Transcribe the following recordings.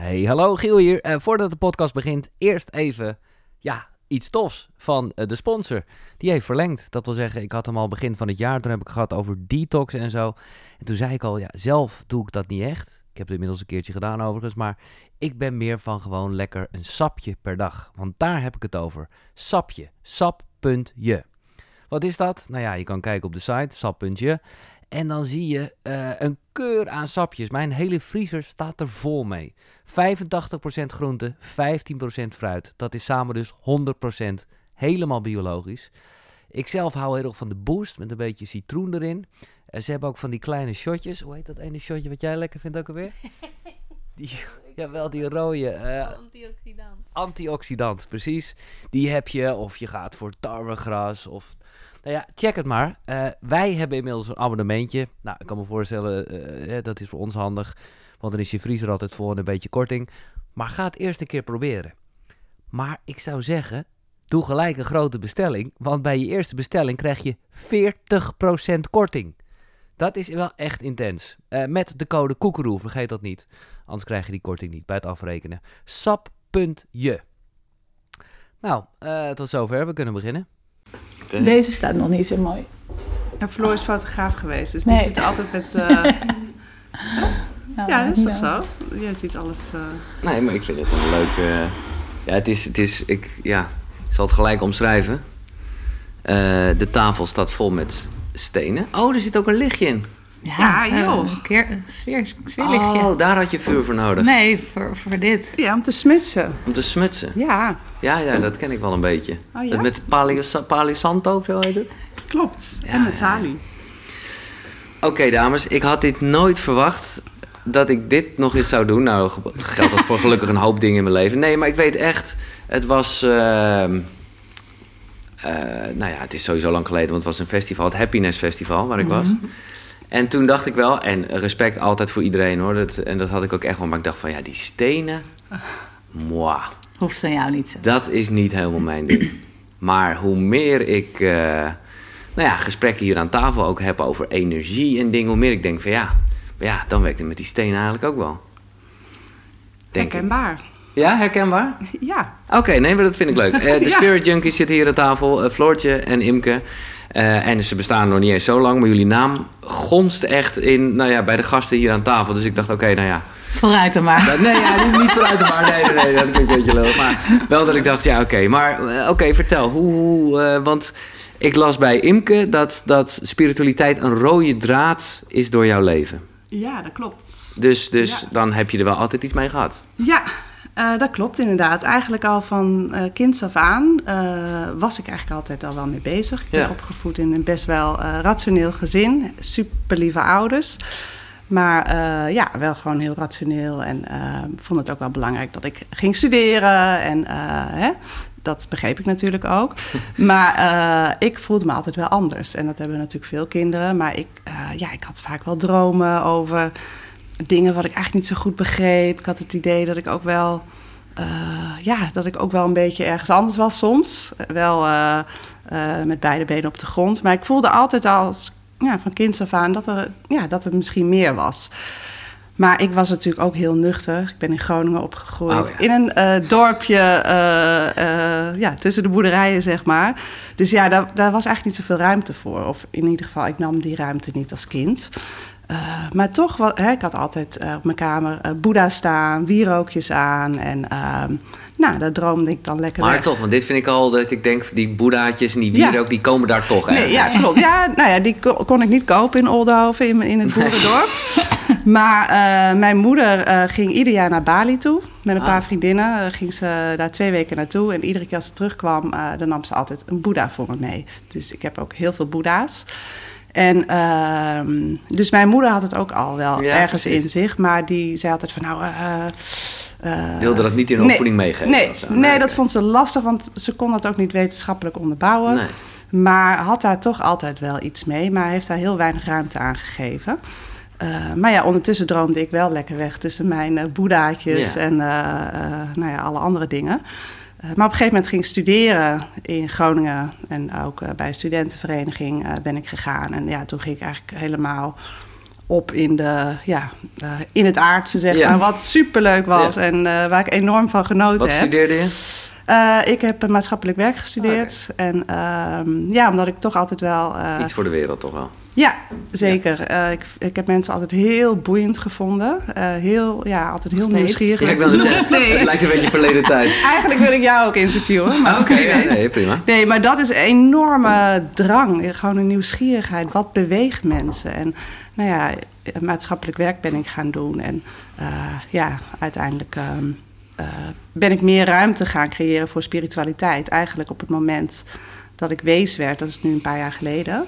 Hey, hallo Giel hier. Eh, voordat de podcast begint, eerst even ja, iets tofs van eh, de sponsor. Die heeft verlengd. Dat wil zeggen, ik had hem al begin van het jaar. Toen heb ik gehad over detox en zo. En toen zei ik al, ja, zelf doe ik dat niet echt. Ik heb het inmiddels een keertje gedaan overigens. Maar ik ben meer van gewoon lekker een sapje per dag. Want daar heb ik het over. Sapje. Sap.je. Wat is dat? Nou ja, je kan kijken op de site, sap.je. En dan zie je eh, een keur aan sapjes. Mijn hele vriezer staat er vol mee. 85% groente, 15% fruit. Dat is samen dus 100% helemaal biologisch. Ik zelf hou heel erg van de boost met een beetje citroen erin. Uh, ze hebben ook van die kleine shotjes. Hoe heet dat ene shotje wat jij lekker vindt ook alweer? Die, jawel, die rode. Uh, Antioxidant. Antioxidant, precies. Die heb je, of je gaat voor tarwegras of nou ja, check het maar. Uh, wij hebben inmiddels een abonnementje. Nou, ik kan me voorstellen, uh, dat is voor ons handig. Want dan is je vriezer altijd vol en een beetje korting. Maar ga het eerst een keer proberen. Maar ik zou zeggen, doe gelijk een grote bestelling. Want bij je eerste bestelling krijg je 40% korting. Dat is wel echt intens. Uh, met de code koekeroe, vergeet dat niet. Anders krijg je die korting niet bij het afrekenen. Sap.je. Nou, tot zover. We kunnen beginnen. Deze staat nog niet zo mooi. En Floor is fotograaf geweest, dus die zit altijd met... Uh... ja, dat is toch zo? Jij ziet alles... Uh... Nee, maar ik vind het een leuke... Uh... Ja, het is... Het is ik, ja, ik zal het gelijk omschrijven. de tafel staat vol met stenen. Oh, er zit ook een lichtje in. Ja, ja joh. Een keer een sfeer, sfeerlichtje. Oh, daar had je vuur voor nodig. Nee, voor, voor dit. Ja, om te smutsen. Om te smutsen? Ja. Ja, ja dat ken ik wel een beetje. Oh, ja? Met Pali Santo of zo heet het? Klopt. Ja, en met Sali. Oké, okay, dames. Ik had dit nooit verwacht dat ik dit nog eens zou doen. Nou, geldt dat voor gelukkig een hoop dingen in mijn leven. Nee, maar ik weet echt... Het was... Uh, uh, nou ja, het is sowieso lang geleden, want het was een festival. Het Happiness Festival, waar ik was. Mm -hmm. En toen dacht ik wel, en respect altijd voor iedereen hoor. Dat, en dat had ik ook echt wel. Maar ik dacht van ja, die stenen. Moi. Hoeft van jou niet zo. Dat is niet helemaal mijn ding. Maar hoe meer ik uh, nou ja, gesprekken hier aan tafel ook heb over energie en dingen, hoe meer ik denk van ja, ja dan werkt het met die stenen eigenlijk ook wel. Denk herkenbaar. Ik. Ja, herkenbaar? Ja. Oké, nee, maar dat vind ik leuk. Uh, de ja. Spirit Junkies zitten hier aan tafel. Uh, Floortje en Imke. Uh, en ze bestaan nog niet eens zo lang, maar jullie naam gonst echt in, nou ja, bij de gasten hier aan tafel. Dus ik dacht, oké, okay, nou ja. Vooruit dan maar. Nee, ja, niet, niet vooruit dan maar. Nee, nee, nee, dat klinkt een beetje leuk. Maar wel dat ik dacht, ja, oké. Okay. Maar uh, oké, okay, vertel. Hoe, hoe uh, want ik las bij Imke dat, dat spiritualiteit een rode draad is door jouw leven. Ja, dat klopt. Dus, dus ja. dan heb je er wel altijd iets mee gehad. Ja, uh, dat klopt inderdaad. Eigenlijk al van uh, kinds af aan uh, was ik eigenlijk altijd al wel mee bezig. Ik ben ja. opgevoed in een best wel rationeel gezin. Super lieve ouders. Maar ja, wel gewoon heel rationeel. En vond het ook wel belangrijk dat ik ging studeren. En hè, dat begreep ik natuurlijk ook. Maar ik voelde me altijd wel anders. En dat hebben natuurlijk veel kinderen. Maar ik, ja, ik had vaak wel dromen over dingen wat ik eigenlijk niet zo goed begreep. Ik had het idee dat ik ook wel, uh, ja, dat ik ook wel een beetje ergens anders was soms. Wel uh, uh, met beide benen op de grond. Maar ik voelde altijd als ja, van kinds af aan dat er, ja, dat er misschien meer was. Maar ik was natuurlijk ook heel nuchter. Ik ben in Groningen opgegroeid. Oh, ja. In een dorpje ja, tussen de boerderijen, zeg maar. Dus ja, daar, daar was eigenlijk niet zoveel ruimte voor. Of in ieder geval, ik nam die ruimte niet als kind. Uh, maar toch, wat, hè, ik had altijd uh, op mijn kamer uh, Boeddha staan, wierookjes aan. En nou, daar droomde ik dan lekker Maar weg. toch, want dit vind ik al dat ik denk, die Boeddhaatjes en die wierook, ja. die komen daar toch nee, Ja, klopt. Ja, nou ja, die kon, kon ik niet kopen in Oldhoven, in, in het boerendorp. maar mijn moeder ging ieder jaar naar Bali toe. Met een ah. paar vriendinnen ging ze daar twee weken naartoe. En iedere keer als ze terugkwam, dan nam ze altijd een Boeddha voor me mee. Dus ik heb ook heel veel Boeddha's. En uh, dus mijn moeder had het ook al wel ja, ergens precies. in zich, maar die zei altijd van nou. Uh, uh, Wilde dat niet in de opvoeding nee, meegeven? Nee, nee, nee, dat vond ze lastig, want ze kon dat ook niet wetenschappelijk onderbouwen. Nee. Maar had daar toch altijd wel iets mee, maar heeft daar heel weinig ruimte aan gegeven. Uh, maar ja, ondertussen droomde ik wel lekker weg tussen mijn uh, boedaatjes ja. en uh, nou ja, alle andere dingen. Uh, maar op een gegeven moment ging ik studeren in Groningen en ook uh, bij een studentenvereniging uh, ben ik gegaan. En ja, toen ging ik eigenlijk helemaal op in, de, ja, in het aardse, zeg maar. Wat superleuk was en uh, waar ik enorm van genoten wat heb. Wat studeerde je? Uh, ik heb maatschappelijk werk gestudeerd. Okay. En uh, ja, omdat ik toch altijd wel... Iets voor de wereld toch wel? Ja, zeker. Ja. ik, ik heb mensen altijd heel boeiend gevonden. heel, ja, altijd heel nieuwsgierig. Ja, ik wil het zeggen. Het lijkt een beetje verleden tijd. Eigenlijk wil ik jou ook interviewen. Oké, okay, ja, nee, prima. Nee, maar dat is een enorme drang. Gewoon een nieuwsgierigheid. Wat beweegt mensen? En nou ja, maatschappelijk werk ben ik gaan doen. En ja, uiteindelijk... Um, uh, ben ik meer ruimte gaan creëren voor spiritualiteit. Eigenlijk op het moment dat ik wees werd, dat is nu een paar jaar geleden.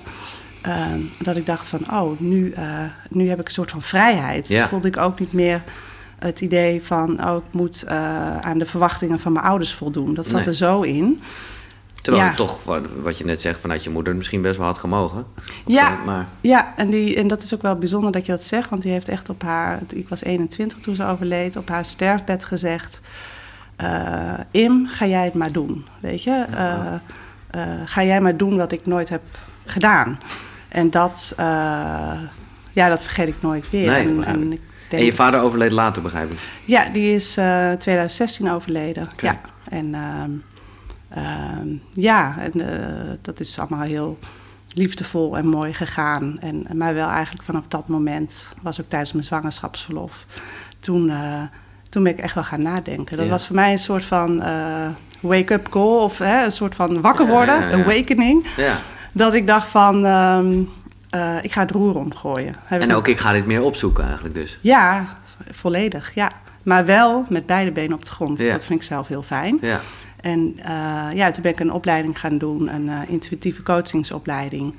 Uh, dat ik dacht van, oh, nu, uh, nu heb ik een soort van vrijheid. Ja. Voelde ik ook niet meer het idee van, oh, ik moet aan de verwachtingen van mijn ouders voldoen. Dat zat Nee. er zo in. Terwijl Ja. het toch, wat, je net zegt, vanuit je moeder misschien best wel had gemogen. Ja. maar Ja, en, die, en dat is ook wel bijzonder dat je dat zegt, want die heeft echt op haar, ik was 21 toen ze overleed, op haar sterfbed gezegd: eh, Im, ga jij het maar doen. Weet je, Eh, eh, ga jij maar doen wat ik nooit heb gedaan. En dat, eh, ja, dat vergeet ik nooit weer. Nee, en, ik. en ik En denk, je vader overleed later, begrijp ik. ja, die is eh 2016 overleden. Ja, en ehm, ehm, ja, en, eh, dat is allemaal heel liefdevol en mooi gegaan. En, maar wel eigenlijk vanaf dat moment, was ook tijdens mijn zwangerschapsverlof, toen, toen ben ik echt wel gaan nadenken. Dat Ja. was voor mij een soort van wake-up call of hè, een soort van wakker worden, ja, ja. awakening. Dat ik dacht van, ehm, eh, ik ga het roer omgooien. Heb ik En ook ik ga dit meer opzoeken eigenlijk dus. ja, volledig, ja. Maar wel met beide benen op de grond. Ja. Dat vind ik zelf heel fijn. Ja. En eh, ja, toen ben ik een opleiding gaan doen, een eh, intuïtieve coachingsopleiding.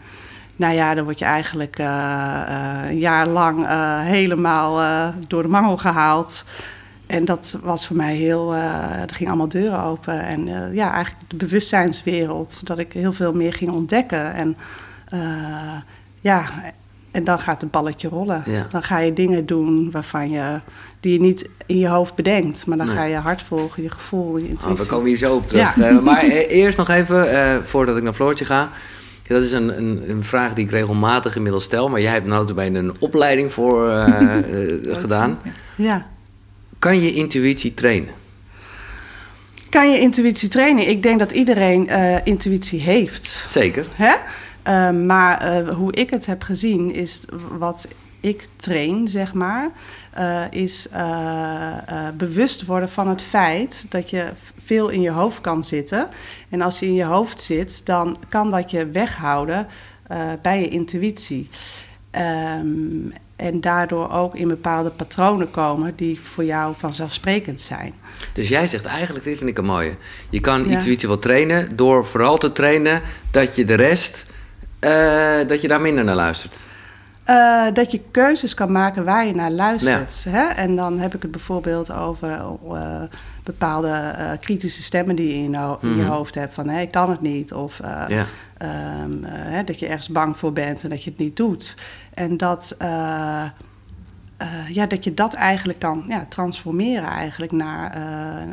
Nou ja, dan word je eigenlijk een jaar lang helemaal door de mangel gehaald. En dat was voor mij heel, eh, er gingen allemaal deuren open. En eh, ja, eigenlijk de bewustzijnswereld, dat ik heel veel meer ging ontdekken. En eh, ja, en dan gaat het balletje rollen. Ja. Dan ga je dingen doen waarvan je, die je niet in je hoofd bedenkt. Maar dan Nee. ga je hart volgen, je gevoel, je intuïtie. Oh, we komen hier zo op terug. Ja. Maar eh, eerst nog even, voordat ik naar Floortje ga. Dat is een, een, een vraag die ik regelmatig inmiddels stel. Maar jij hebt notabene een opleiding voor gedaan. Ja. Kan je intuïtie trainen? Kan je intuïtie trainen? Ik denk dat iedereen eh, intuïtie heeft. Zeker. Hè? Eh, maar eh, hoe ik het heb gezien is wat ik train, zeg maar, is bewust worden van het feit dat je veel in je hoofd kan zitten. En als je in je hoofd zit, dan kan dat je weghouden bij je intuïtie. Ehm, en daardoor ook in bepaalde patronen komen die voor jou vanzelfsprekend zijn. Dus jij zegt eigenlijk, dit vind ik een mooie. Je kan Ja. intuïtie wel trainen door vooral te trainen dat je de rest, eh, dat je daar minder naar luistert. Eh, dat je keuzes kan maken waar je naar luistert. Hè? En dan heb ik het bijvoorbeeld over eh, bepaalde eh, kritische stemmen die je in je, ho- in je Mhm. hoofd hebt. Van, hé, ik kan het niet. Of eh, Ja. ehm, eh, hè, dat je ergens bang voor bent en dat je het niet doet. En dat, eh, eh, ja, dat je dat eigenlijk kan ja, transformeren eigenlijk naar,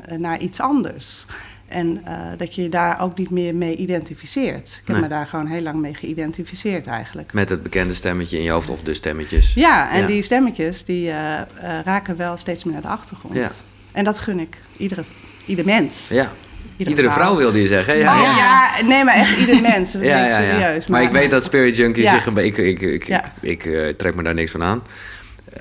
eh, naar iets anders. En eh, dat je je daar ook niet meer mee identificeert. Ik heb Nee. me daar gewoon heel lang mee geïdentificeerd eigenlijk. Met het bekende stemmetje in je hoofd of de stemmetjes. Ja, en Ja. die stemmetjes die eh, eh, raken wel steeds meer naar de achtergrond. Ja. En dat gun ik iedere, ieder mens. Ja. Iedere vrouw wilde je zeggen. hè? Ja, oh ja. ja. nee, maar echt ieder mens. Dat Ja, ben ik ja, ja. serieus. Maar, ik weet dat Spirit Junkie Ja. zich een beetje... Ik, ik, ik, Ja. ik, eh, trek me daar niks van aan.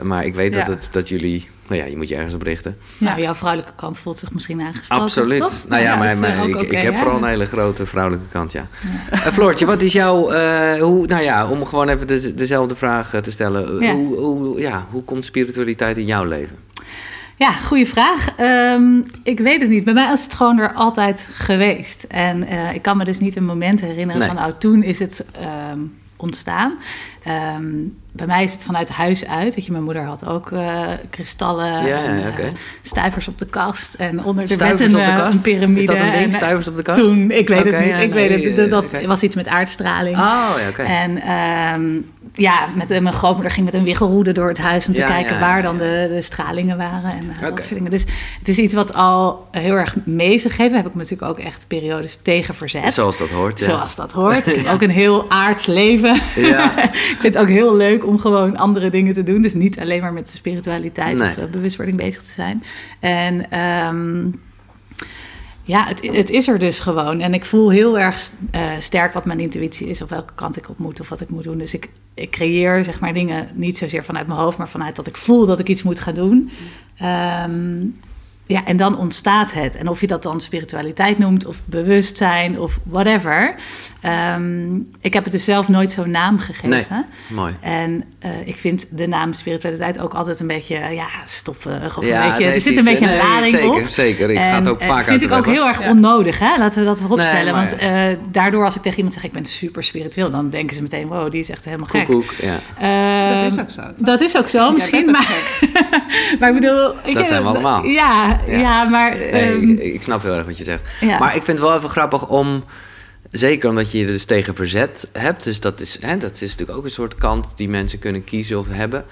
Maar ik weet dat, het, dat jullie... Nou ja, je moet je ergens op richten. Nou, jouw vrouwelijke kant voelt zich misschien aangesproken. Absoluut. toch? Nou ja, maar, maar eh, ik, ik heb vooral een hele grote vrouwelijke kant, ja. Eh, Floortje, wat is jouw... eh, hoe, nou ja, om gewoon even de, dezelfde vraag te stellen. Ja. Hoe, hoe, ja, hoe komt spiritualiteit in jouw leven? Ja, goede vraag. Ehm, ik weet het niet. Bij mij is het gewoon er altijd geweest. En eh, ik kan me dus niet een moment herinneren Nee. van... oh, toen is het ehm, ontstaan. Ehm, bij mij is het vanuit huis uit. Weet je, mijn moeder had ook eh, kristallen Ja, en eh, stuivers op de kast. En onder de bed een, piramide. Is dat een ding, stuivers op de kast? Toen, ik weet het niet. ja, ik nee, weet het. Dat, was iets met aardstraling. Oh, ja, oké. En ja, met mijn grootmoeder ging met een wiggelroede door het huis om te kijken waar dan de, de, stralingen waren en uh, dat soort dingen. Dus het is iets wat al heel erg mee geeft. Heb ik natuurlijk ook echt periodes tegen verzet. Zoals dat hoort. Zoals dat hoort. Ik heb ook een heel aards leven. ik vind het ook heel leuk om gewoon andere dingen te doen. Dus niet alleen maar met spiritualiteit of uh, bewustwording bezig te zijn. En um, ja, het, het, is er dus gewoon. En ik voel heel erg uh, sterk wat mijn intuïtie is, of welke kant ik op moet of wat ik moet doen. Dus ik, ik creëer zeg maar dingen niet zozeer vanuit mijn hoofd, maar vanuit dat ik voel dat ik iets moet gaan doen. Um, ja, en dan ontstaat het. En of je dat dan spiritualiteit noemt, of bewustzijn, of whatever. Ehm, ik heb het dus zelf nooit zo'n naam gegeven. Nee, mooi. En uh, ik vind de naam spiritualiteit ook altijd een beetje ja, stoffig. Of ja, een beetje, er zit een beetje een lading zeker, op. Zeker, Ik ga het ook vaak Dat vind ik ook heel erg onnodig. Hè? Laten we dat voorop stellen. want uh, daardoor als ik tegen iemand zeg, ik ben super spiritueel... dan denken ze meteen, wow, die is echt helemaal gek. Koek, ja. Uh, dat is ook zo. Dat is ook zo, misschien. Maar, maar ik bedoel... Ik, dat zijn we allemaal. Ja, ja. maar... Nee, um, ik, ik, snap heel erg wat je zegt. Maar ik vind het wel even grappig om... Zeker omdat je je dus tegen verzet hebt. Dus dat is, hè, dat is natuurlijk ook een soort kant die mensen kunnen kiezen of hebben.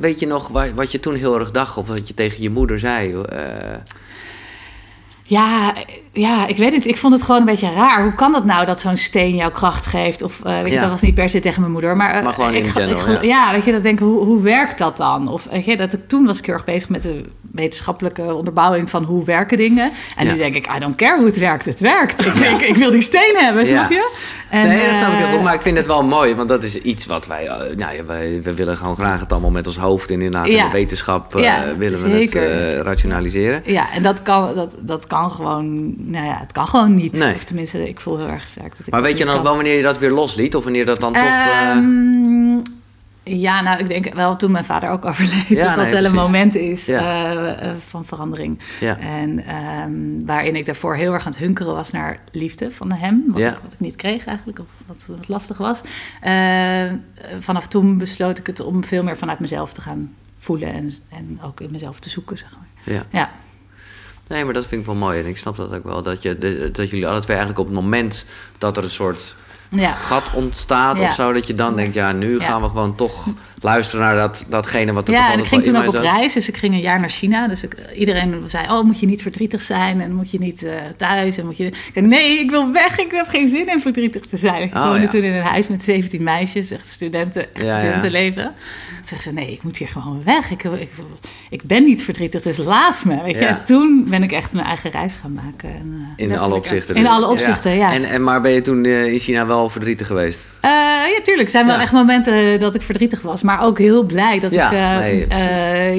weet je nog wat je toen heel erg dacht of wat je tegen je moeder zei? Uh... Ja, ja, ik weet het. Ik vond het gewoon een beetje raar. Hoe kan dat nou dat zo'n steen jouw kracht geeft? Of uh, weet je, dat was niet per se tegen mijn moeder. Maar, maar gewoon ik, in general, ik, ja. weet je, dat denk hoe, hoe werkt dat dan? Of weet je, dat ik, toen was ik heel erg bezig met de wetenschappelijke onderbouwing van hoe werken dingen. En nu denk ik, I don't care hoe het werkt. Het werkt. Ik, ik, wil die steen hebben, snap je? En, nee, dat snap ik heel goed. Maar ik vind het wel mooi. Want dat is iets wat wij... Nou ja, wij, we willen gewoon graag het allemaal met ons hoofd in inderdaad in de wetenschap uh, willen zeker. we het rationaliseren. Ja, en dat kan, dat, dat kan gewoon nou ja, het kan gewoon niet. Nee. Of tenminste, ik voel heel erg sterk dat ik Maar weet je dan wel wanneer je dat weer losliet? Of wanneer dat dan toch... Um, uh... Ja, nou, ik denk wel toen mijn vader ook overleed... Ja, dat dat wel een moment is ja. uh, van verandering. Ja. En um, waarin ik daarvoor heel erg aan het hunkeren was naar liefde van hem. Wat, ik, wat ik niet kreeg eigenlijk, of wat, wat lastig was. Uh, vanaf toen besloot ik het om veel meer vanuit mezelf te gaan voelen... en, en ook in mezelf te zoeken, zeg maar. Ja. Nee, maar dat vind ik wel mooi. En ik snap dat ook wel. Dat, je, dat jullie alle twee eigenlijk op het moment dat er een soort ja. gat ontstaat ja. of zo, dat je dan denkt, ja, nu gaan we gewoon toch luisteren naar dat, datgene wat er Ja, en ik ging toen ook op reis, dus ik ging een jaar naar China. Dus ik, iedereen zei, oh, moet je niet verdrietig zijn en moet je niet uh, thuis. En moet je... Ik zei, nee, ik wil weg, ik heb geen zin in verdrietig te zijn. Ik oh, woonde toen in een huis met 17 meisjes, echt studenten, echt studentenleven. Toen zeggen ze, nee, ik moet hier gewoon weg. Ik, ik, ik ben niet verdrietig, dus laat me. Weet je? En toen ben ik echt mijn eigen reis gaan maken. En, uh, in alle opzichten? In alle opzichten, ja. En, en, maar ben je toen uh, in China wel verdrietig geweest? Uh, ja, tuurlijk. Er zijn wel echt momenten dat ik verdrietig was. Maar ook heel blij dat, ik, nee,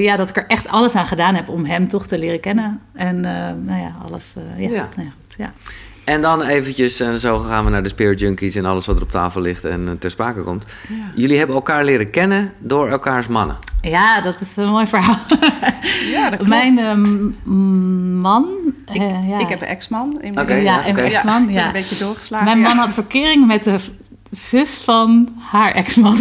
ja, dat ik er echt alles aan gedaan heb om hem toch te leren kennen. En nou ja, alles. ja, Nou ja, goed, ja. En dan eventjes, en zo gaan we naar de Spirit Junkies en alles wat er op tafel ligt en ter sprake komt. Ja. Jullie hebben elkaar leren kennen door elkaars mannen. Ja, dat is een mooi verhaal. Ja, dat klopt. Mijn um, man... Ik, uh, ja. ik heb een ex-man. Okay, ja, ja, een okay. ex-man. Ja. een beetje doorgeslagen. Mijn man had verkering met de zus van haar ex-man.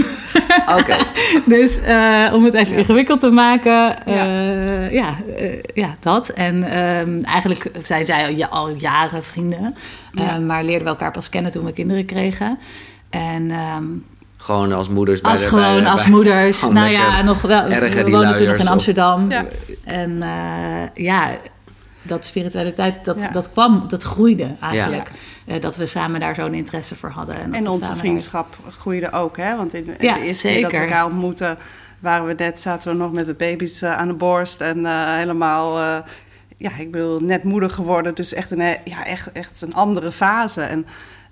Oké. Okay. dus uh, om het even ja. ingewikkeld te maken, uh, ja, ja, uh, ja, dat. En um, eigenlijk zijn zij al, al jaren vrienden, ja. maar leerden we elkaar pas kennen toen we kinderen kregen. En... Um, gewoon als moeders bij Als de, gewoon bij, als bij, moeders. Nou ja, nog wel. We wonen natuurlijk in Amsterdam. Ja. En ja, dat spiritualiteit, dat, ja. dat kwam, dat groeide eigenlijk. Ja. Uh, dat we samen daar zo'n interesse voor hadden. En, en onze vriendschap daar... groeide ook, hè? Want in, in ja, de eerste keer dat we elkaar ontmoetten, waren we net, zaten we nog met de baby's uh, aan de borst en uh, helemaal, ja, ik bedoel, net moeder geworden. Dus echt een, ja, echt, echt een andere fase. En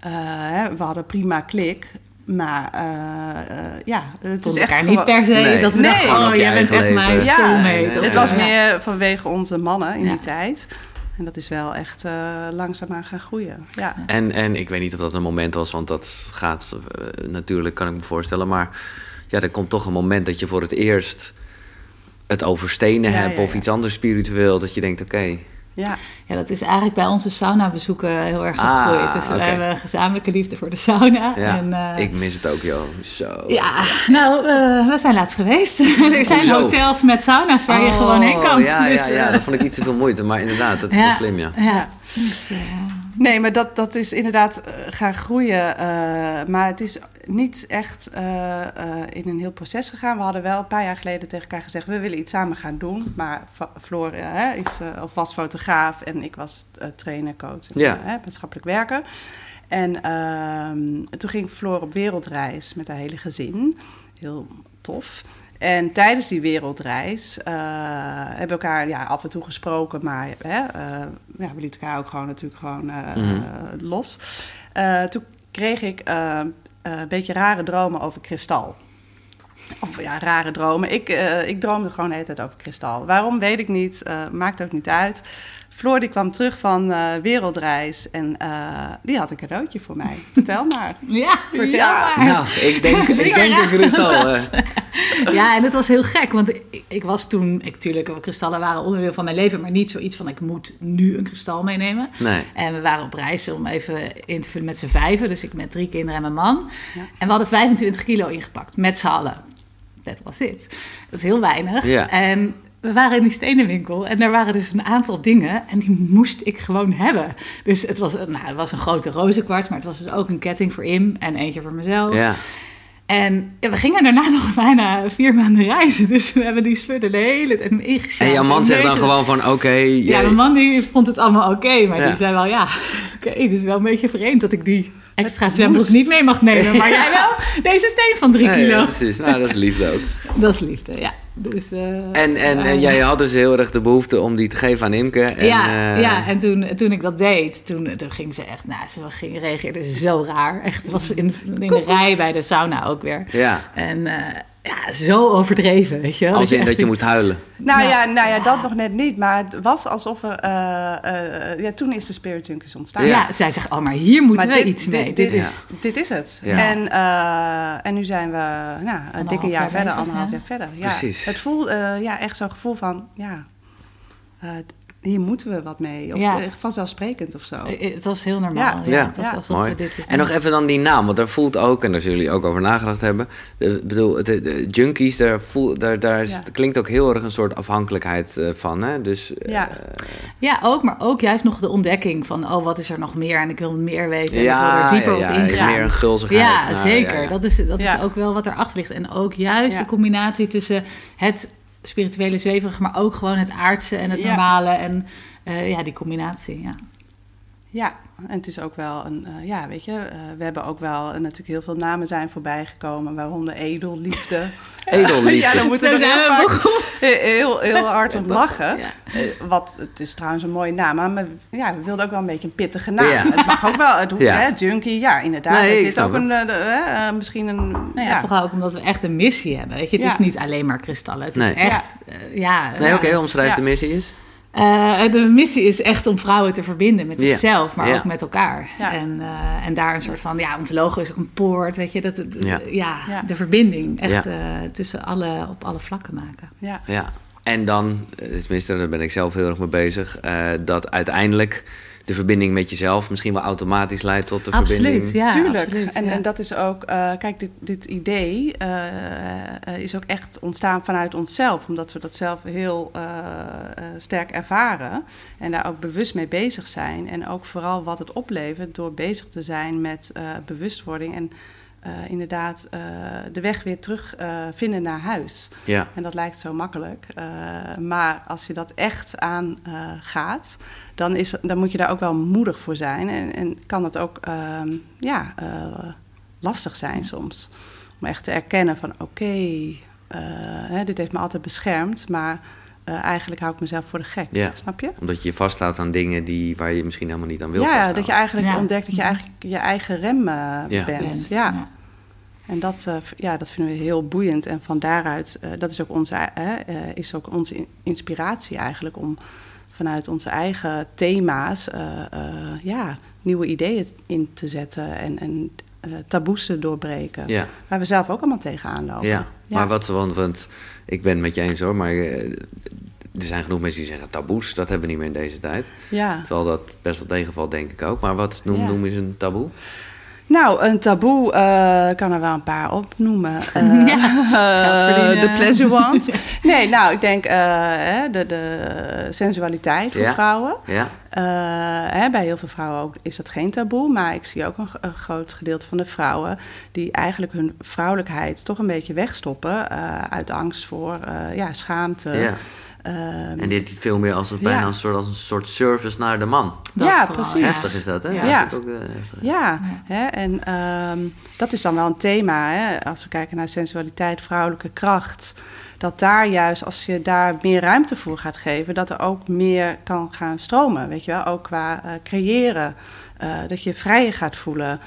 hè, we hadden prima klik. Maar uh, uh, ja, het is echt niet per se nee. dat we nee. dachten, oh, jij bent echt mijn ja, soulmate. Het was meer vanwege onze mannen in ja. die tijd. En dat is wel echt uh, langzaamaan gaan groeien. Ja. En, en ik weet niet of dat een moment was, want dat gaat natuurlijk, kan ik me voorstellen. Maar ja, er komt toch een moment dat je voor het eerst het over stenen ja, hebt of iets anders spiritueel. Dat je denkt, oké, okay, ja. ja, dat is eigenlijk bij onze sauna-bezoeken heel erg gegroeid. Ah, dus okay. we hebben gezamenlijke liefde voor de sauna. Ja, en, uh, ik mis het ook, joh. Zo. Ja, nou, uh, we zijn laatst geweest. er zijn Hoezo? hotels met sauna's waar oh, je gewoon heen kan. Ja, dus, ja, ja, dat vond ik iets te veel moeite. Maar inderdaad, dat is ja, wel slim, ja. ja. Nee, maar dat, dat is inderdaad uh, gaan groeien. maar het is niet echt uh, in een heel proces gegaan. We hadden wel een paar jaar geleden tegen elkaar gezegd... we willen iets samen gaan doen. Maar Floor is, of was fotograaf en ik was trainer, coach en ja. maatschappelijk werker. En ehm, toen ging Floor op wereldreis met haar hele gezin. Heel tof. En tijdens die wereldreis uh, hebben we elkaar ja, af en toe gesproken, maar hè, uh, ja, we lieten elkaar ook gewoon natuurlijk gewoon uh, los. toen kreeg ik een beetje rare dromen over kristal. Of ja, rare dromen. Ik, ik droomde gewoon de hele tijd over kristal. Waarom, weet ik niet. maakt ook niet uit. Floor die kwam terug van uh, wereldreis en uh, die had een cadeautje voor mij. Vertel maar. Ja, vertel ja. maar. Nou, ik denk, ik denk een kristal. Uh. ja, en het was heel gek, want ik, ik was toen... Ik, tuurlijk, kristallen waren onderdeel van mijn leven... maar niet zoiets van ik moet nu een kristal meenemen. Nee. En we waren op reis om even in te vullen met z'n vijven. Dus ik met drie kinderen en mijn man. Ja. En we hadden 25 kilo ingepakt, met z'n allen. Dat was het. Dat is heel weinig. Ja. En we waren in die stenenwinkel en er waren dus een aantal dingen en die moest ik gewoon hebben. Dus het was, nou, het was een grote rozenkwarts, maar het was dus ook een ketting voor Im en eentje voor mezelf. Ja. En ja, we gingen daarna nog bijna vier maanden reizen. Dus we hebben die spullen de hele tijd ingezet. En jouw man zegt dan gewoon van oké. ja, mijn man die vond het allemaal oké. maar die zei wel ja, oké, okay, het is wel een beetje vreemd dat ik die extra zwembroek niet mee mag nemen. Maar jij wel deze steen van drie kilo. Ja, precies, nou dat is liefde ook. dat is liefde, ja. Dus, uh, en, en, en jij had dus heel erg de behoefte om die te geven aan Imke. En, ja, uh, ja, en toen, toen ik dat deed, toen, toen ging ze echt, nou, ze ging, reageerde zo raar. Echt, het was in, in de rij bij de sauna ook weer. Ja. En ja, zo overdreven, weet je wel. Als in dat je, dat je moest huilen. Nou, ja, nou ja, dat nog net niet. Maar het was alsof er... Uh, uh, ja, toen is de Spirit Junkies ontstaan. Ja, zij zegt, oh, maar hier moeten maar we dit, iets mee. Dit, dit, is, dit is het. Ja. En, uh, en nu zijn we nou, een dikke jaar, jaar verder, anderhalf jaar verder. Ja, Precies. Het voelt ja, echt zo'n gevoel van... Ja, hier moeten we wat mee. Of ja. vanzelfsprekend of zo. Het was heel normaal. Ja, ja. Het was ja. Mooi. Dit en nog even dan die naam, want daar voelt ook, en daar zullen jullie ook over nagedacht hebben. Ik bedoel, de, de, junkies, daar, voel, daar, daar is, klinkt ook heel erg een soort afhankelijkheid uh, van. Hè? Dus, ja. Uh, ja, ook, maar ook juist nog de ontdekking van, oh, wat is er nog meer? En ik wil meer weten. En ja, ik wil er dieper op ingaan. Meer een gulzigheid. Ja, zeker. Dat, is, dat is ook wel wat erachter ligt. En ook juist de combinatie tussen het spirituele zweverige, maar ook gewoon het aardse en het normale. En uh, ja, die combinatie, ja. Ja, en het is ook wel een, uh, ja, weet je, uh, we hebben ook wel uh, natuurlijk heel veel namen zijn voorbij gekomen, waaronder edelliefde. edelliefde. ja, dan moeten we heel, vaak, heel, heel hard om lachen. Ja. wat, het is trouwens een mooie naam, maar ja, we wilden ook wel een beetje een pittige naam. Ja. Het mag ook wel, het hoeft, ja. hè, junkie, ja, inderdaad. Nee, er zit ook een, de, misschien een... Nou ja, Vooral ook omdat we echt een missie hebben, weet je. Het is niet alleen maar kristallen, het nee. is echt, ja. nee, oké, okay, omschrijf de missie is. Uh, de missie is echt om vrouwen te verbinden met zichzelf, maar ook met elkaar. Ja. En, uh, en daar een soort van, ja, ons logo is ook een poort, weet je, dat, ja. de verbinding echt uh, tussen alle, op alle vlakken maken. Ja. ja. En dan, tenminste, daar ben ik zelf heel erg mee bezig, dat uiteindelijk de verbinding met jezelf misschien wel automatisch leidt tot de absoluut, verbinding. Ja, Tuurlijk. Absoluut, en, en, dat is ook, uh, kijk, dit, dit idee uh, is ook echt ontstaan vanuit onszelf, omdat we dat zelf heel uh, sterk ervaren en daar ook bewust mee bezig zijn. En ook vooral wat het oplevert door bezig te zijn met bewustwording en uh, inderdaad uh, de weg weer terug uh, vinden naar huis. Ja. En dat lijkt zo makkelijk. maar als je dat echt aangaat, dan, is, dan moet je daar ook wel moedig voor zijn. En, en kan het ook ehm, ja, lastig zijn soms. Om echt te erkennen van oké, okay, dit heeft me altijd beschermd, maar... Uh, eigenlijk hou ik mezelf voor de gek. Ja. Snap je? Omdat je je vasthoudt aan dingen die, waar je misschien helemaal niet aan wil ja, vasthouden. dat je eigenlijk ja. ontdekt dat je eigenlijk je eigen rem uh, ja. bent. Ja. ja. En dat, uh, ja, dat vinden we heel boeiend. En van daaruit, dat is ook, onze, is ook onze inspiratie eigenlijk... om vanuit onze eigen thema's ja, nieuwe ideeën in te zetten... en, en taboes te doorbreken. Ja. Waar we zelf ook allemaal tegenaan lopen. Ja, maar wat... Want, want ik ben het met je eens hoor, maar uh, er zijn genoeg mensen die zeggen taboes, dat hebben we niet meer in deze tijd. Ja. Terwijl dat best wel tegenvalt, denk ik ook. Maar wat noem, ja. noem is een taboe? Nou, een taboe uh, kan er wel een paar opnoemen. Uh, ja, de pleasure wand. nee, nou, ik denk de, de sensualiteit voor vrouwen. Ja. Hè, bij heel veel vrouwen ook is dat geen taboe. Maar ik zie ook een, een, groot gedeelte van de vrouwen... die eigenlijk hun vrouwelijkheid toch een beetje wegstoppen... uit angst voor ja, schaamte... Um, en dit veel meer als, bijna een, soort, als een soort service naar de man. ja, precies. Heftig is dat, hè? Ja, ja. Ook, uh, ja. Hè? en um, dat is dan wel een thema. Hè? Als we kijken naar sensualiteit, vrouwelijke kracht. Dat daar juist, als je daar meer ruimte voor gaat geven... dat er ook meer kan gaan stromen, weet je wel? Ook qua uh, creëren. Uh, dat je vrijer gaat voelen.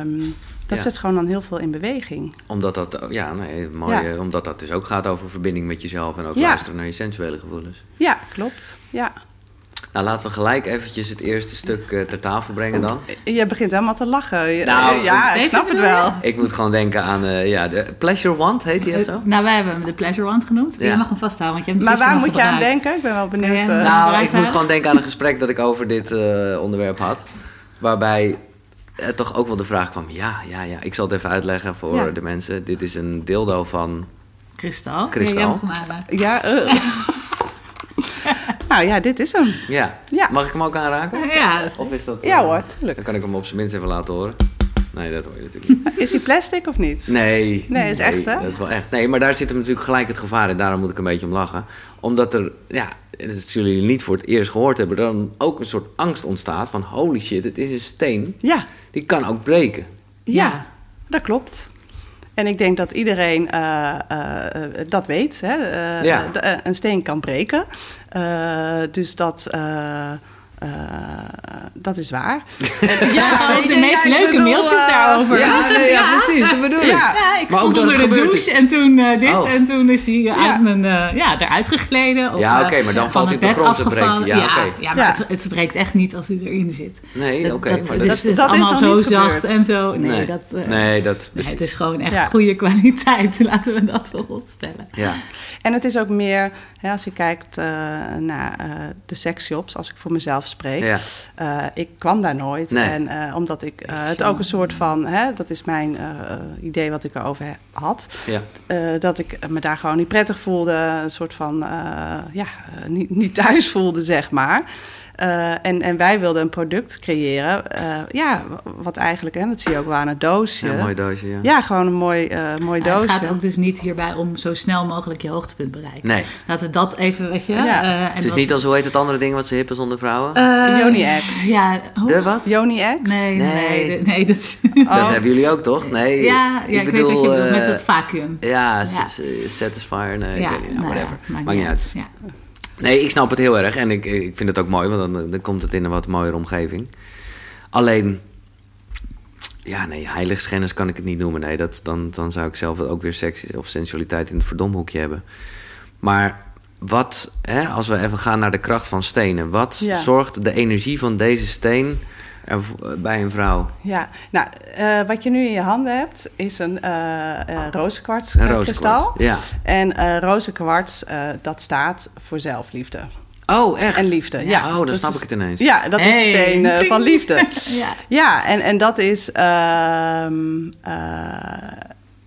Um, dat zet gewoon dan heel veel in beweging. Omdat dat, ja, nee, mooi, ja. omdat dat dus ook gaat over verbinding met jezelf en ook luisteren naar je sensuele gevoelens. Ja, klopt. Ja. Nou, laten we gelijk eventjes het eerste stuk uh, ter tafel brengen dan. Je begint helemaal te lachen. Nou, ja, ik snap het wel. Ik moet gewoon denken aan uh, ja, de Pleasure Wand, heet die zo? Nou, wij hebben hem de Pleasure Wand genoemd. Ja. Je mag hem vasthouden, want je hebt Maar waar moet je aan denken? Ik ben wel benieuwd. Uh, nou, ik moet gewoon denken aan een gesprek dat ik over dit onderwerp had. Waarbij toch ook wel de vraag kwam: ja, ja, ja, ik zal het even uitleggen voor de mensen. Dit is een dildo van. Kristal. Kristal. Ja, uh. nou ja, dit is hem. Ja. ja. Mag ik hem ook aanraken? Ja. Of is dat. Ja hoor, tuurlijk. Dan kan ik hem op zijn minst even laten horen. Nee, dat hoor je natuurlijk niet. Is hij plastic of niet? Nee. Nee, is echt hè? Dat is wel echt. Nee, maar daar zit hem natuurlijk gelijk het gevaar in. Daarom moet ik een beetje om lachen. Omdat er, ja, dat zullen jullie niet voor het eerst gehoord hebben, dan ook een soort angst ontstaat van holy shit, het is een steen. Ja. Die kan ook breken. Ja, dat klopt. En ik denk dat iedereen uh, uh, dat weet. Hè? Ja. een steen kan breken. dus dat uh, dat is waar. ja, de meest leuke mailtjes uh, daarover. Ja, nee, ja, precies, dat bedoel ik. Ja, ik maar stond onder de douche en toen uh, dit oh. en toen is hij uit mijn, ja, eruit gegleden. Of, ja, oké, okay, maar dan valt hij op de grond te breken. Ja, ja, ja, maar het, het breekt echt niet als hij erin zit. Nee, oké. Okay, dat, dat, is, is allemaal zo zacht en zo. Nee, nee, dat, nee, dat nee, het is gewoon echt goede kwaliteit. Laten we dat wel opstellen. Ja. En het is ook meer, als je kijkt naar de sexshops, als ik voor mezelf Ja. Uh, ik kwam daar nooit. En uh, omdat ik uh, het ook een soort van, hè, dat is mijn idee wat ik erover had. Ja. dat ik me daar gewoon niet prettig voelde. Een soort van, ja, niet, niet thuis voelde, zeg maar. Uh, en, en wij wilden een product creëren. Uh, ja, wat eigenlijk, en dat zie je ook wel aan het doosje. Ja, een mooi doosje, ja. Ja, gewoon een mooi, uh, mooi ja, doosje. Het gaat ook dus niet hierbij om zo snel mogelijk je hoogtepunt bereiken. Nee. Laten we dat even, weet je. Ja. en het is niet als, hoe heet het andere ding wat ze hippen zonder vrouwen? Yoni X. Ja. Hoe? De wat? Yoni X? Nee, nee. nee, nee dat... Oh. dat hebben jullie ook, toch? Nee. Ja, ja ik, ik bedoel, weet wat je bedoelt, met het vacuüm. Ja, ja. Satisfier, nee, ja, ik weet niet, nou, whatever. Maakt niet uit. Ja. Nee, ik snap het heel erg. En ik, ik vind het ook mooi, want dan, dan komt het in een wat mooiere omgeving. Alleen, ja, nee, heiligschennis kan ik het niet noemen. Nee, dat, dan, dan zou ik zelf ook weer seks of sensualiteit in het verdomhoekje hebben. Maar wat, hè, als we even gaan naar de kracht van stenen, wat zorgt de energie van deze steen bij een vrouw? Ja, nou, uh, wat je nu in je handen hebt is een uh, uh, rozenkwarts kristal. Ja. En rozenkwarts, dat staat voor zelfliefde. Oh, echt? En liefde, ja. Oh, dan dat snap is, ik het ineens. Ja, dat is een steen van liefde. ja. ja, en, en dat is... Ehm,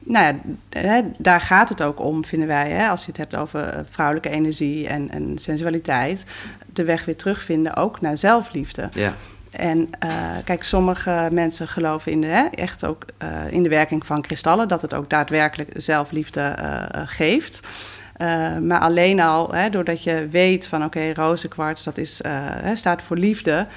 nou ja, hè, daar gaat het ook om, vinden wij. Hè, als je het hebt over vrouwelijke energie en, en sensualiteit. De weg weer terugvinden, ook naar zelfliefde. Ja. En uh, kijk, sommige mensen geloven in de, hè, echt ook uh, in de werking van kristallen, dat het ook daadwerkelijk zelfliefde uh, geeft. maar alleen al, hè, doordat je weet van oké, rozenkwarts, dat is, staat voor liefde,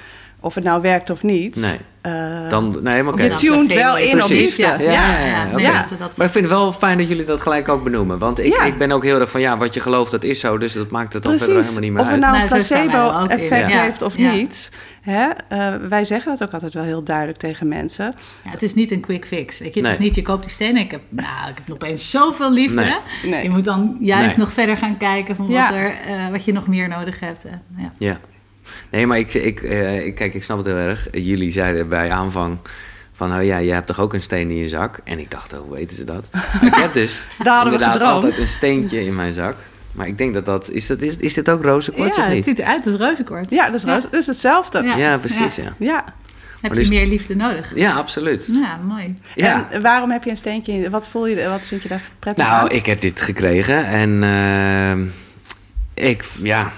of het nou werkt of niet. Nee. Uh, dan, nee, maar okay. Je tuned wel in op liefde. Ja, ja, ja, ja, okay. ja. Maar ik vind het wel fijn dat jullie dat gelijk ook benoemen. Want ik, ik ben ook heel erg van, ja, wat je gelooft, dat is zo. Dus dat maakt het dan verder helemaal niet meer of uit. Of het nou een placebo-effect heeft of niet. Hè? Uh, wij zeggen dat ook altijd wel heel duidelijk tegen mensen. Ja, het is niet een quick fix. Weet je? Het nee. is niet, je koopt die steen en ik heb, nou, ik heb opeens zoveel liefde. Nee. Nee. Je moet dan juist nog verder gaan kijken van wat, er, uh, wat je nog meer nodig hebt. ja. Ja. Nee, maar ik, ik, uh, ik, kijk, ik snap het heel erg. Jullie zeiden bij aanvang van, oh ja, je hebt toch ook een steen in je zak? En ik dacht, oh, hoe weten ze dat? ik heb dus inderdaad altijd een steentje in mijn zak. Maar ik denk dat dat... Is, dat, is, is dit ook rozenkwarts ja, of niet? het ziet eruit als rozenkwarts. Ja, dat is, roze, dat is hetzelfde. Ja, ja precies, ja. ja. Heb je meer liefde nodig? Ja, absoluut. Ja, mooi. Ja. En waarom heb je een steentje? Wat voel je? Wat vind je daar prettig nou, ik heb dit gekregen en uh, ik, ja,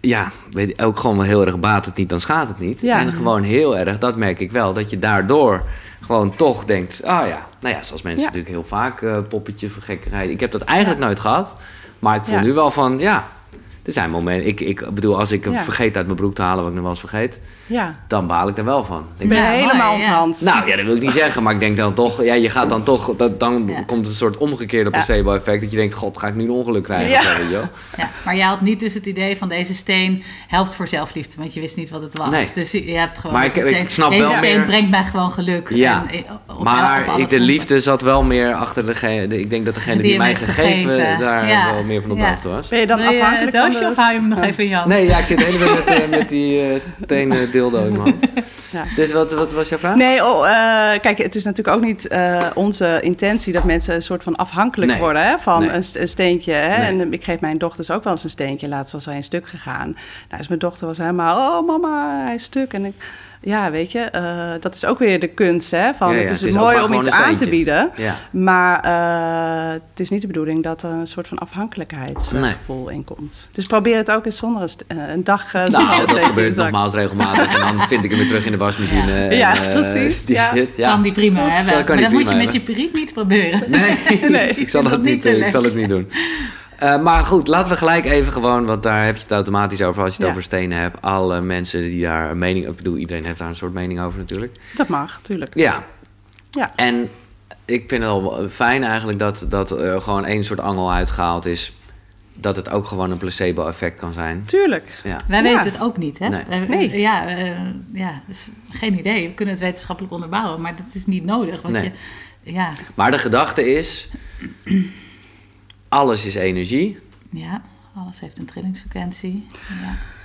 ja, weet ook gewoon wel heel erg baat het niet, dan schaadt het niet. Ja. En gewoon heel erg, dat merk ik wel, dat je daardoor gewoon toch denkt, ah oh ja, nou ja, zoals mensen natuurlijk heel vaak uh, poppetje voor gekkigheid. Ik heb dat eigenlijk nooit gehad, maar ik voel nu wel van, ja, er zijn momenten. Ik, ik bedoel, als ik ja. vergeet uit mijn broek te halen wat ik nog wel eens vergeet, ja. dan baal ik er wel van. Ik ben helemaal onthand. Nou ja, dat wil ik niet zeggen, maar ik denk dan toch, ja, je gaat dan toch, dat, dan komt een soort omgekeerde placebo-effect. Dat je denkt, god, ga ik nu een ongeluk krijgen? Ja. Zo, ja. Maar je had niet dus het idee van deze steen helpt voor zelfliefde, want je wist niet wat het was. Nee. Dus je hebt gewoon. Maar ik, ik snap deze wel steen meer... brengt mij gewoon geluk. Ja. En, eh, op, maar op ik, de liefde zat wel meer achter degene. Ik denk dat degene die, die mij gegeven, gegeven daar wel meer van op de hoogte was. Ben je dan afhankelijk van de... of hou je hem nog even in je Nee, ja, ik zit helemaal met, uh, met die uh, stenen dildo in mijn hand. Ja. Dus wat, wat was jouw vraag? Nee, oh, uh, kijk, het is natuurlijk ook niet onze intentie dat mensen een soort van afhankelijk nee. worden hè, van nee. een, een, steentje. Hè? Nee. En ik geef mijn dochters ook wel eens een steentje. Laatst was hij een stuk gegaan. Nou, dus mijn dochter was helemaal, oh mama, hij is stuk. En ik, ja, weet je, uh, dat is ook weer de kunst. Hè? Van, ja, ja, het is, het is mooi om iets aan te bieden. Ja. Maar uh, het is niet de bedoeling dat er een soort van afhankelijkheidsgevoel nee. in komt. Dus probeer het ook eens zonder een, een dag uh, Nou, dat gebeurt nogmaals regelmatig. En dan vind ik hem weer terug in de wasmachine. Ja, precies. Die ja. Zit, ja. Kan die prima hebben. Dat maar dat moet je met je periet niet proberen. Nee, nee. ik, zal het niet, ik zal het niet doen. Uh, maar goed, laten we gelijk even gewoon, want daar heb je het automatisch over als je het ja. over stenen hebt. Alle mensen die daar een mening, ik bedoel, iedereen heeft daar een soort mening over natuurlijk. Dat mag, natuurlijk. Ja. ja. En ik vind het wel fijn eigenlijk dat, dat er gewoon één soort angel uitgehaald is. Dat het ook gewoon een placebo-effect kan zijn. Tuurlijk. Ja. Wij weten het ook niet, hè? Nee. nee. Ja, uh, ja, dus geen idee. We kunnen het wetenschappelijk onderbouwen, maar dat is niet nodig. Want nee. je, ja. Maar de gedachte is alles is energie. Ja, alles heeft een trillingsfrequentie. Ja.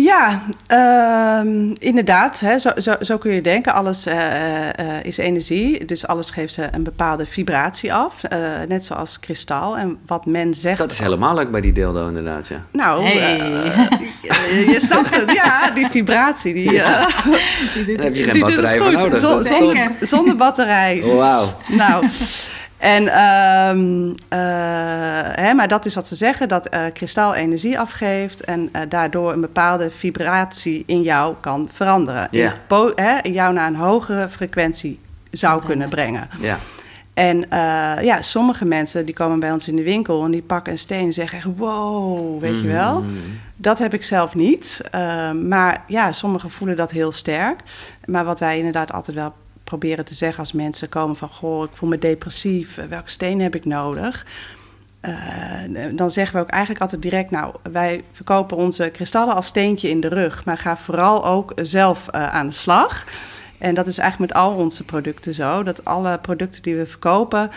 Ja, uh, inderdaad. Hè, zo, zo, zo, kun je denken. Alles uh, uh, is energie. Dus alles geeft een bepaalde vibratie af. Uh, net zoals kristal. En wat men zegt... Dat is helemaal leuk bij die deeldo inderdaad, ja. Nou, je, je, snapt het. Ja, die vibratie. Die, ja. die Daar heb je geen batterij voor nodig. Zonder, zonder batterij. Wauw. Nou... En, um, uh, hè, maar dat is wat ze zeggen, dat uh, kristal energie afgeeft en uh, daardoor een bepaalde vibratie in jou kan veranderen. Yeah. hè, jou naar een hogere frequentie zou kunnen brengen. Ja. En ja, sommige mensen die komen bij ons in de winkel en die pakken een steen en zeggen echt wow, weet je wel. Mm. Dat heb ik zelf niet. maar ja, sommigen voelen dat heel sterk. Maar wat wij inderdaad altijd wel proberen te zeggen als mensen komen van... goh, ik voel me depressief, welke steen heb ik nodig? Uh, dan zeggen we ook eigenlijk altijd direct... nou, wij verkopen onze kristallen als steentje in de rug... maar ga vooral ook zelf uh, aan de slag... En dat is eigenlijk met al onze producten zo. Dat alle producten die we verkopen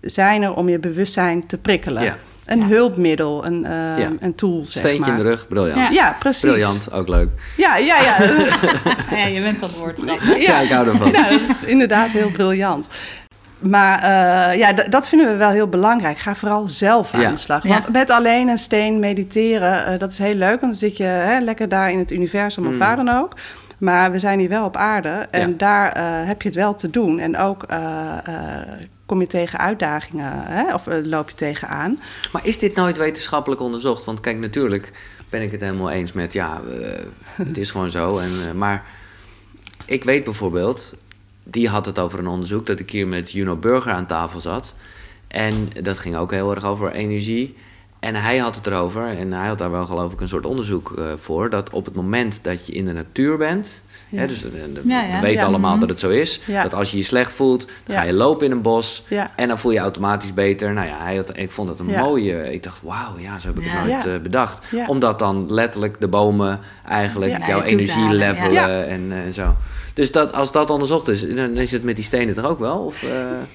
zijn er om je bewustzijn te prikkelen. Ja een hulpmiddel, een, uh, een tool, zeg Steentje maar. in de rug, briljant. Ja, precies. Briljant, ook leuk. Ja, ja, ja. ja, je bent van het woord. Ja. ja, ik hou ervan. Ja, dat is inderdaad heel briljant. Maar uh, ja, dat vinden we wel heel belangrijk. Ga vooral zelf aan de slag. Want met alleen een steen mediteren, uh, dat is heel leuk. Want dan zit je hè, lekker daar in het universum of mm. waar dan ook. Maar we zijn hier wel op aarde en daar uh, heb je het wel te doen. En ook kom je tegen uitdagingen hè? of uh, loop je tegen aan. Maar is dit nooit wetenschappelijk onderzocht? Want kijk, natuurlijk ben ik het helemaal eens met ja, uh, het is gewoon zo. En, uh, maar ik weet bijvoorbeeld, die had het over een onderzoek dat ik hier met Juno Burger aan tafel zat. En dat ging ook heel erg over energie. En hij had het erover, en hij had daar wel geloof ik een soort onderzoek voor, dat op het moment dat je in de natuur bent, ja. dus we weten allemaal mhm. dat het zo is. Dat als je je slecht voelt, dan ga je lopen in een bos. En dan voel je automatisch beter. Nou ja, hij had, ik vond het een mooie... Ik dacht, wauw, ja, zo heb ik het nooit uh, bedacht. Omdat dan letterlijk de bomen eigenlijk jouw energie levelen en, en zo. Dus dat, als dat onderzocht is, dan is het met die stenen toch ook wel? Of, uh,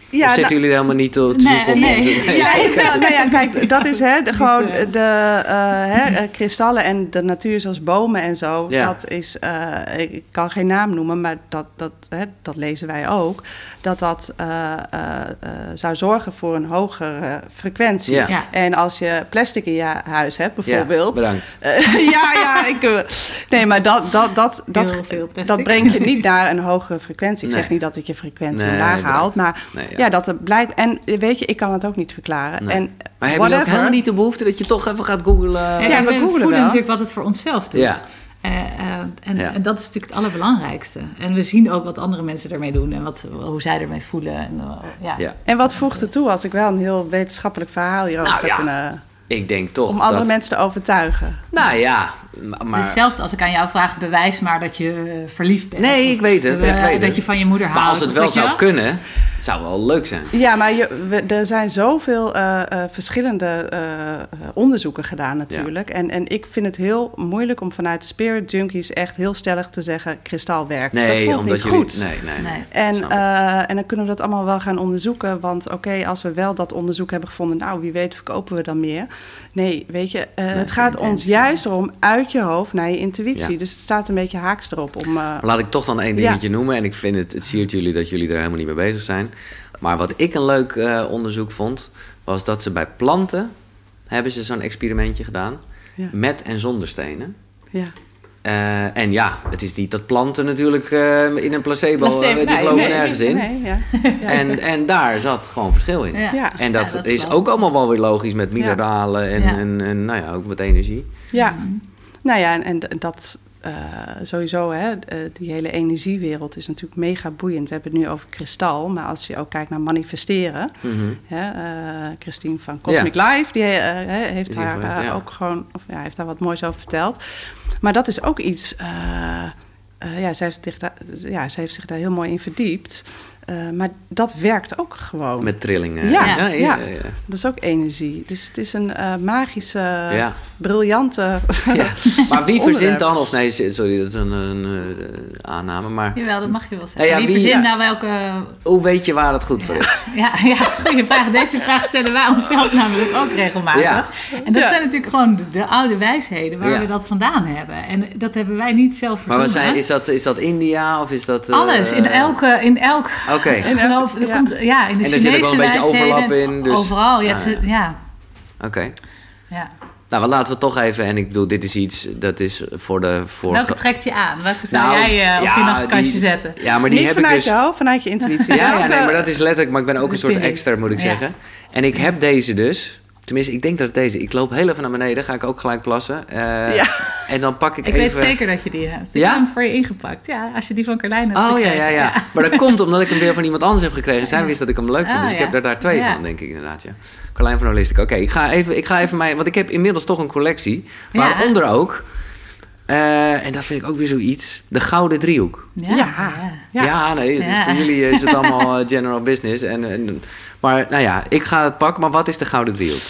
ja, of zitten nou, jullie helemaal niet te, te zoeken? Nee, nee. nee. Ja, nou ja, kijk, dat is hè, de, gewoon de uh, hè, kristallen en de natuur zoals bomen en zo. Dat is, uh, ik kan geen naam noemen, maar dat, dat, hè, dat lezen wij ook, dat dat uh, zou zorgen voor een hogere frequentie. Ja. En als je plastic in je huis hebt, bijvoorbeeld. Ja, bedankt. ja, ja, ik, nee, maar dat, dat, dat, dat, dat brengt je niet naar een hogere frequentie. Ik zeg niet dat het je frequentie nee, laag haalt, maar ja. dat er blijkt. En weet je, ik kan het ook niet verklaren. En maar heb je ook helemaal niet de behoefte dat je toch even gaat googlen? Ja, ja we, we voelen natuurlijk wat het voor onszelf doet. Ja. Uh, en, en, dat is natuurlijk het allerbelangrijkste. En we zien ook wat andere mensen ermee doen en wat, hoe zij ermee voelen. En, uh, ja, ja. en wat voegt er toe als ik wel een heel wetenschappelijk verhaal hierover nou, zou kunnen... Ik denk toch Om andere mensen te overtuigen. Nou ja, maar... Hetzelfde als ik aan jou vraag, bewijs maar dat je verliefd bent. Nee, ik weet het. ik weet dat je van je moeder houdt. Maar als het wel zou kunnen, zou wel leuk zijn. Ja, maar je, er zijn zoveel uh, uh, verschillende uh, onderzoeken gedaan natuurlijk. En, en ik vind het heel moeilijk om vanuit Spirit Junkies echt heel stellig te zeggen... kristal werkt. Nee, dat voelt omdat niet jullie, goed. Nee, nee, nee. En, en dan kunnen we dat allemaal wel gaan onderzoeken. Want oké, als we wel dat onderzoek hebben gevonden... nou, wie weet verkopen we dan meer. Nee, weet je, het gaat ons juist erom uit je hoofd naar je intuïtie. Dus het staat een beetje haaks erop. Om, Laat ik toch dan één dingetje noemen. En ik vind het, het siert jullie dat jullie er helemaal niet mee bezig zijn. Maar wat ik een leuk uh, onderzoek vond, was dat ze bij planten hebben ze zo'n experimentje gedaan ja. met en zonder stenen. Ja. Uh, en ja, het is niet dat planten natuurlijk uh, in een placebo, placebo die nee, geloven nee, nergens in. Nee, ja. en, en daar zat gewoon verschil in. Ja. En dat, dat is ook allemaal wel weer logisch met mineralen en, en, en, nou ja, ook met energie. Ja, mm. nou ja, en, en dat uh, sowieso, hè, eh, die hele energiewereld is natuurlijk mega boeiend. We hebben het nu over kristal, maar als je ook kijkt naar manifesteren. Mm -hmm. hè, uh, Christine van Cosmic ja. Life, die heeft daar geweest, ja. ook gewoon, of, ja, heeft daar wat moois over verteld. Maar dat is ook iets, ja, zij heeft, zich daar, ja, zij heeft zich daar heel mooi in verdiept. Uh, maar dat werkt ook gewoon. Met trillingen. Ja, ja, ja, ja, dat is ook energie. Dus het is een uh, magische, briljante. maar wie verzint dan, of nee, sorry, dat is een, een, uh, aanname. Maar, Jawel, dat mag je wel zeggen. wie, wie verzint nou welke. Hoe weet je waar het goed voor is? Ja, ja, goede vraag. Deze vraag stellen wij onszelf namelijk ook regelmatig. En dat zijn natuurlijk gewoon de, de, oude wijsheden waar we dat vandaan hebben. En dat hebben wij niet zelf verzonnen. Maar wat zijn, is, dat, is dat India of is dat. Alles, in elke. In elk Oké. Okay. geloof, er ja. Komt, ja, in de en er zit ook wel een beetje overlap in. Dus... Overal, ja. Ah, ja. ja. Oké. Okay. Ja. Nou, laten we toch even, en ik bedoel, dit is iets, dat is voor de... Voor... Welke trekt je aan? Welke zou nou, jij uh, ja, op je nachtkastje zetten? Ja, maar die Niet heb vanuit ik dus... je hoofd, vanuit je intuïtie. ja, ja, nee, maar dat is letterlijk, maar ik ben ook een soort extra, moet ik zeggen. En ik heb deze dus, Tenminste, ik denk dat het deze... Ik loop heel even naar beneden, ga ik ook gelijk plassen. Uh, ja. En dan pak ik, ik even... Ik weet zeker dat je die hebt. Ik ja? heb hem voor je ingepakt. Ja, als je die van Carlijn hebt Oh, ja, ja, ja. Maar dat komt omdat ik hem weer van iemand anders heb gekregen. Zij wist dat ik hem leuk vond. Ah, dus ik heb er daar twee van, denk ik inderdaad, ja. Carlijn van Holistic. Oké, ik ga even, ik ga even mijn... Want ik heb inmiddels toch een collectie. Waaronder ook... Uh, en dat vind ik ook weer zoiets. De gouden driehoek. Ja, ja. ja. ja nee, dus voor jullie is het allemaal general business. En, en maar nou ja, ik ga het pakken. Maar wat is de Gouden Driehoek?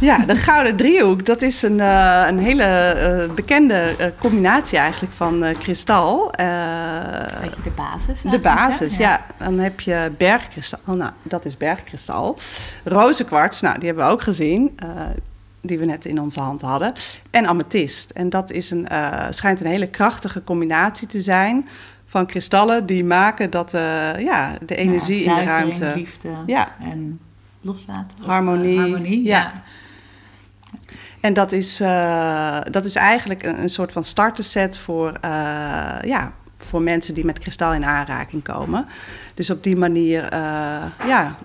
Ja, de Gouden Driehoek, dat is een, uh, een hele uh, bekende uh, combinatie eigenlijk van kristal. Weet je, de basis? De basis, ja. ja. Dan heb je bergkristal. Oh, nou, dat is bergkristal. Rozenkwarts, nou, die hebben we ook gezien die we net in onze hand hadden. En amethyst. En dat is een, schijnt een hele krachtige combinatie te zijn van kristallen die maken dat uh, ja, de energie ja, in de ruimte. liefde ja. en loslaten. Harmonie. Of, uh, harmonie ja. ja. En dat is, uh, dat is eigenlijk een, een, soort van starterset voor, ja, voor mensen die met kristal in aanraking komen. Dus op die manier ja,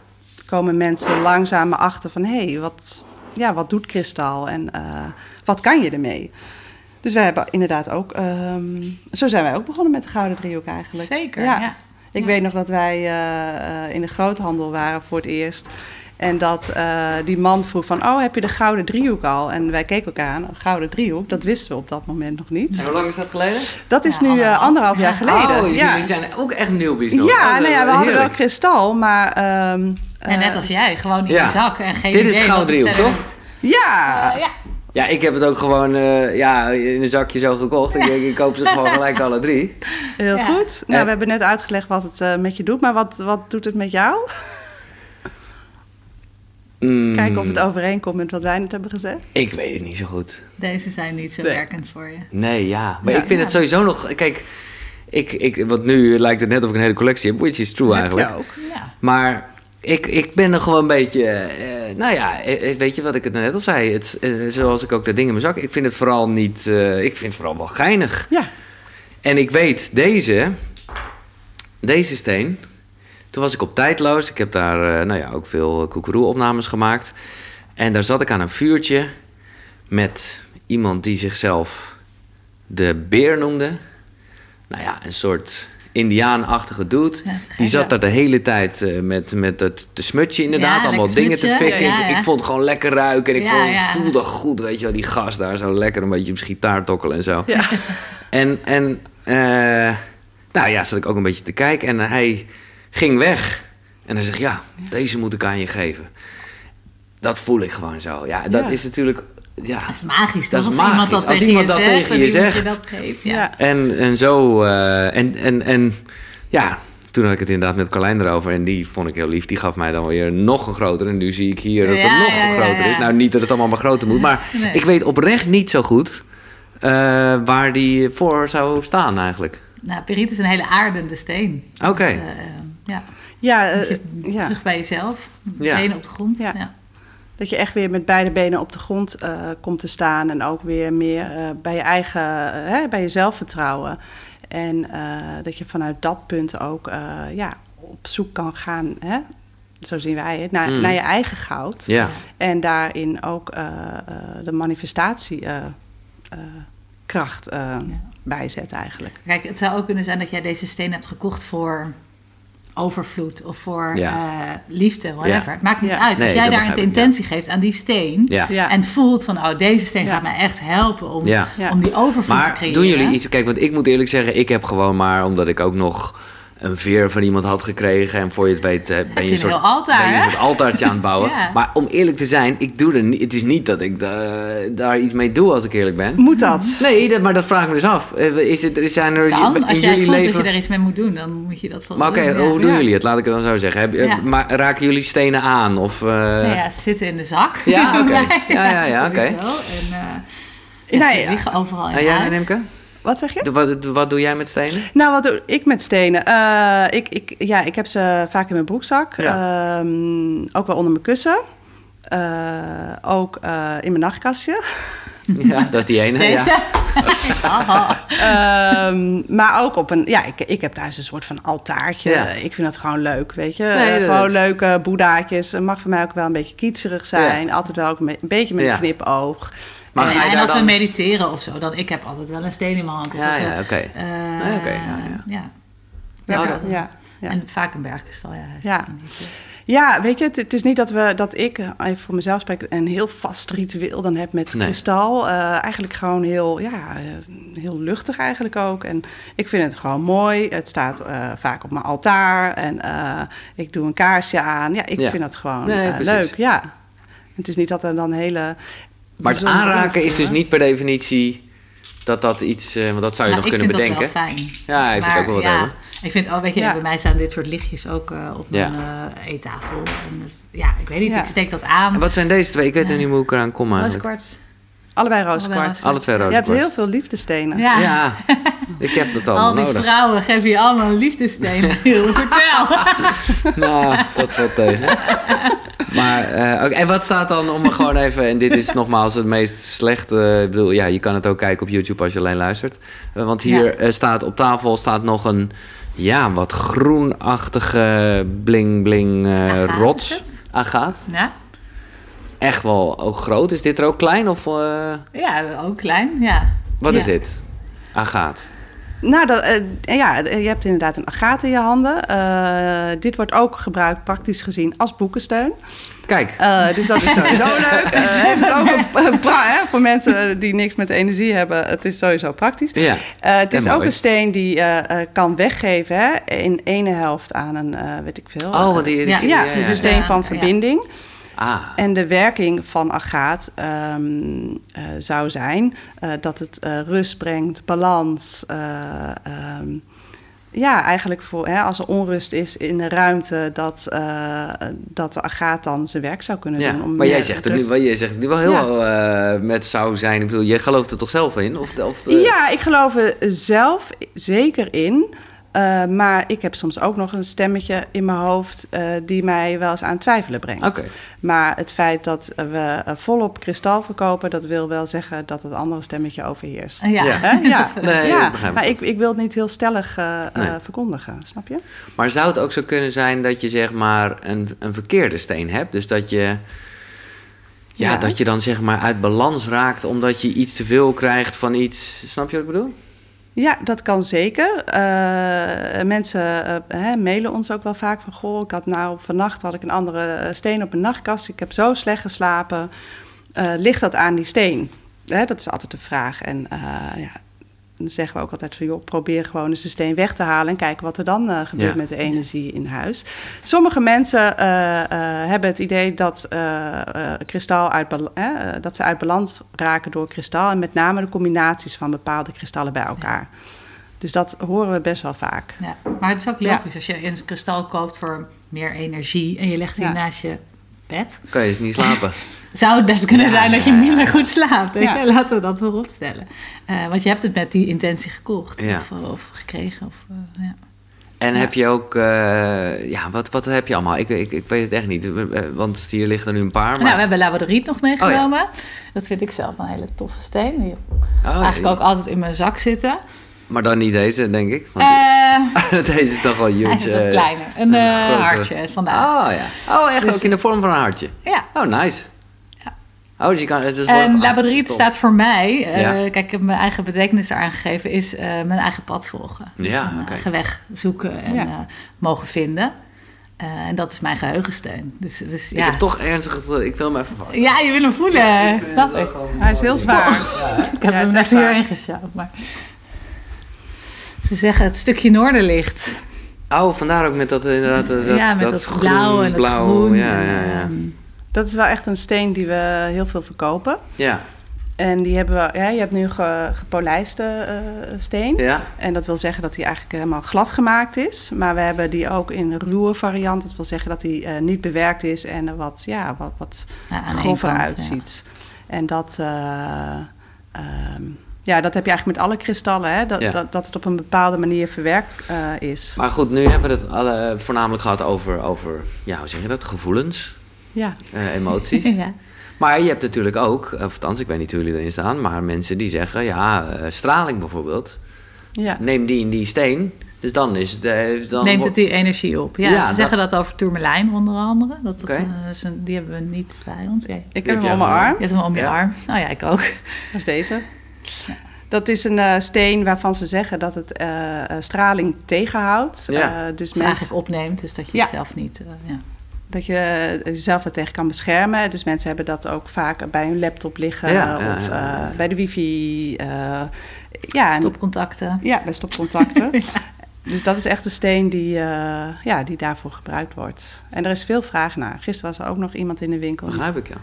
komen mensen langzaam achter van... hé, hey, wat, ja, wat doet kristal en wat kan je ermee? Dus wij hebben inderdaad ook, um, zo zijn wij ook begonnen met de Gouden Driehoek eigenlijk. Zeker, ja. Ik weet nog dat wij uh, in de groothandel waren voor het eerst. En dat uh, die man vroeg van, oh, heb je de Gouden Driehoek al? En wij keken elkaar aan, Gouden Driehoek, dat wisten we op dat moment nog niet. En hoe lang is dat geleden? Dat is ja, nu anderhalf, anderhalf jaar geleden. Oh, ja. jullie zijn ook echt nieuwbies nog. Ja, oh, nou ja, we hadden wel kristal, maar... Um, en net als jij, gewoon in je zak en geen Dit is de Gouden Driehoek, toch? Ja. ja. Ja, ik heb het ook gewoon uh, ja, in een zakje zo gekocht. Ik denk, ik koop ze gewoon gelijk alle drie. Heel ja. goed. Nou, we hebben net uitgelegd wat het uh, met je doet. Maar wat, wat doet het met jou? Mm. Kijken of het overeenkomt met wat wij net hebben gezegd. Ik weet het niet zo goed. Deze zijn niet zo nee. werkend voor je. Nee, ja. Maar ja, ik vind het sowieso nog... Kijk, Ik, ik, want nu lijkt het net of ik een hele collectie heb, which is true eigenlijk. ook. Ja. Maar ik, ik ben er gewoon een beetje. eh, nou ja, eh, weet je wat ik het net al zei? Het, eh, zoals ik ook dat ding in mijn zak. Ik vind het vooral niet. eh, ik vind het vooral wel geinig. Ja. En ik weet, deze. Deze steen. Toen was ik op tijdloos. Ik heb daar eh, nou ja, ook veel koekeroe-opnames gemaakt. En daar zat ik aan een vuurtje. Met iemand die zichzelf de beer noemde. Nou ja, een soort indiaanachtige dude. Ja, die zat daar de hele tijd eh, met, met het te smutje inderdaad. Ja, allemaal dingen te fikken. Ja, Ik, ja. ik vond het gewoon lekker ruiken. En ik Ja, vond, ja. voelde goed, weet je wel. Die gast daar zo lekker een beetje op zijn gitaar tokkelen en zo. Ja. En, en eh, nou ja, zat ik ook een beetje te kijken. En hij ging weg. En hij zegt, ja, deze moet ik aan je geven. Dat voel ik gewoon zo. Ja, dat Ja. is natuurlijk... Ja. Dat is magisch, Dat toch? is Als iemand dat Als tegen iemand je dat zegt, tegen en je zegt. dat geeft, ja. Ja. En, en zo... eh, en, en, en ja, toen had ik het inderdaad met Carlijn erover. En die vond ik heel lief. Die gaf mij dan weer nog een groter. En nu zie ik hier dat het Ja, nog ja, groter ja. is. Nou, niet dat het allemaal maar groter moet. Maar Nee. ik weet oprecht niet zo goed... eh, waar die voor zou staan eigenlijk. Nou, periet is een hele aardende steen. Oké. Dus, eh, ja, Ja, je terug bij jezelf. Ja. Benen op de grond. Ja. Dat je echt weer met beide benen op de grond eh, komt te staan. En ook weer meer eh, bij je eigen, eh, hè, bij je zelfvertrouwen. En eh, dat je vanuit dat punt ook eh, ja, op zoek kan gaan, hè? zo zien wij het, naar, Mm. naar je eigen goud. Ja. En daarin ook eh, eh, de manifestatiekracht kracht eh, bijzet eigenlijk. Kijk, het zou ook kunnen zijn dat jij deze steen hebt gekocht voor overvloed of voor Ja. eh, liefde, whatever. Ja. Het maakt niet Ja. uit. Nee, Als jij daar een intentie geeft aan die steen Ja. Ja. en voelt van, oh, deze steen Ja. gaat mij echt helpen om, Ja. Ja. om die overvloed te Maar creëren. doen jullie iets? Kijk, want ik moet eerlijk zeggen, ik heb gewoon maar, omdat ik ook nog een veer van iemand had gekregen. En voor je het weet, eh, ben je je, een soort, altaar, ben je een soort altaartje aan het bouwen. Ja. Maar om eerlijk te zijn, ik doe er niet, het is niet dat ik da- daar iets mee doe als ik eerlijk ben. Moet dat? Nee, dat, maar dat vraag ik me dus af. Eh, Is het, zijn er Dan, in als jij jullie voelt leven... dat je er iets mee moet doen, dan moet je dat vooral Maar oké, ja. hoe doen Ja. jullie het? Laat ik het dan zo zeggen. Heb, Ja. maar, raken jullie stenen aan? Of, eh, Nou ja, ze zitten in de zak. Ja, oké. Ja, ja, ja, oké. En eh, ja, Nee, ze liggen overal in En jij, huis. Nemke? Wat zeg je? Wat, wat doe jij met stenen? Nou, wat doe ik met stenen? Eh, ik, ik, ja, ik heb ze vaak in mijn broekzak. Ehm, ook wel onder mijn kussen. Eh, ook eh, in mijn nachtkastje. Ja, dat is die ene. Deze? Ja. Ehm, maar ook op een... Ja, ik, ik heb thuis een soort van altaartje. Ja. Ik vind dat gewoon leuk, weet je. Nee, gewoon leuke boeddhaatjes. Het mag voor mij ook wel een beetje kietserig zijn. Altijd wel ook een, be- een beetje met Ja. een knipoog. Maar en ga je en daar als dan... we mediteren of zo, dan ik heb altijd wel een steen in mijn hand. Ja, Dus, ja, eh, oké. Nee, ja, ja. ja. Ja, Ja, dat- Ja, ja. En vaak een bergkristal, ja. is Ja. Ja, weet je, het, het is niet dat, we, dat ik, eh, even voor mezelf spreek, een heel vast ritueel dan heb met Nee. kristal. Eh, eigenlijk gewoon heel, ja, heel luchtig eigenlijk ook. En ik vind het gewoon mooi. Het staat eh, vaak op mijn altaar en eh, ik doe een kaarsje aan. Ja, ik Ja. vind dat gewoon Nee, leuk, ja. Het is niet dat er dan hele... Maar het aanraken is dus niet per definitie dat dat iets... eh, want dat zou je Nou, nog ik kunnen vind bedenken. dat wel fijn. Ja, ik vind het ook wel wat ja, hebben. Ik vind, oh, weet je, Ja. bij mij staan dit soort lichtjes ook eh, op Ja. mijn eh, eettafel. En, ja, ik weet niet, Ja. ik steek dat aan. En wat zijn deze twee? Ik weet niet hoe ik eraan kom eigenlijk. Rooskwarts. Allebei rooskwarts. Alle twee Je hebt heel veel liefdestenen. Ja. Ja, ik heb dat allemaal Al die nodig. vrouwen geven je allemaal een liefdesteen. Vertel. Nou, dat valt tegen. Maar, eh, oké, en wat staat dan om me gewoon even... En dit is nogmaals het meest slechte... Ik bedoel, ja, je kan het ook kijken op YouTube als je alleen luistert. Eh, want hier Ja. eh, staat op tafel staat nog een... Ja, wat groenachtige bling-bling eh rots. het? Agaat. Ja? Echt wel ook groot. Is dit er ook klein? Of eh, ja, ook klein. Ja. wat Ja. is dit? Agaat. Nou, dat, eh, ja, je hebt inderdaad een agaat in je handen. Eh, dit wordt ook gebruikt, praktisch gezien, als boekensteun. Kijk. Eh, dus dat is sowieso leuk. Eh, heeft het ook een, hè, voor mensen die niks met energie hebben. Het is sowieso praktisch. Ja. Eh, het is ook een steen die eh, eh, kan weggeven hè, in ene helft aan een, eh, weet ik veel. Oh, want die... Ja. die- ja, ja, het is een steen van ja. verbinding. Ah. En de werking van agaat ehm, eh, zou zijn eh, dat het eh, rust brengt, balans, eh, ehm, ja, eigenlijk voor, hè, als er onrust is in de ruimte, dat, dat de agaat dan zijn werk zou kunnen ja, doen. Om maar jij zegt, er nu, jij zegt nu wel heel ja. met zou zijn. Ik bedoel, jij gelooft er toch zelf in? Of, of de... Ja, ik geloof er zelf zeker in. Uh, maar ik heb soms ook nog een stemmetje in mijn hoofd uh, die mij wel eens aan het twijfelen brengt. Okay. Maar het feit dat we volop kristal verkopen, dat wil wel zeggen dat het andere stemmetje overheerst. Ja, ja. ja. nee, ja. maar ik, ik wil het niet heel stellig uh, nee. verkondigen, snap je? Maar zou het ook zo kunnen zijn dat je zeg maar een, een verkeerde steen hebt? Dus dat je. Ja, ja, dat je dan zeg maar uit balans raakt omdat je iets te veel krijgt van iets. Snap je wat ik bedoel? Ja, dat kan zeker. Uh, mensen uh, hè, mailen ons ook wel vaak van... goh, ik had nou vannacht had ik een andere steen op mijn nachtkast. Ik heb zo slecht geslapen. Ligt dat aan die steen? Hè, dat is altijd de vraag. En ja, dan zeggen we ook altijd van... joh, probeer gewoon eens de steen weg te halen... en kijken wat er dan gebeurt ja. met de energie in huis. Sommige mensen hebben het idee dat, kristal uit, dat ze uit balans raken door kristal... en met name de combinaties van bepaalde kristallen bij elkaar. Ja. Dus dat horen we best wel vaak. Ja, maar het is ook logisch. Ja. Als je een kristal koopt voor meer energie... en je legt die naast je bed... Kan je eens niet slapen. zou het best kunnen zijn dat je minder goed slaapt. Ja. Laten we dat voorop stellen. Uh, want je hebt het met die intentie gekocht of, of, gekregen. Of, uh, ja. En heb je ook, uh, ja, wat, wat heb je allemaal? Ik, ik, ik weet het echt niet, want hier liggen er nu een paar. Maar... Nou, we hebben labradoriet nog meegenomen. Oh, ja. Dat vind ik zelf een hele toffe steen. Die oh, eigenlijk ook altijd in mijn zak zitten. Maar dan niet deze, denk ik. Want uh, deze is toch wel huge. Hij is wat kleiner. Een, een hartje vandaag. Oh ja. Oh, echt dus, ook in de vorm van een hartje? Ja. Oh, nice. Oh, dus je kan, het is en labradoriet staat voor mij, uh, ja. kijk, ik heb mijn eigen betekenis eraan gegeven, is uh, mijn eigen pad volgen. Dus ja, mijn okay. eigen weg zoeken en ja. uh, mogen vinden. en dat is mijn geheugensteun. Dus, dus, ja. Ik heb toch ernstig, ik wil hem even vast. Ja, je wil hem voelen, ik snap ik. Hij is heel zwaar. ik heb hem net hierin gesjouwd, maar... Ze zeggen het stukje noorderlicht. Oh, vandaar ook met dat inderdaad dat, ja, met dat, dat blauw en dat blauw, groen. Ja, ja, ja. En, dat is wel echt een steen die we heel veel verkopen. Ja. En die hebben we, ja, je hebt nu ge, gepolijste uh, steen. Ja. En dat wil zeggen dat die eigenlijk helemaal glad gemaakt is. Maar we hebben die ook in een ruwe variant. Dat wil zeggen dat die uh, niet bewerkt is en wat, ja, wat, wat ja, grover uitziet. Ja. En dat, uh, um, ja, dat heb je eigenlijk met alle kristallen. Hè? Dat, Ja. dat, dat het op een bepaalde manier verwerkt is. Maar goed, nu hebben we het alle, voornamelijk gehad over, over, ja, hoe zeg je dat, gevoelens, Ja. eh, emoties. ja. Maar je hebt natuurlijk ook, of althans, ik weet niet hoe jullie erin staan, maar mensen die zeggen, ja, eh, straling bijvoorbeeld, Ja. neem die en die steen. Dus dan is het. eh, dan Neemt het die energie op. Ja, Ja, ze dat- zeggen dat over tourmelijn onder andere. Dat, dat, Oké. eh, is een, die hebben we niet bij ons. Je Ik heb heb hem om mijn arm. hebt hem om je Ja. arm. Oh ja, ik ook. Dat is deze. Dat is een eh, steen waarvan ze zeggen dat het eh, eh, straling tegenhoudt. Ja. Eh, dus mensen, eigenlijk opneemt, dus dat je Ja. het zelf niet... eh, ja. dat je jezelf daartegen kan beschermen. Dus mensen hebben dat ook vaak bij hun laptop liggen of ja, ja. eh, bij de wifi. eh, ja, en- Stopcontacten. ja, bij stopcontacten. Dus dat is echt de steen die, eh, ja, die daarvoor gebruikt wordt. En er is veel vraag naar. Gisteren was er ook nog iemand in de winkel. Begrijp ik, ja.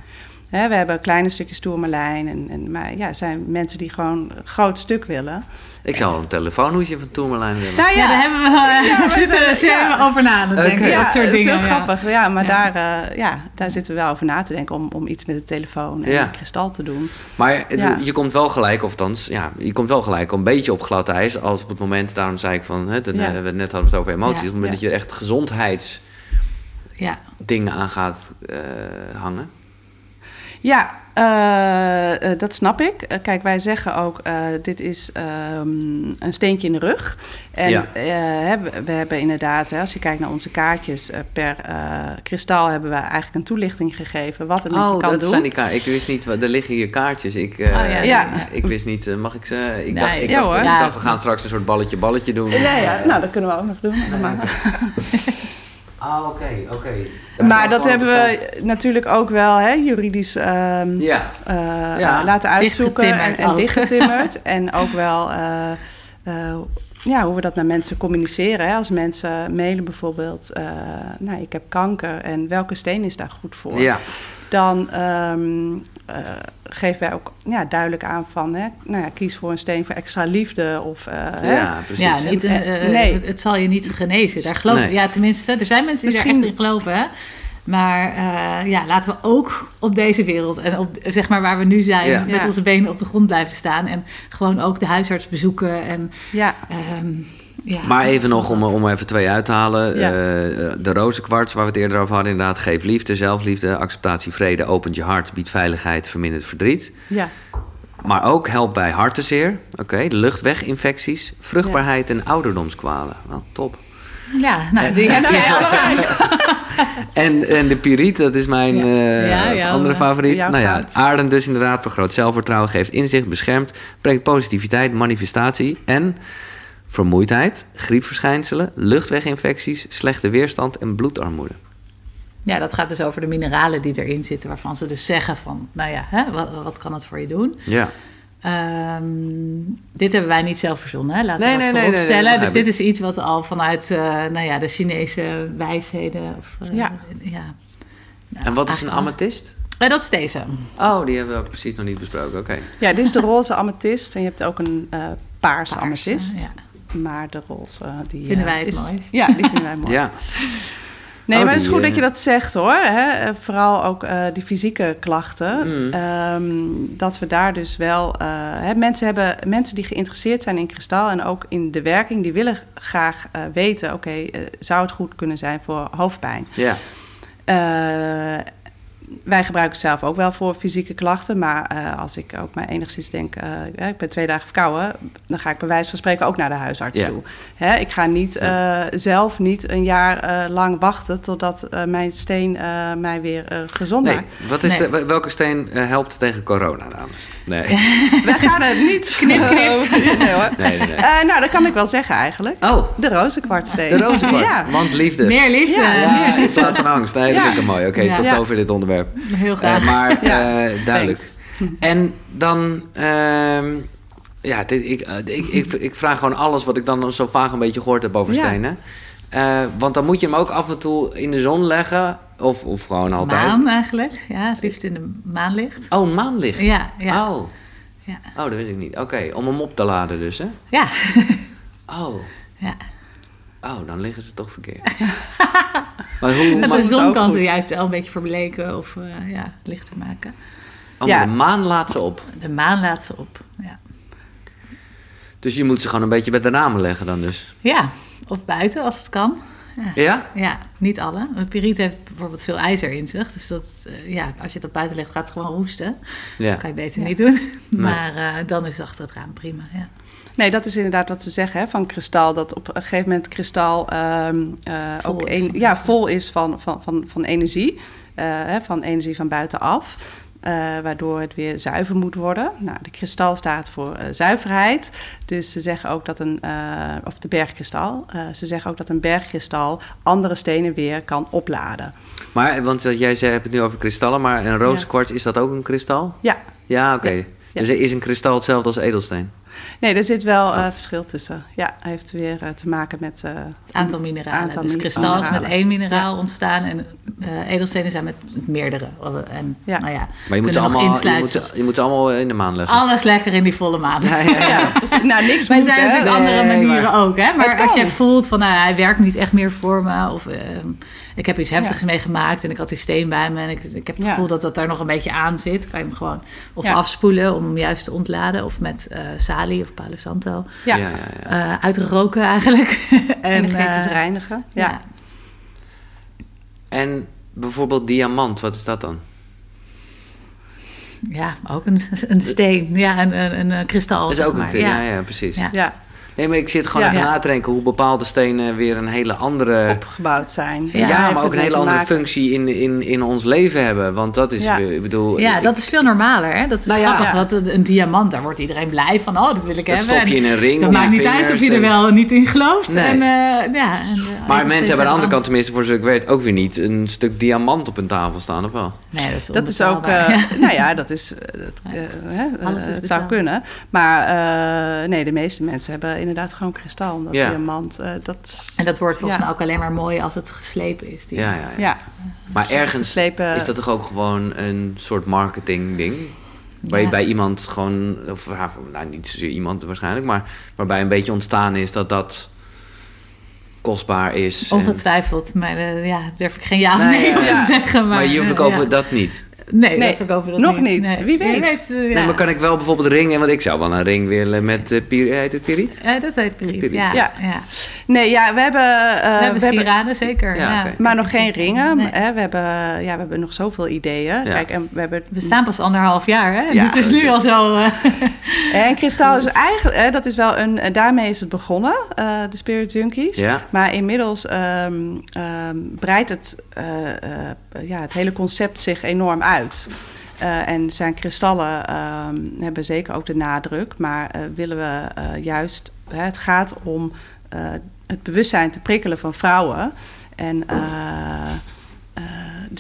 We hebben kleine stukjes tourmalijn. En, en, maar ja, er zijn mensen die gewoon een groot stuk willen. Ik zou wel een telefoonhoesje van Tourmalijn willen. Nou Ja, daar hebben we ja, maar zitten, dat- zitten ja. we over na te denken. Dat soort is dingen. heel ja. grappig. Ja, maar Ja. Daar, eh, ja, daar zitten we wel over na te denken om, om iets met de telefoon en kristal te doen. Maar je komt wel gelijk, of althans, ja, je komt wel gelijk een beetje op glad ijs. Als op het moment, daarom zei ik van, hè, de, Ja. we net hadden we het over emoties. Ja. Op het moment Ja. dat je er echt gezondheidsdingen Ja. aan gaat eh, hangen. Ja, eh, eh, dat snap ik. Eh, kijk, wij zeggen ook, eh, dit is ehm, een steentje in de rug. En Ja. eh, hè, we, we hebben inderdaad, hè, als je kijkt naar onze kaartjes, per eh, kristal hebben we eigenlijk een toelichting gegeven wat het met je Oh, kan dat doen. zijn die kaartjes. Ik wist niet, wat- er liggen hier kaartjes. Ik, eh, Oh, ja, ja. ja. ik wist niet, mag ik ze? Ik Nee, dacht, ik ja, dacht, ik dacht, we gaan straks een soort balletje-balletje doen. Ja, ja, nou, dat kunnen we ook nog doen. Maar, Ah, oké, oké. maar dat hebben we natuurlijk ook wel hè, juridisch ehm, Ja, eh, Ja. laten uitzoeken en, Dichtgetimmerd en ook. dichtgetimmerd. en ook wel eh, eh, ja, hoe we dat naar mensen communiceren. Hè. Als mensen mailen bijvoorbeeld, eh, nou, ik heb kanker en welke steen is daar goed voor? ja. Dan ehm, uh, geven wij ook ja, duidelijk aan van... Hè, nou ja, kies voor een steen voor extra liefde. Of, uh, ja, precies. Ja, niet, uh, nee. Het, zal je niet genezen. Daar geloof nee. Ja, tenminste, er zijn mensen die Misschien... er echt in geloven. Hè? Maar ja, laten we ook op deze wereld en op zeg maar waar we nu zijn, met onze benen op de grond blijven staan. En gewoon ook de huisarts bezoeken. En, ja. Um, ja, maar even nog om, om even twee uit te halen. Ja. Uh, de rozenkwarts, waar we het eerder over hadden, inderdaad. Geef liefde, zelfliefde, acceptatie, vrede, opent je hart, biedt veiligheid, vermindert verdriet. Ja. Maar ook helpt bij hartenzeer, oké, de luchtweginfecties, vruchtbaarheid en ouderdomskwalen. Wel top. Ja, nou, die heb jij allebei. en, en de piriet, dat is mijn ja. Uh, andere favoriet. Nou ja, aarden dus inderdaad vergroot zelfvertrouwen, geeft inzicht, beschermt, brengt positiviteit, manifestatie en vermoeidheid, griepverschijnselen, luchtweginfecties, slechte weerstand en bloedarmoede. Ja, dat gaat dus over de mineralen die erin zitten, waarvan ze dus zeggen van, nou ja, hè, wat, wat kan het voor je doen? Ja. Um, dit hebben wij niet zelf verzonnen, hè? laten we dat nee, vooropstellen. Nee, nee, dus dit is iets wat al vanuit uh, nou ja, de Chinese wijsheden... Of, uh, ja. ja. Nou, en wat is een amethyst? Uh, dat is deze. Oh, die hebben we ook precies nog niet besproken, oké. Ja, dit is de roze amethyst en je hebt ook een paarse, paarse amethyst. Ja. Maar de roze, die... Vinden wij het is, mooist. Ja, die vinden wij mooi. ja. Nee, oh, maar het is goed dat je dat zegt hoor. Hè? Vooral ook uh, die fysieke klachten. Mm. Um, dat we daar dus wel. Uh, hè, mensen, hebben, mensen die geïnteresseerd zijn in kristal en ook in de werking, die willen graag uh, weten: oké, okay, zou het goed kunnen zijn voor hoofdpijn? Ja wij gebruiken het zelf ook wel voor fysieke klachten. Maar uh, als ik ook maar enigszins denk, uh, ik ben twee dagen verkouden, dan ga ik bij wijze van spreken ook naar de huisarts ja. toe. Hè, ik ga niet uh, zelf niet een jaar lang wachten totdat mijn steen mij weer gezond nee. maakt. Wat is nee. de, welke steen helpt tegen corona, dames? Nee. We gaan het niet knip, knip. nee, hoor. Nee, nee, nou, dat kan ik wel zeggen eigenlijk. Oh. De rozenkwartsteen. De rozenkwarts, ja. want liefde. Meer liefde. Ja, in plaats van angst. Nee, dat vind ik mooi. Oké, okay, tot zover dit onderwerp. Heel graag. Uh, maar uh, duidelijk. En dan... Uh, ja, dit, ik, eh, ik, ik, ik, vraag gewoon alles wat ik dan zo vaag een beetje gehoord heb over stenen. Uh, want dan moet je hem ook af en toe in de zon leggen. Of, of gewoon altijd. Maan eigenlijk. Ja, het liefst in de maanlicht. Oh, maanlicht? Ja. ja. Oh. Ja. Oh, dat wist ik niet. Oké, om hem op te laden dus, hè? Ja. oh. Ja. Oh, dan liggen ze toch verkeerd. maar hoe, de zon kan ze juist wel een beetje verbleken of uh, ja, lichter maken. Oh, ja. de maan laat ze op? De maan laat ze op, ja. Dus je moet ze gewoon een beetje bij de ramen leggen dan dus? Ja, of buiten als het kan. Ja? Ja, ja niet alle. Een piriet heeft bijvoorbeeld veel ijzer in zich. Dus dat, uh, ja, als je het op buiten legt, gaat het gewoon roesten. Ja. Dat kan je beter niet doen. maar uh, dan is achter het raam prima, ja. Nee, dat is inderdaad wat ze zeggen hè, van kristal. Dat op een gegeven moment kristal um, uh, ook een, ja, vol is van, van, van, van energie. Uh, hè, van energie van buitenaf. Uh, waardoor het weer zuiver moet worden. Nou, de kristal staat voor uh, zuiverheid. Dus ze zeggen ook dat een, uh, of de bergkristal, ze zeggen ook dat een bergkristal andere stenen weer kan opladen. Maar, want jij zei, hebt het nu over kristallen, maar een rooskwarts, ja. is dat ook een kristal? Ja. Ja, oké. Okay. Ja. Dus is een kristal hetzelfde als edelsteen? Nee, er zit wel uh, verschil tussen. Ja, heeft weer uh, te maken met... Uh, aantal mineralen. Aantal dus kristal is met één mineraal ja. ontstaan en edelstenen zijn met meerdere. En, ja. Nou ja, maar je moet, ze allemaal, je, moet je moet ze allemaal in de maan leggen. Alles lekker in die volle maan. Ja, ja, ja. nou, niks Wij moet, zijn natuurlijk nee, andere manieren maar, ook. Hè? Maar als je voelt van nou, hij werkt niet echt meer voor me... of ehm, ik heb iets heftigs ja. meegemaakt en ik had die steen bij me. En ik, ik heb het gevoel dat dat daar nog een beetje aan zit. Kan je hem gewoon of ja. afspoelen om hem juist te ontladen. Of met uh, salie of Palo Santo. Ja. ja uh, uitgeroken eigenlijk. en energetisch uh, reinigen. Ja. En bijvoorbeeld diamant, wat is dat dan? Ja, ook een, een steen. Ja, een, een, een kristal. Dat is ook een kristal, ja. ja, precies. ja. Nee, maar ik zit gewoon ja. even na te denken hoe bepaalde stenen weer een hele andere... Opgebouwd zijn. Ja, ja maar ook een hele andere functie in, in, in ons leven hebben. Want dat is, ja. ik bedoel... Ja, dat is veel normaler, hè? Dat is nou grappig. Dat een, een, diamant, daar wordt iedereen blij van. Oh, dat wil ik dat hebben. stop je in een ring Dat maakt niet uit of je er wel niet in gelooft. Nee. En, uh, ja, en, uh, maar mensen hebben aan de andere kant, tenminste voor zover ik weet... ook weer niet een stuk diamant op hun tafel staan, of wel? Nee, dat is, dat is ook... Uh, nou ja, dat is... het zou kunnen. Maar nee, de meeste mensen hebben inderdaad gewoon kristal. Dat ja. diamant, uh, dat... En dat wordt volgens ja. mij ook alleen maar mooi als het geslepen is. Ja, ja, ja. Maar ergens is dat toch ook gewoon een soort marketing ding? Waar je bij iemand gewoon, of nou, niet zozeer iemand waarschijnlijk, maar waarbij een beetje ontstaan is dat dat kostbaar is. Ongetwijfeld, en... maar uh, ja, durf ik geen ja of nee, te zeggen. Maar, maar je verkopen dat niet. Nee, nee dat verkopen dat nog niet. niet. Wie weet. weet uh, nee, maar kan ik wel bijvoorbeeld ringen? Want ik zou wel een ring willen met uh, Pir heet het Piriet? Ja, dat heet Piriet, Ja. ja. Nee, ja, we hebben... Uh, we hebben sieraden, zeker. Ja, okay. Maar nog geen ringen. Nee. Hè? We, hebben, ja, we hebben nog zoveel ideeën. Kijk, en we, hebben... we staan pas anderhalf jaar, hè? Ja, het is nu al zo... en Kristal is eigenlijk... Hè, dat is wel een... Daarmee is het begonnen, de Spirit Junkies. Ja. Maar inmiddels um, um, breidt het, ja, het hele concept zich enorm uit. Uh, en zijn kristallen uh, hebben zeker ook de nadruk, maar uh, willen we uh, juist, het gaat om het bewustzijn te prikkelen van vrouwen. En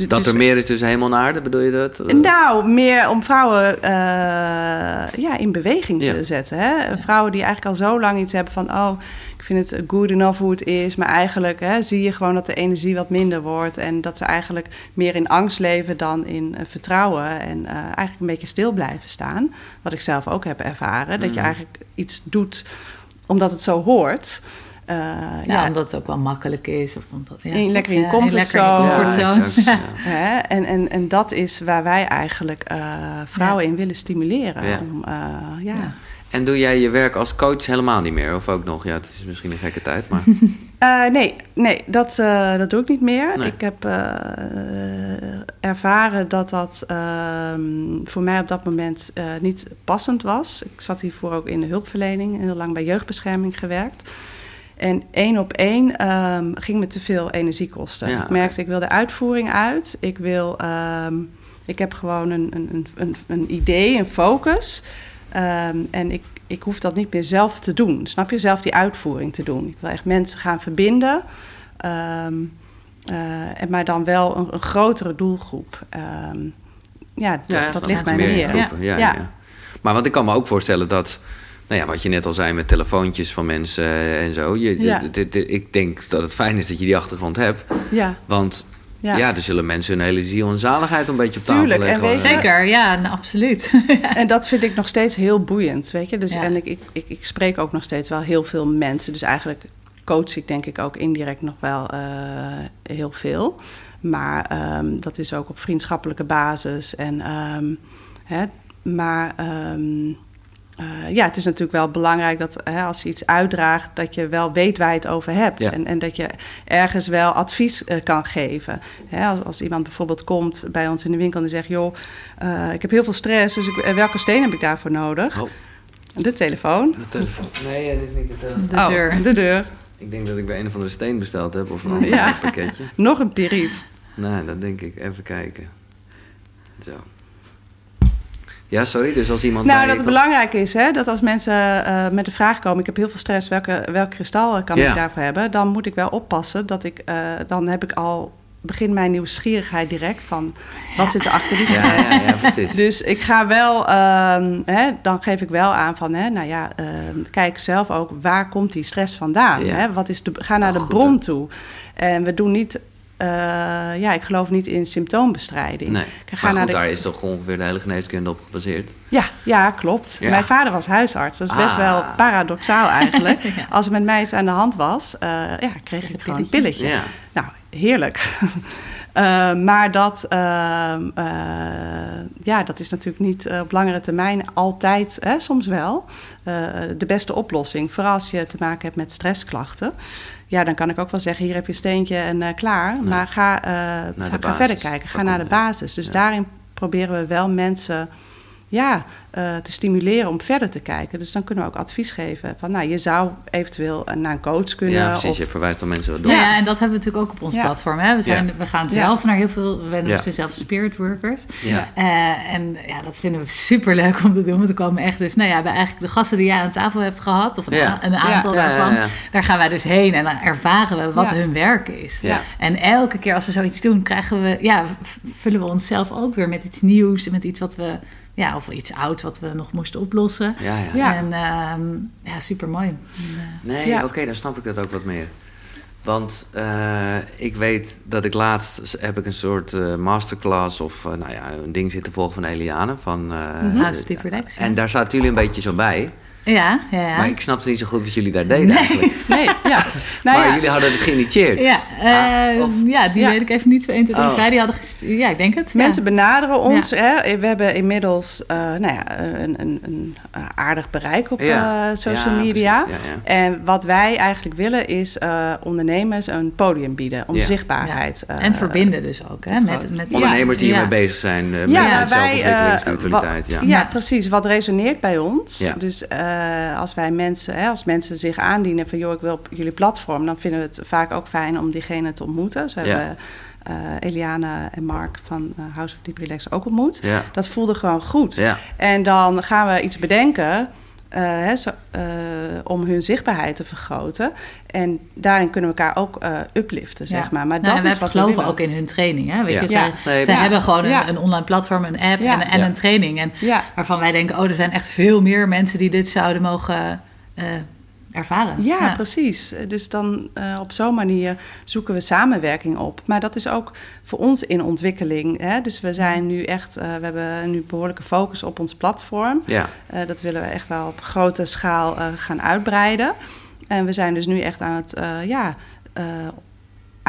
dat dus er meer is tussen hemel en aarde, bedoel je dat? Nou, meer om vrouwen uh, ja, in beweging te zetten. Hè? Vrouwen die eigenlijk al zo lang iets hebben van... oh, ik vind het good enough hoe het is. Maar eigenlijk hè, zie je gewoon dat de energie wat minder wordt... en dat ze eigenlijk meer in angst leven dan in uh, vertrouwen... en eigenlijk een beetje stil blijven staan. Wat ik zelf ook heb ervaren. Dat je mm. eigenlijk iets doet omdat het zo hoort... Uh, ja, ja, omdat het ook wel makkelijk is. Of omdat, ja, in, lekker in comfortzone. comfortzone. Ja, en, en, en dat is waar wij eigenlijk uh, vrouwen in willen stimuleren. Om, uh, ja. En doe jij je werk als coach helemaal niet meer? Of ook nog? Ja, het is misschien een gekke tijd, maar... nee, nee dat, dat doe ik niet meer. Nee. Ik heb ervaren dat dat ehm, voor mij op dat moment niet passend was. Ik zat hiervoor ook in de hulpverlening. Heel lang bij jeugdbescherming gewerkt. En één op één um, ging me te veel energie kosten. ik merkte, ik wil de uitvoering uit. Ik wil, um, ik heb gewoon een, een, een, een idee, een focus. Um, en ik, ik hoef dat niet meer zelf te doen. Snap je? Zelf die uitvoering te doen. Ik wil echt mensen gaan verbinden. Uh, en maar dan wel een, een grotere doelgroep. ja, ja, dat, ligt mij meer. Ja. Ja, ja. Maar wat ik kan me ook voorstellen dat nou ja, wat je net al zei met telefoontjes van mensen en zo. Je, ja. ik denk dat het fijn is dat je die achtergrond hebt. Ja. Want ja. ja, er zullen mensen hun hele ziel en zaligheid een beetje op tafel Tuurlijk, leggen. En zeker, ja, nou, absoluut. en dat vind ik nog steeds heel boeiend, weet je. Dus, En ik, ik, ik, ik, spreek ook nog steeds wel heel veel mensen. Dus eigenlijk coach ik denk ik ook indirect nog wel uh, heel veel. Maar um, dat is ook op vriendschappelijke basis. En, um, hè, maar... Um, uh, ja, het is natuurlijk wel belangrijk dat hè, als je iets uitdraagt, dat je wel weet waar je het over hebt. En, en dat je ergens wel advies uh, kan geven. Hè, als, als iemand bijvoorbeeld komt bij ons in de winkel en zegt: Joh, uh, ik heb heel veel stress, dus ik, welke steen heb ik daarvoor nodig? Oh. De telefoon. De telefoon. Nee, dat is niet de telefoon. De oh, deur. De deur. Ik denk dat ik bij een of andere steen besteld heb of een ander ja. pakketje. Nog een piriet. Nou, dat denk ik. Even kijken. Zo. Ja, sorry. Dus als iemand. Nou, dat het belangrijk is hè, dat als mensen uh, met de vraag komen: ik heb heel veel stress, welke, welk kristal kan ik daarvoor hebben? Dan moet ik wel oppassen dat ik, uh, dan heb ik al. Begin mijn nieuwsgierigheid direct van wat zit er achter die stress. Ja, ja, precies. Dus ik ga wel, uh, hè, dan geef ik wel aan van, hè, nou ja, uh, kijk zelf ook waar komt die stress vandaan. Hè? Wat is de, ga naar oh, de bron toe. En we doen niet uh, ja, ik geloof niet in symptoombestrijding. Nee. maar goed, daar is toch ongeveer de hele geneeskunde op gebaseerd? Ja, ja klopt. Mijn vader was huisarts. Dat is best wel ah. paradoxaal eigenlijk. Als er met mij iets aan de hand was, uh, ja, kreeg ik gewoon een pilletje. Ja. Nou, heerlijk. Uh, maar dat, uh, ja, dat is natuurlijk niet op langere termijn altijd, hè, soms wel, de beste oplossing. Vooral als je te maken hebt met stressklachten ja, dan kan ik ook wel zeggen: hier heb je een steentje en uh, klaar. Maar ga, uh, ga, verder kijken, ga naar de basis. Dus daarin proberen we wel mensen ja, uh, te stimuleren om verder te kijken. Dus dan kunnen we ook advies geven van, nou, je zou eventueel naar een coach kunnen. Ja, precies. Of... Je verwijst dan mensen wat doen. Ja, en dat hebben we natuurlijk ook op ons platform. Hè? We, zijn, we gaan zelf naar heel veel, we zijn ja. zelf spirit workers. Ja. Uh, en ja, dat vinden we super leuk om te doen. Want er komen echt dus, nou ja, bij eigenlijk de gasten die jij aan tafel hebt gehad, of een, een aantal daarvan, daar gaan wij dus heen en dan ervaren we wat hun werk is. En elke keer als we zoiets doen, krijgen we, ja, vullen we onszelf ook weer met iets nieuws, met iets wat we ja, of iets oud wat we nog moesten oplossen. Ja, ja. En uh, ja, super mooi. Nee, oké, dan snap ik dat ook wat meer. Want uh, ik weet dat ik laatst heb ik een soort uh, masterclass of uh, nou ja, een ding zitten volgen van Eliane. Van, mm -hmm. House Deep Relax. En daar zaten jullie een beetje zo bij. Ja, ja, ja. Maar ik snapte niet zo goed wat jullie daar deden eigenlijk. Nee, ja. Nou, maar jullie hadden het geïnitieerd. Ja, uh, of, ja die weet ik even niet zo 1, 2, 3, oh. Die hadden ja, ik denk het. Mensen benaderen ons. Hè? We hebben inmiddels uh, nou ja, een, een, een, aardig bereik op uh, social media. En wat wij eigenlijk willen is ondernemers een podium bieden om zichtbaarheid. en verbinden dus ook. Hè? Met, met, ondernemers die ermee bezig zijn met ja, zelfontwikkeling, spiritualiteit. Ja. ja, precies. Wat resoneert bij ons. Dus uh, als wij mensen, hè, als mensen zich aandienen van joh, ik wil op jullie platform, dan vinden we het vaak ook fijn om diegene te ontmoeten. Ze ja. hebben uh, Eliana en Mark van uh, House of Deep Relax ook ontmoet. Ja. Dat voelde gewoon goed. Ja. En dan gaan we iets bedenken. Uh, hè, zo, uh, om hun zichtbaarheid te vergroten. En daarin kunnen we elkaar ook uh, upliften, zeg maar. Maar nou, dat is wat geloven ook in hun training. Hè? Weet ja. je, zij, nee, zij hebben gewoon een, een, online platform, een app en, en een training. En waarvan wij denken, oh, er zijn echt veel meer mensen die dit zouden mogen ervaren. Ja, ja, precies. Dus dan uh, op zo'n manier zoeken we samenwerking op. Maar dat is ook voor ons in ontwikkeling. Hè? Dus we zijn nu echt, uh, we hebben nu behoorlijke focus op ons platform. Ja. Uh, dat willen we echt wel op grote schaal gaan uitbreiden. En we zijn dus nu echt aan het, ja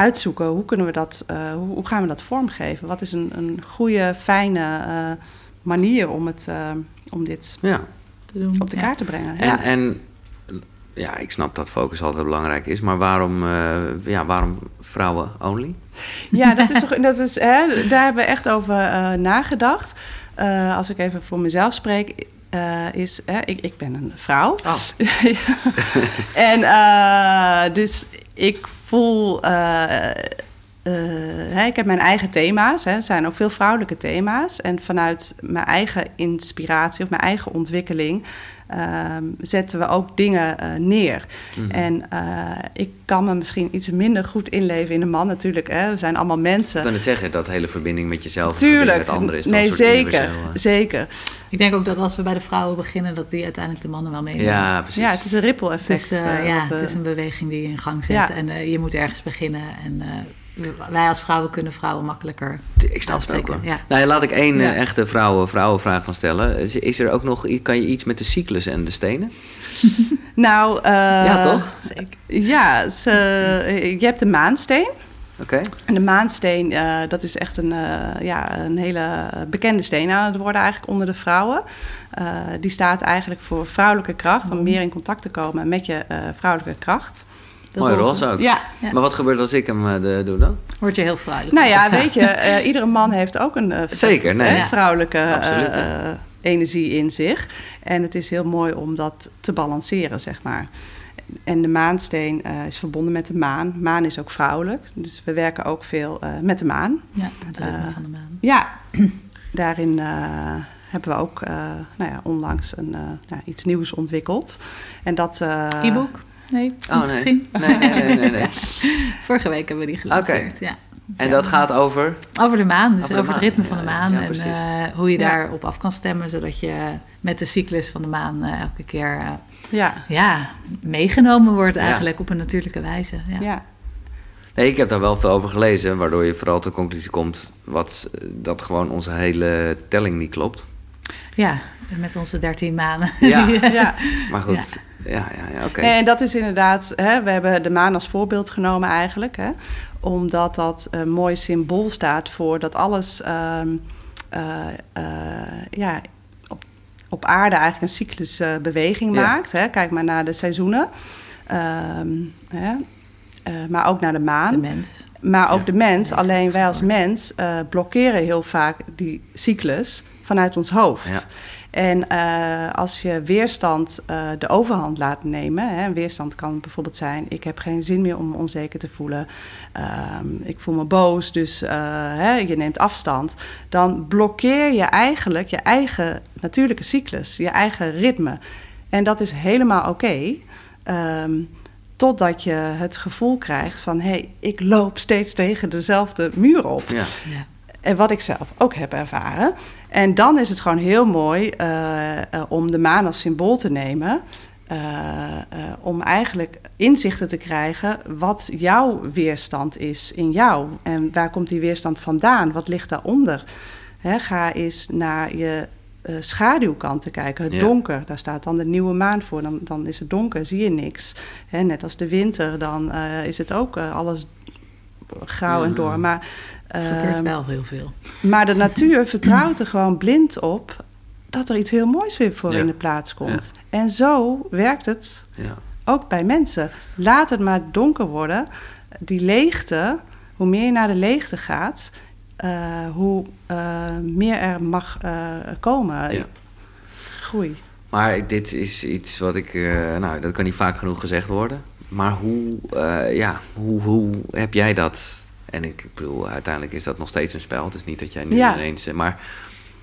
uitzoeken hoe kunnen we dat, uh, hoe, gaan we dat vormgeven? Wat is een, een goede, fijne uh, manier om, het, uh, om dit ja. te doen, op de kaart te brengen? En, ja. en ja, ik snap dat focus altijd belangrijk is, maar waarom, uh, ja, waarom vrouwen only? Ja, dat is, dat is, hè, daar hebben we echt over uh, nagedacht. Uh, als ik even voor mezelf spreek, is, hè, ik, ik ben een vrouw. Oh. en dus ik voel. Hè, ik heb mijn eigen thema's. Er zijn ook veel vrouwelijke thema's. En vanuit mijn eigen inspiratie of mijn eigen ontwikkeling Ehm, zetten we ook dingen uh, neer. Mhm. En uh, ik kan me misschien iets minder goed inleven in een man natuurlijk. Hè. We zijn allemaal mensen. Ik kan het zeggen, dat hele verbinding met jezelf Tuurlijk. met anderen is Nee, zeker, zeker. Ik denk ook dat als we bij de vrouwen beginnen, dat die uiteindelijk de mannen wel meenemen. Ja, precies. Ja, het is een ripple effect. Het is, uh, ja, het is een beweging die je in gang zet. Ja. En je moet ergens beginnen. En wij als vrouwen kunnen vrouwen makkelijker Ik snap het ook wel. Ja. Nou, laat ik één ja. echte vrouwen, vrouwenvraag dan stellen. Is er ook nog, kan je iets met de cyclus en de stenen? nou, uh, ja, toch? Zeker. Ja, ze, je hebt de maansteen. Oké. En de maansteen, uh, dat is echt een, uh, ja, een hele bekende steen aan het worden eigenlijk onder de vrouwen. die staat eigenlijk voor vrouwelijke kracht, om meer in contact te komen met je vrouwelijke kracht. Mooi roze ook. Ja. Maar wat gebeurt als ik hem uh, doe dan? Word je heel vrouwelijk. Nou ja, weet je, uh, iedere man heeft ook een uh, Zeker, nee. vrouwelijke energie in zich. En het is heel mooi om dat te balanceren, zeg maar. En de maansteen is verbonden met de maan. Maan is ook vrouwelijk, dus we werken ook veel met de maan. Ja, het ritme van de maan. Ja, daarin hebben we ook nou ja, onlangs een, nou, iets nieuws ontwikkeld. En dat... E-book? Nee, oh, nee. Gezien. Nee, nee, nee, nee, nee. Vorige week hebben we die gelanceerd, okay. ja. En dat gaat over? Over de maan, dus over, over het ritme van de maan. Ja, en uh, hoe je daarop af kan stemmen, zodat je met de cyclus van de maan uh, elke keer uh, ja. Ja, meegenomen wordt eigenlijk op een natuurlijke wijze. Ja. Nee, ik heb daar wel veel over gelezen, waardoor je vooral tot de conclusie komt wat, dat gewoon onze hele telling niet klopt. Ja, met onze dertien maanden. Ja, ja. maar goed. Ja, ja, ja oké. En dat is inderdaad, hè, we hebben de maan als voorbeeld genomen eigenlijk. Hè, omdat dat een mooi symbool staat voor dat alles uh, uh, ja, op, op aarde eigenlijk een cyclusbeweging ja. maakt. Hè. Kijk maar naar de seizoenen. Ehm, hè, maar ook naar de maan. De mens. Maar ook ja. de mens. Alleen wij als mens blokkeren heel vaak die cyclus vanuit ons hoofd. En uh, als je weerstand uh, de overhand laat nemen, hè, weerstand kan bijvoorbeeld zijn: ik heb geen zin meer om me onzeker te voelen, uh, ik voel me boos, dus eh, hè, je neemt afstand, dan blokkeer je eigenlijk je eigen natuurlijke cyclus, je eigen ritme. En dat is helemaal oké. Okay, um, totdat je het gevoel krijgt van: hé, hey, ik loop steeds tegen dezelfde muur op. Ja. Ja. En wat ik zelf ook heb ervaren. En dan is het gewoon heel mooi uh, uh, om de maan als symbool te nemen. om eigenlijk inzichten te krijgen wat jouw weerstand is in jou. En waar komt die weerstand vandaan? Wat ligt daaronder? Hè, ga eens naar je uh, schaduwkant te kijken, het donker. Daar staat dan de nieuwe maan voor. Dan, dan is het donker, zie je niks. Net als de winter, dan uh, is het ook uh, alles grauw en door. Maar, gebeurt wel heel veel. Maar de natuur vertrouwt er gewoon blind op dat er iets heel moois weer voor in de plaats komt. En zo werkt het ook bij mensen. Laat het maar donker worden. Die leegte, hoe meer je naar de leegte gaat, uh, hoe uh, meer er mag uh, komen. Ja. Groei. Maar dit is iets wat ik, nou, dat kan niet vaak genoeg gezegd worden. Maar hoe, ja, hoe, hoe heb jij dat? En ik bedoel, uiteindelijk is dat nog steeds een spel. Het is niet dat jij nu ja. ineens. Maar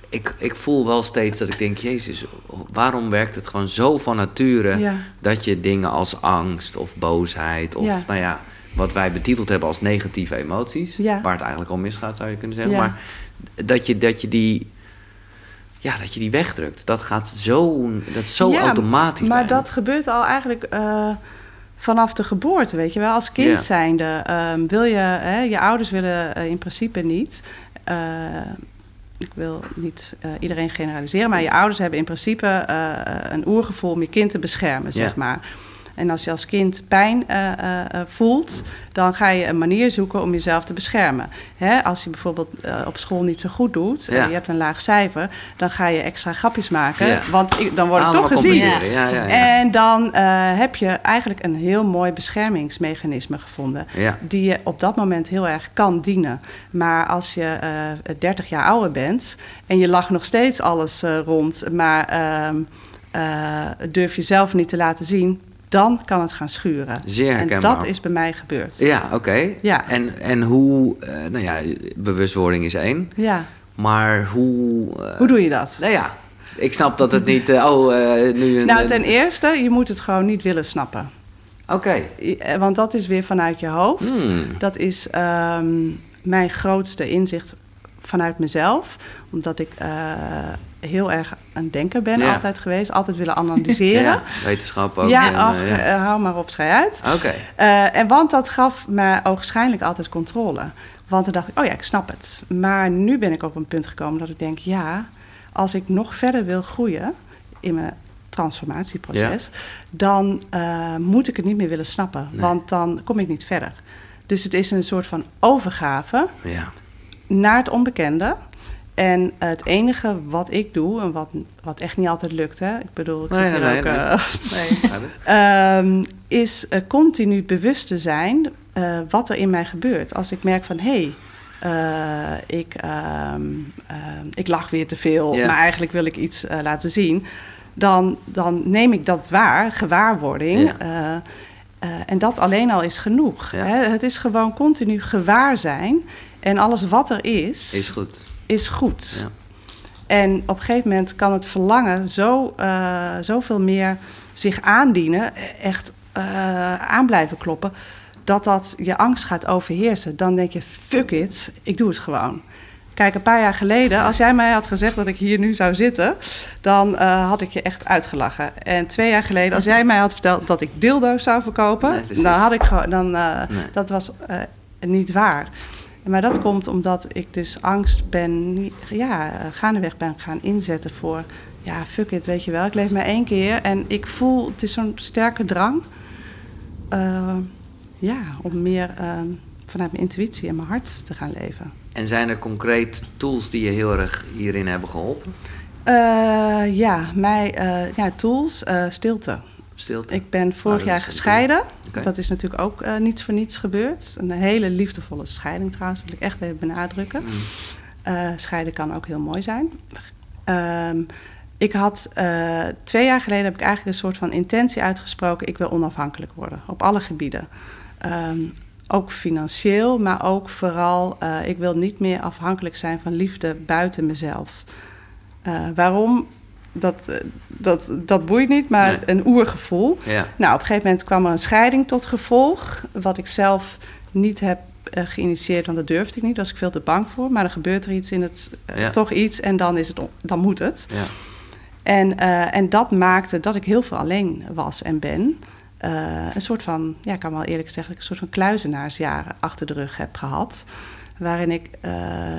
ik, ik voel wel steeds dat ik denk: Jezus, waarom werkt het gewoon zo van nature ja. dat je dingen als angst of boosheid of, nou ja wat wij betiteld hebben als negatieve emoties. Waar het eigenlijk al misgaat, zou je kunnen zeggen. Maar dat je, dat je die. Ja, dat je die wegdrukt. Dat gaat zo, dat is zo automatisch. Maar dat gebeurt al eigenlijk uh, vanaf de geboorte, weet je wel. Als kind zijnde um, wil je, hè, je ouders willen uh, in principe niet. Uh, ik wil niet uh, iedereen generaliseren, maar je ouders hebben in principe een oergevoel om je kind te beschermen, zeg maar. En als je als kind pijn uh, uh, voelt, dan ga je een manier zoeken om jezelf te beschermen. Hè? Als je bijvoorbeeld uh, op school niet zo goed doet, ja. je hebt een laag cijfer, dan ga je extra grapjes maken, ja. want ik, dan wordt het toch gezien. Ja. En dan heb je eigenlijk een heel mooi beschermingsmechanisme gevonden, die je op dat moment heel erg kan dienen. Maar als je 30 jaar ouder bent en je lacht nog steeds alles rond, maar ehm, durf je zelf niet te laten zien, dan kan het gaan schuren. Zeer herkenbaar. En dat is bij mij gebeurd. Ja, oké. Ja. En, en hoe, uh, nou ja, bewustwording is één. Ja. Maar hoe... Uh, hoe doe je dat? Nou ja, ik snap dat het niet, uh, oh, nu... Een, nou, ten eerste, je moet het gewoon niet willen snappen. Oké. Okay. Want dat is weer vanuit je hoofd. Hmm. Dat is um, mijn grootste inzicht vanuit mezelf. Omdat ik heel erg een denker ben altijd geweest. Altijd willen analyseren. Ja, wetenschap ook. Ja, ach, ja. Uh, hou maar op, schij uit. Oké. Uh, en want dat gaf me ogenschijnlijk altijd controle. Want dan dacht ik, oh ja, ik snap het. Maar nu ben ik op een punt gekomen dat ik denk... ja, als ik nog verder wil groeien in mijn transformatieproces... dan uh, moet ik het niet meer willen snappen. Nee. Want dan kom ik niet verder. Dus het is een soort van overgave ja. naar het onbekende... En het enige wat ik doe, en wat, wat echt niet altijd lukt, hè, ik bedoel, ik nee, zit nee, hier nee, ook, uh, um, is uh, continu bewust te zijn uh, wat er in mij gebeurt. Als ik merk van, hé, hey, ik, um, ik lach weer te veel, yeah. maar eigenlijk wil ik iets laten zien, dan, dan neem ik dat waar, gewaarwording. Yeah. en dat alleen al is genoeg. Ja. Hè? Het is gewoon continu gewaar zijn. En alles wat er is, is goed is goed. Ja. En op een gegeven moment kan het verlangen zo, uh, zoveel meer zich aandienen, echt uh, aan blijven kloppen, dat dat je angst gaat overheersen. Dan denk je, fuck it, ik doe het gewoon. Kijk, een paar jaar geleden, als jij mij had gezegd dat ik hier nu zou zitten, dan uh, had ik je echt uitgelachen. En twee jaar geleden, als jij mij had verteld dat ik dildo's zou verkopen, nee, dan had ik gewoon, dan, uh, nee. dat was uh, niet waar. Maar dat komt omdat ik dus angst ben, ja, gaandeweg ben gaan inzetten voor, ja, fuck it, weet je wel. Ik leef maar één keer en ik voel, het is zo'n sterke drang, uh, ja, om meer uh, vanuit mijn intuïtie en mijn hart te gaan leven. En zijn er concreet tools die je heel erg hierin hebben geholpen? Uh, ja, mij, ja, tools, stilte. Stilte. Ik ben vorig jaar gescheiden. Okay. Dat is natuurlijk ook uh, niets voor niets gebeurd. Een hele liefdevolle scheiding trouwens, wil ik echt even benadrukken. Mm. Uh, scheiden kan ook heel mooi zijn. Um, ik had uh, twee jaar geleden heb ik eigenlijk een soort van intentie uitgesproken. Ik wil onafhankelijk worden op alle gebieden. Um, ook financieel, maar ook vooral, ik wil niet meer afhankelijk zijn van liefde buiten mezelf. waarom? Dat, eh, dat, dat boeit niet, maar nee. een oergevoel. Ja. Nou, op een gegeven moment kwam er een scheiding tot gevolg, wat ik zelf niet heb uh, geïnitieerd, want dat durfde ik niet, daar was ik veel te bang voor. Maar er gebeurt er iets in het, uh, ja. toch iets en dan, is het, dan moet het. Ja. En, uh, en dat maakte dat ik heel veel alleen was en ben. Een soort van, ja, ik kan wel eerlijk zeggen, een soort van kluizenaarsjaren achter de rug heb gehad. Waarin ik uh,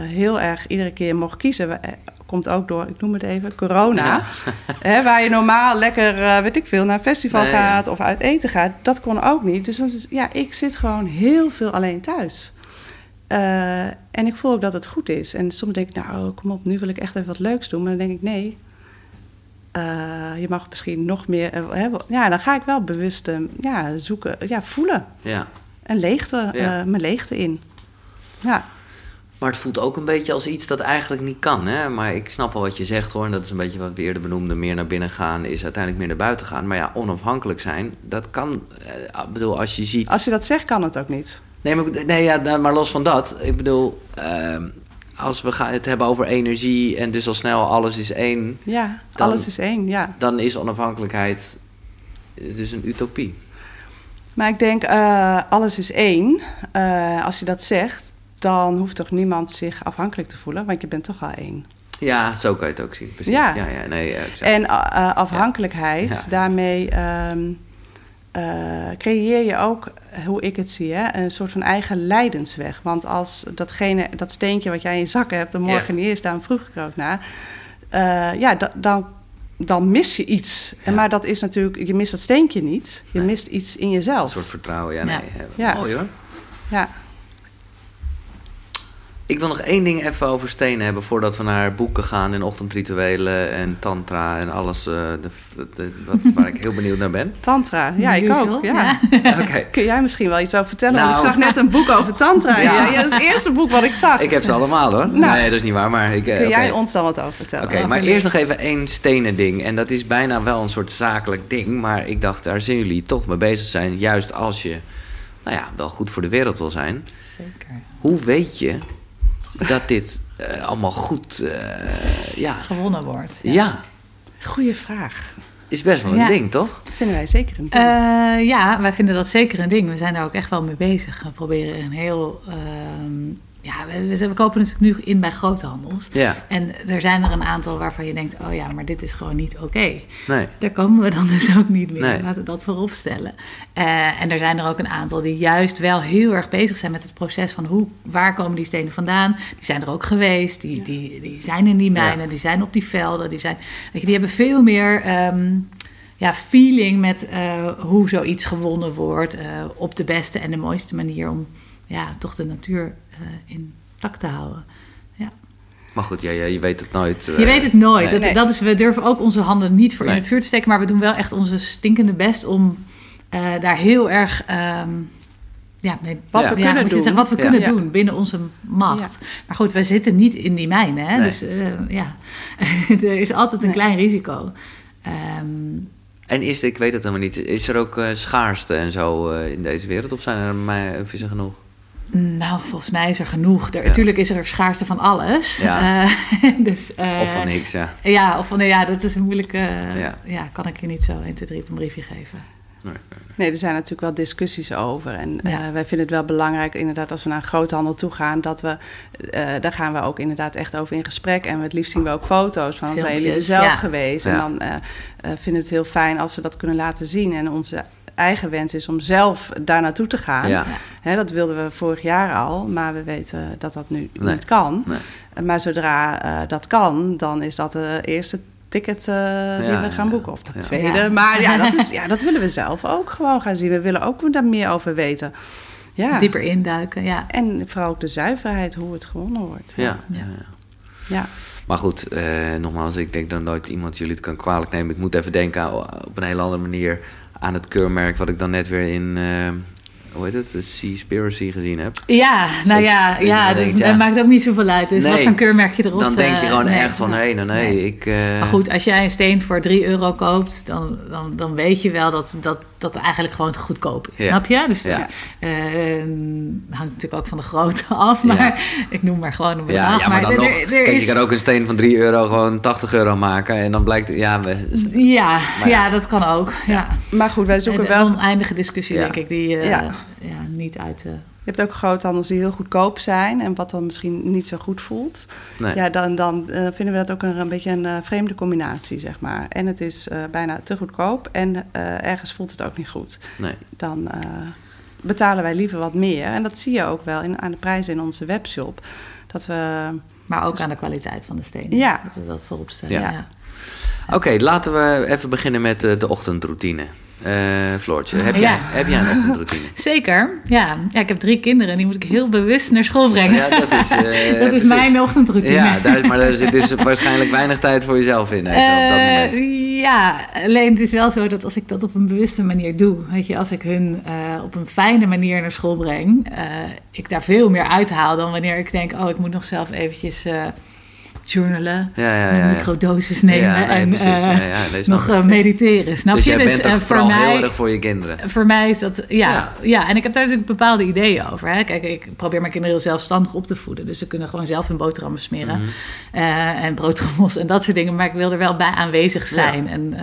heel erg iedere keer mocht kiezen. Komt ook door, ik noem het even, corona. Ja. Hè, waar je normaal lekker, weet ik veel, naar een festival nee, gaat ja. of uit eten gaat. Dat kon ook niet. Dus dan ja, ik zit gewoon heel veel alleen thuis. Uh, en ik voel ook dat het goed is. En soms denk ik, nou, kom op, nu wil ik echt even wat leuks doen. Maar dan denk ik, nee, uh, je mag misschien nog meer... Uh, ja, dan ga ik wel bewust ja, zoeken, ja, voelen. Ja. En leegte, ja. mijn leegte in. Ja. Maar het voelt ook een beetje als iets dat eigenlijk niet kan. Hè? Maar ik snap wel wat je zegt hoor. En dat is een beetje wat we eerder benoemden. Meer naar binnen gaan is uiteindelijk meer naar buiten gaan. Maar ja, onafhankelijk zijn, dat kan. Ik bedoel, als je ziet. Als je dat zegt, kan het ook niet. Nee, maar, nee, ja, maar los van dat. Ik bedoel, uh, als we gaan het hebben over energie en dus al snel alles is één. Ja, dan, alles is één, ja. Dan is onafhankelijkheid dus een utopie. Maar ik denk, uh, alles is één. Uh, als je dat zegt, dan hoeft toch niemand zich afhankelijk te voelen, want je bent toch al één. Ja, zo kan je het ook zien. Precies. Ja. ja, ja nee, en uh, afhankelijkheid, ja. daarmee. Um, uh, creëer je ook, hoe ik het zie, hè, een soort van eigen lijdensweg. Want als datgene, dat steentje wat jij in je zak hebt, er morgen niet is, daarom vroeg ik er ook naar. Uh, ja, da, dan, dan mis je iets. En maar dat is natuurlijk, je mist dat steentje niet. Je nee. mist iets in jezelf. Een soort vertrouwen, ja. Nee, ja. Mooi hoor. Ja. Ik wil nog één ding even over stenen hebben voordat we naar boeken gaan en ochtendrituelen en tantra en alles. Uh, de, de, wat, waar ik heel benieuwd naar ben. Tantra, ja, ik ook. Ja. ja. Okay. Kun jij misschien wel iets over vertellen? Nou, ik zag net een boek over tantra. ja. ja. dat is het eerste boek wat ik zag. Ik heb ze allemaal hoor. Nou, nee, dat is niet waar. Maar ik, kun okay. jij ons dan wat over vertellen? Oké, okay, maar eerst nog even één stenen ding. En dat is bijna wel een soort zakelijk ding. Maar ik dacht, daar zien jullie toch mee bezig zijn. Juist als je, nou ja, wel goed voor de wereld wil zijn. Zeker. Hoe weet je dat dit uh, allemaal goed uh, ja. gewonnen wordt. Ja. ja. Goeie vraag. Is best wel een ja. ding, toch? Vinden wij zeker een ding. Uh, ja, wij vinden dat zeker een ding. We zijn daar ook echt wel mee bezig. We proberen een heel. Ja, we, we, kopen natuurlijk nu in bij groothandels. Ja. En er zijn er een aantal waarvan je denkt: oh ja, maar dit is gewoon niet oké. Okay. Nee. Daar komen we dan dus ook niet meer. Nee. Laten we dat voorop stellen. Uh, en er zijn er ook een aantal die juist wel heel erg bezig zijn met het proces van hoe, waar komen die stenen vandaan. Die zijn er ook geweest, die, ja. die, die zijn in die mijnen, ja. die zijn op die velden. Die, zijn, weet je, die hebben veel meer. Um, ja, feeling met uh, hoe zoiets gewonnen wordt uh, op de beste en de mooiste manier om ja, toch de natuur intact te houden. Ja. Maar goed, ja, ja, je weet het nooit. Je weet het nooit. Nee. Dat, dat is, we durven ook onze handen niet voor nee. in het vuur te steken, maar we doen wel echt onze stinkende best om daar heel erg. Um, ja, nee, wat ja. we kunnen doen. Zeggen, wat we kunnen doen binnen onze macht. Maar goed, wij zitten niet in die mijnen. Hè? Dus ja, er is altijd een klein risico. Um, en is ik weet het helemaal niet, is er ook uh, schaarste en zo uh, in deze wereld? Of zijn er maar vissen genoeg? Nou, volgens mij is er genoeg. Er, ja. Natuurlijk is er schaarste van alles. Ja. Uh, dus, of van niks, ja. Ja, of van, ja, dat is een moeilijke... Ja. ja. kan ik je niet zo 1, 2, 3 op een briefje geven. Nee, nee, er zijn natuurlijk wel discussies over. En ja. uh, wij vinden het wel belangrijk, inderdaad, als we naar een groothandel toe gaan, dat we, uh, daar gaan we ook inderdaad echt over in gesprek. En het liefst zien we ook foto's van, zijn jullie er zelf ja. geweest. En dan uh, vinden we het heel fijn als ze dat kunnen laten zien. En onze eigen wens is om zelf daar naartoe te gaan. Ja. Hè, dat wilden we vorig jaar al, maar we weten dat dat nu nee. niet kan. Nee. Maar zodra dat kan, dan is dat de eerste ticket uh, die we gaan boeken. Of de ja. tweede. Ja. Maar ja dat, is, ja, dat willen we zelf ook gewoon gaan zien. We willen ook daar meer over weten. Ja. Dieper induiken, ja. En vooral ook de zuiverheid, hoe het gewonnen wordt. Ja, ja. ja. Maar goed, uh, nogmaals, ik denk dat nooit iemand jullie het kan kwalijk nemen. Ik moet even denken op een hele andere manier aan het keurmerk... wat ik dan net weer in... Uh, hoe heet het, de Seaspiracy gezien heb. Ja, nou ja, dat, ja, denkt, ja. maakt ook niet zoveel uit. Dus nee, wat voor keurmerk je erop Dan denk je gewoon uh, echt van, hé, nee, nee, nee. ik... Uh... Maar goed, als jij een steen voor 3 euro koopt, dan, dan, dan weet je wel dat, dat dat eigenlijk gewoon te goedkoop is. Ja. Snap je? Dus ja. uh, hangt natuurlijk ook van de grootte af. Maar ja. ik noem maar gewoon een bedrag. Ja, maar, maar dan er, nog, er kijk, is... je kan ook een steen van 3 euro gewoon 80 euro maken. En dan blijkt, ja... We, ja, ja, dat kan ook. Ja. Maar goed, wij zoeken een wel... oneindige discussie, denk ik, die uh, ja. niet uit... Uh, Je hebt ook groothandels die heel goedkoop zijn en wat dan misschien niet zo goed voelt. Nee. Ja, dan, dan vinden we dat ook een, een beetje een vreemde combinatie, zeg maar. En het is bijna te goedkoop en ergens voelt het ook niet goed. Nee. Dan betalen wij liever wat meer. En dat zie je ook wel in, aan de prijzen in onze webshop. Dat we, maar ook dus aan de kwaliteit van de stenen. Ja. Dat we dat voorop stellen. Ja. ja. Oké, laten we even beginnen met de, de ochtendroutine. Uh, Floortje, heb, jij, heb jij een ochtendroutine? Zeker, ja. ja. Ik heb drie kinderen en die moet ik heel bewust naar school brengen. Ja, dat is, uh, dat is mijn ochtendroutine. Ja, daar, maar er zit dus waarschijnlijk weinig tijd voor jezelf in. op dat moment. Ja, alleen het is wel zo dat als ik dat op een bewuste manier doe... Weet je, als ik hun op een fijne manier naar school breng... ik daar veel meer uithaal dan wanneer ik denk... oh, ik moet nog zelf eventjes journalen, ja, ja, ja, microdosis nemen en uh, nog uh, mediteren. Snap dus je? Jij dus bent uh, voor mij, heel erg voor je kinderen. Voor mij is dat, ja, ja. En ik heb daar natuurlijk bepaalde ideeën over. Hè. Kijk, ik probeer mijn kinderen heel zelfstandig op te voeden. Dus ze kunnen gewoon zelf hun boterhammen smeren. Mm en broodtrommels en dat soort dingen. Maar ik wil er wel bij aanwezig zijn en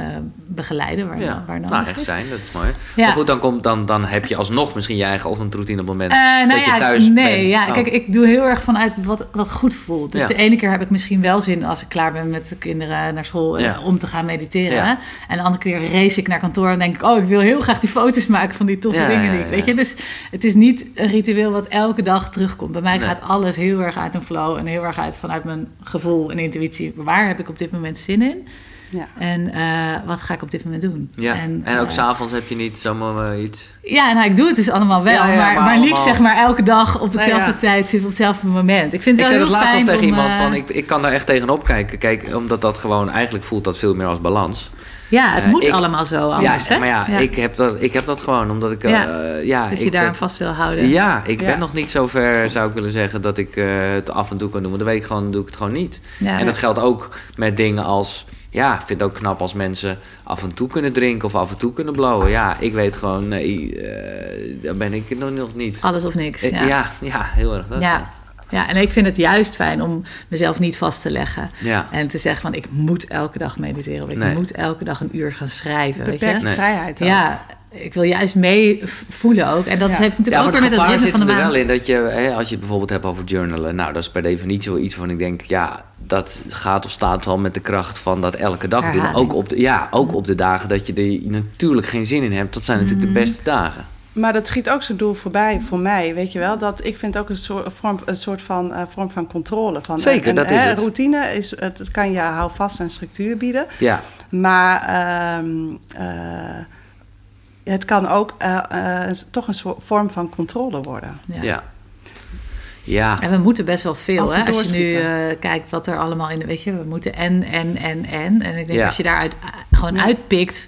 begeleiden waar, ja. waar nodig nou, echt zijn, dat is mooi. Maar goed, dan, komt, dan, dan heb je alsnog misschien je eigen ochtendroutine op het moment nou dat je thuis nee, bent. Ja, kijk, ik doe heel erg vanuit wat, wat goed voelt. Dus de ene keer heb ik misschien wel zin als ik klaar ben met de kinderen naar school eh, om te gaan mediteren. En de andere keer race ik naar kantoor en denk ik, oh, ik wil heel graag die foto's maken van die toffe dingen. Die ik, weet je, dus het is niet een ritueel wat elke dag terugkomt. Bij mij gaat alles heel erg uit een flow en heel erg uit vanuit mijn gevoel en intuïtie. Waar heb ik op dit moment zin in? Ja. En uh, wat ga ik op dit moment doen? Ja. En, en ook uh, s'avonds heb je niet zomaar iets. Ja, nou, ik doe het dus allemaal wel. Ja, ja, maar, maar, maar niet zeg maar elke dag op hetzelfde tijdstip, op hetzelfde moment. Ik vind het ik wel zei dat laatst al tegen om, iemand van, ik, ik kan daar echt tegenop kijken. Kijk, omdat dat gewoon, eigenlijk voelt dat veel meer als balans. Ja, het moet ik, allemaal zo anders, ja, hè? Maar ja, Ik, heb dat, ik heb dat gewoon, omdat ik... Ja, ja dat je ik, daar dat, vast wil houden. Ja, ik ben nog niet zo ver, zou ik willen zeggen, dat ik het af en toe kan doen. Want dan weet ik gewoon, doe ik het gewoon niet. en dat geldt ook met dingen als ja, ik vind het ook knap als mensen af en toe kunnen drinken of af en toe kunnen blowen. Ja, ik weet gewoon, nee, uh, daar ben ik nog, nog niet. Alles of niks. Ja, ja, ja, heel erg. Dat ja. Ja, en ik vind het juist fijn om mezelf niet vast te leggen. Ja. En te zeggen van ik moet elke dag mediteren. Of ik nee. moet elke dag een uur gaan schrijven. Beperkte weet je? Nee. vrijheid ook. Ja, ik wil juist mee voelen ook. En dat ja. heeft natuurlijk ja, ook weer met het ritme van de maand. er wel in dat je, hè, als je het bijvoorbeeld hebt over journalen... nou, dat is per definitie wel iets van ik denk... ja, dat gaat of staat wel met de kracht van dat elke dag doen. Ook op, de, ja, ook op de dagen dat je er natuurlijk geen zin in hebt. Dat zijn natuurlijk de beste dagen. Maar dat schiet ook zijn doel voorbij voor mij, weet je wel. Dat, ik vind ook een soort, vorm, een soort van, uh, vorm van controle. Van, Zeker, en, dat is het. Routine is, het kan je houvast en structuur bieden. Ja. Maar um, uh, het kan ook uh, toch een soort vorm van controle worden. Ja. ja. Ja. En we moeten best wel veel. Als, hè? als je nu uh, kijkt wat er allemaal in de. Weet je, we moeten en, en, en, en. En ik denk ja. als je daaruit gewoon ja. uitpikt.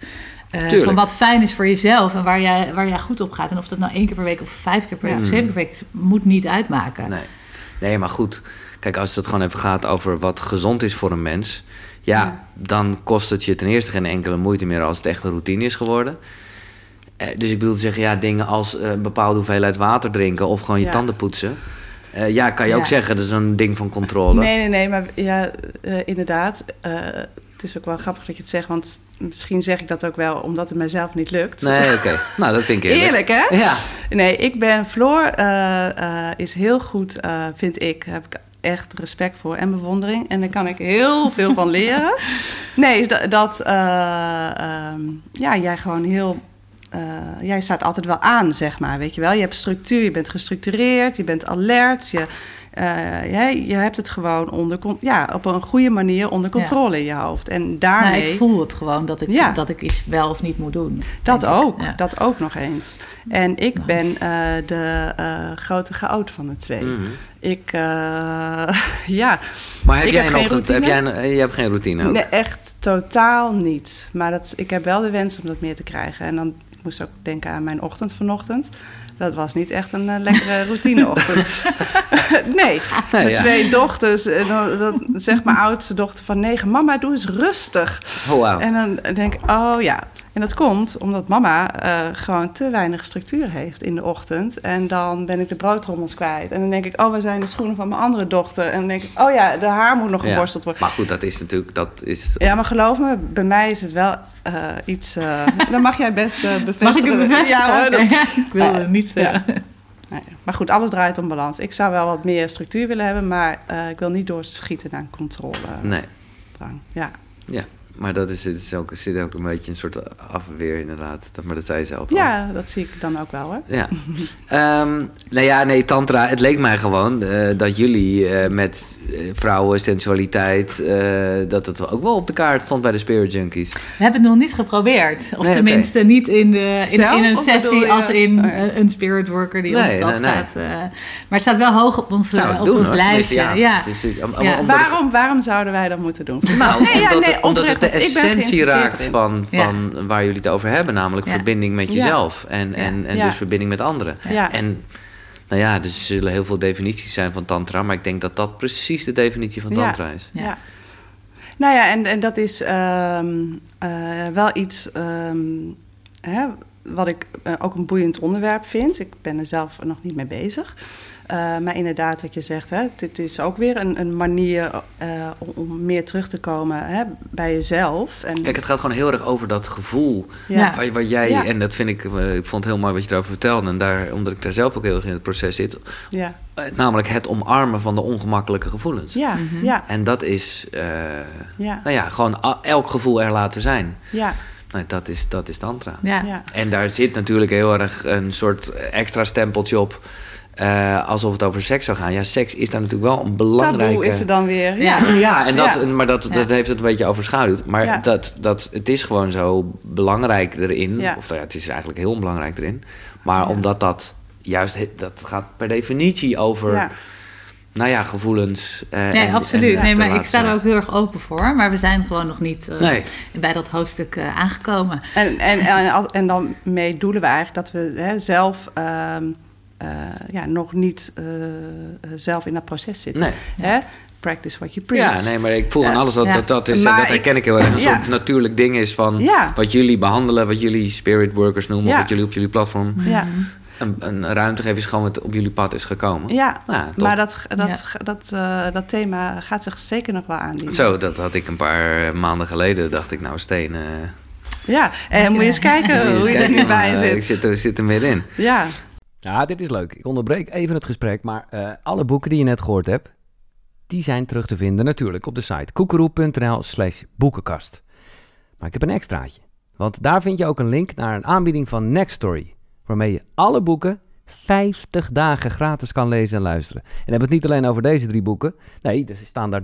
Uh, van wat fijn is voor jezelf en waar jij, waar jij goed op gaat. En of dat nou één keer per week of vijf keer per week mm. of zeven keer per week is, moet niet uitmaken. Nee. nee, maar goed. Kijk, als het gewoon even gaat over wat gezond is voor een mens. Ja, ja, dan kost het je ten eerste geen enkele moeite meer als het echt een routine is geworden. Uh, dus ik bedoel te zeggen, ja, dingen als uh, een bepaalde hoeveelheid water drinken of gewoon je ja. tanden poetsen. Uh, ja, kan je ja. ook zeggen, dat is een ding van controle. Nee, nee, nee, maar ja, uh, inderdaad. Uh, het is ook wel grappig dat je het zegt, want misschien zeg ik dat ook wel omdat het mijzelf niet lukt. Nee, oké. Okay. nou, dat vind ik eerlijk. Eerlijk, hè? Ja. Nee, ik ben... Floor is heel goed, vind ik. Heb ik echt respect voor en bewondering. En daar kan ik heel veel van leren. Nee, dat... dat um, ja, jij gewoon heel uh, jij staat altijd wel aan, zeg maar. Weet je wel, je hebt structuur, je bent gestructureerd, je bent alert. Je, uh, je, je hebt het gewoon onder, ja, op een goede manier onder controle ja. in je hoofd. En daarmee. Nou, ik voel het gewoon dat ik, ja. dat ik iets wel of niet moet doen. Dat ook, ja. dat ook nog eens. En ik ben uh, de grote chaot van de twee. Mm -hmm. Ik, ja. Maar heb jij heb een ochtend, heb jij een, je hebt geen routine? Ook? Nee, echt totaal niet. Maar dat, ik heb wel de wens om dat meer te krijgen. En dan ik moest ook denken aan mijn ochtend vanochtend. Dat was niet echt een uh, lekkere routineochtend. nee, nee ja. twee dochters. En dan, dan zegt mijn oudste dochter van negen... Mama, doe eens rustig. Oh, wow. En dan denk ik, oh ja. En dat komt omdat mama uh, gewoon te weinig structuur heeft in de ochtend. En dan ben ik de broodtrommels kwijt. En dan denk ik, oh, waar zijn de schoenen van mijn andere dochter? En dan denk ik, oh ja, de haar moet nog geborsteld worden. Maar goed, dat is natuurlijk... Dat is... Ja, maar geloof me, bij mij is het wel uh, iets... Uh, dan mag jij best bevestigen. Mag ik het bevestigen? Ja, hoor, dat... ik wil het niet zeggen. Nee. Maar goed, alles draait om balans. Ik zou wel wat meer structuur willen hebben, maar uh, ik wil niet doorschieten naar controle. Nee. Drang. Ja. Ja, maar dat is, het is ook, zit ook een beetje een soort afweer inderdaad. Dat, maar dat zei je zelf Ja, dat zie ik dan ook wel hoor. Ja. um, nou ja, nee, tantra, het leek mij gewoon uh, dat jullie uh, met vrouwen, sensualiteit, dat het ook wel op de kaart stond bij de Spirit Junkies. We hebben het nog niet geprobeerd. Of nee, tenminste okay. niet in, de, in, in een sessie als in oh, een spirit worker die nee, ons dat nee, gaat. maar het staat wel hoog op ons, op doen, ons lijstje. Ja, ja. Is, ja. Waarom, waarom zouden wij dat moeten doen? Nou, omdat, omdat het de essentie raakt van, van waar jullie het over hebben, namelijk verbinding met jezelf. En, en, en dus verbinding met anderen. En nou ja, dus er zullen heel veel definities zijn van tantra, maar ik denk dat dat precies de definitie van tantra is. Ja. Nou ja, en, en dat is um, uh, wel iets um, hè, wat ik uh, ook een boeiend onderwerp vind. Ik ben er zelf nog niet mee bezig. Uh, maar inderdaad, wat je zegt, hè, dit is ook weer een, een manier uh, om, om, meer terug te komen hè, bij jezelf. En... Kijk, het gaat gewoon heel erg over dat gevoel. Ja. Waar, waar jij, ja. en dat vind ik, uh, ik vond het heel mooi wat je erover vertelde. En daar, omdat ik daar zelf ook heel erg in het proces zit. Ja. namelijk het omarmen van de ongemakkelijke gevoelens. Ja, mm -hmm. ja. En dat is, ja. nou ja, gewoon elk gevoel er laten zijn. Ja. Nou, dat is, dat is tantra. Ja. En daar zit natuurlijk heel erg een soort extra stempeltje op uh, alsof het over seks zou gaan. Ja, seks is daar natuurlijk wel een belangrijke... Taboe is er dan weer. Ja, ja, en dat, ja. maar dat, dat heeft het een beetje overschaduwd. Maar ja. dat, dat, het is gewoon zo belangrijk erin. Of ja, het is eigenlijk heel belangrijk erin. Maar omdat dat juist... Dat gaat per definitie over... Nou ja, gevoelens. Uh, nee, en, absoluut. En, nee, maar ik sta er ook heel erg open voor. Maar we zijn gewoon nog niet uh, nee. bij dat hoofdstuk uh, aangekomen. En, en, en, en, dan mee doelen we eigenlijk dat we hè, zelf... Uh, uh, ja, nog niet uh, zelf in dat proces zitten. Nee. Hè? Practice what you preach. Ja, nee, maar ik voel aan alles dat, ja. dat dat is. Maar en dat herken ik heel erg. Een ja. soort natuurlijk ding is van ja. wat jullie behandelen, wat jullie spirit workers noemen, of wat jullie op jullie platform. Ja. Een, een ruimte geven is gewoon wat op jullie pad is gekomen. Ja, nou, maar dat, dat, dat, uh, dat thema gaat zich zeker nog wel aandienen. Zo, dat had ik een paar maanden geleden, dacht ik, nou, Steen. ja, en moet je eens kijken hoe je er nu bij zit. Ik zit, zit er middenin. Ja. Ja, dit is leuk. Ik onderbreek even het gesprek, maar uh, alle boeken die je net gehoord hebt, die zijn terug te vinden natuurlijk op de site koekeroe.nl slash boekenkast. Maar ik heb een extraatje, want daar vind je ook een link naar een aanbieding van Nextory, waarmee je alle boeken 50 dagen gratis kan lezen en luisteren. En hebben het niet alleen over deze drie boeken, nee, er staan daar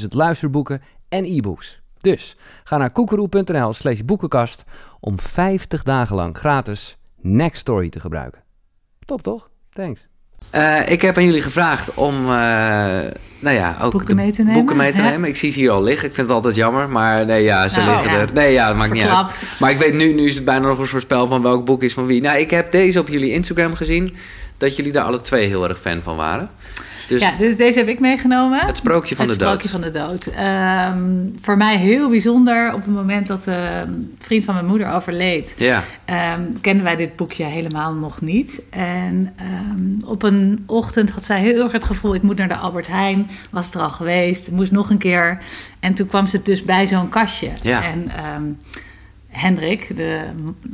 300.000 luisterboeken en e-books. Dus ga naar koekeroe.nl slash boekenkast om 50 dagen lang gratis Nextory te gebruiken. Top toch? Thanks. Uh, ik heb aan jullie gevraagd om uh, nou ja, ook boeken mee te nemen. Boeken mee te nemen. Ik zie ze hier al liggen. Ik vind het altijd jammer. Maar nee, ja, ze nou, liggen ja. er. Nee, ja, dat maakt Verklapt. niet uit. Maar ik weet nu, nu is het bijna nog een soort spel van welk boek is van wie. Nou, ik heb deze op jullie Instagram gezien. Dat jullie daar alle twee heel erg fan van waren. Dus ja, dus deze heb ik meegenomen. Het sprookje van het de dood. Het sprookje van de dood. Um, voor mij heel bijzonder. Op het moment dat een vriend van mijn moeder overleed... Ja. Um, kenden wij dit boekje helemaal nog niet. En um, op een ochtend had zij heel erg het gevoel... ik moet naar de Albert Heijn. Was er al geweest. Moest nog een keer. En toen kwam ze dus bij zo'n kastje. Ja. En... Hendrik, de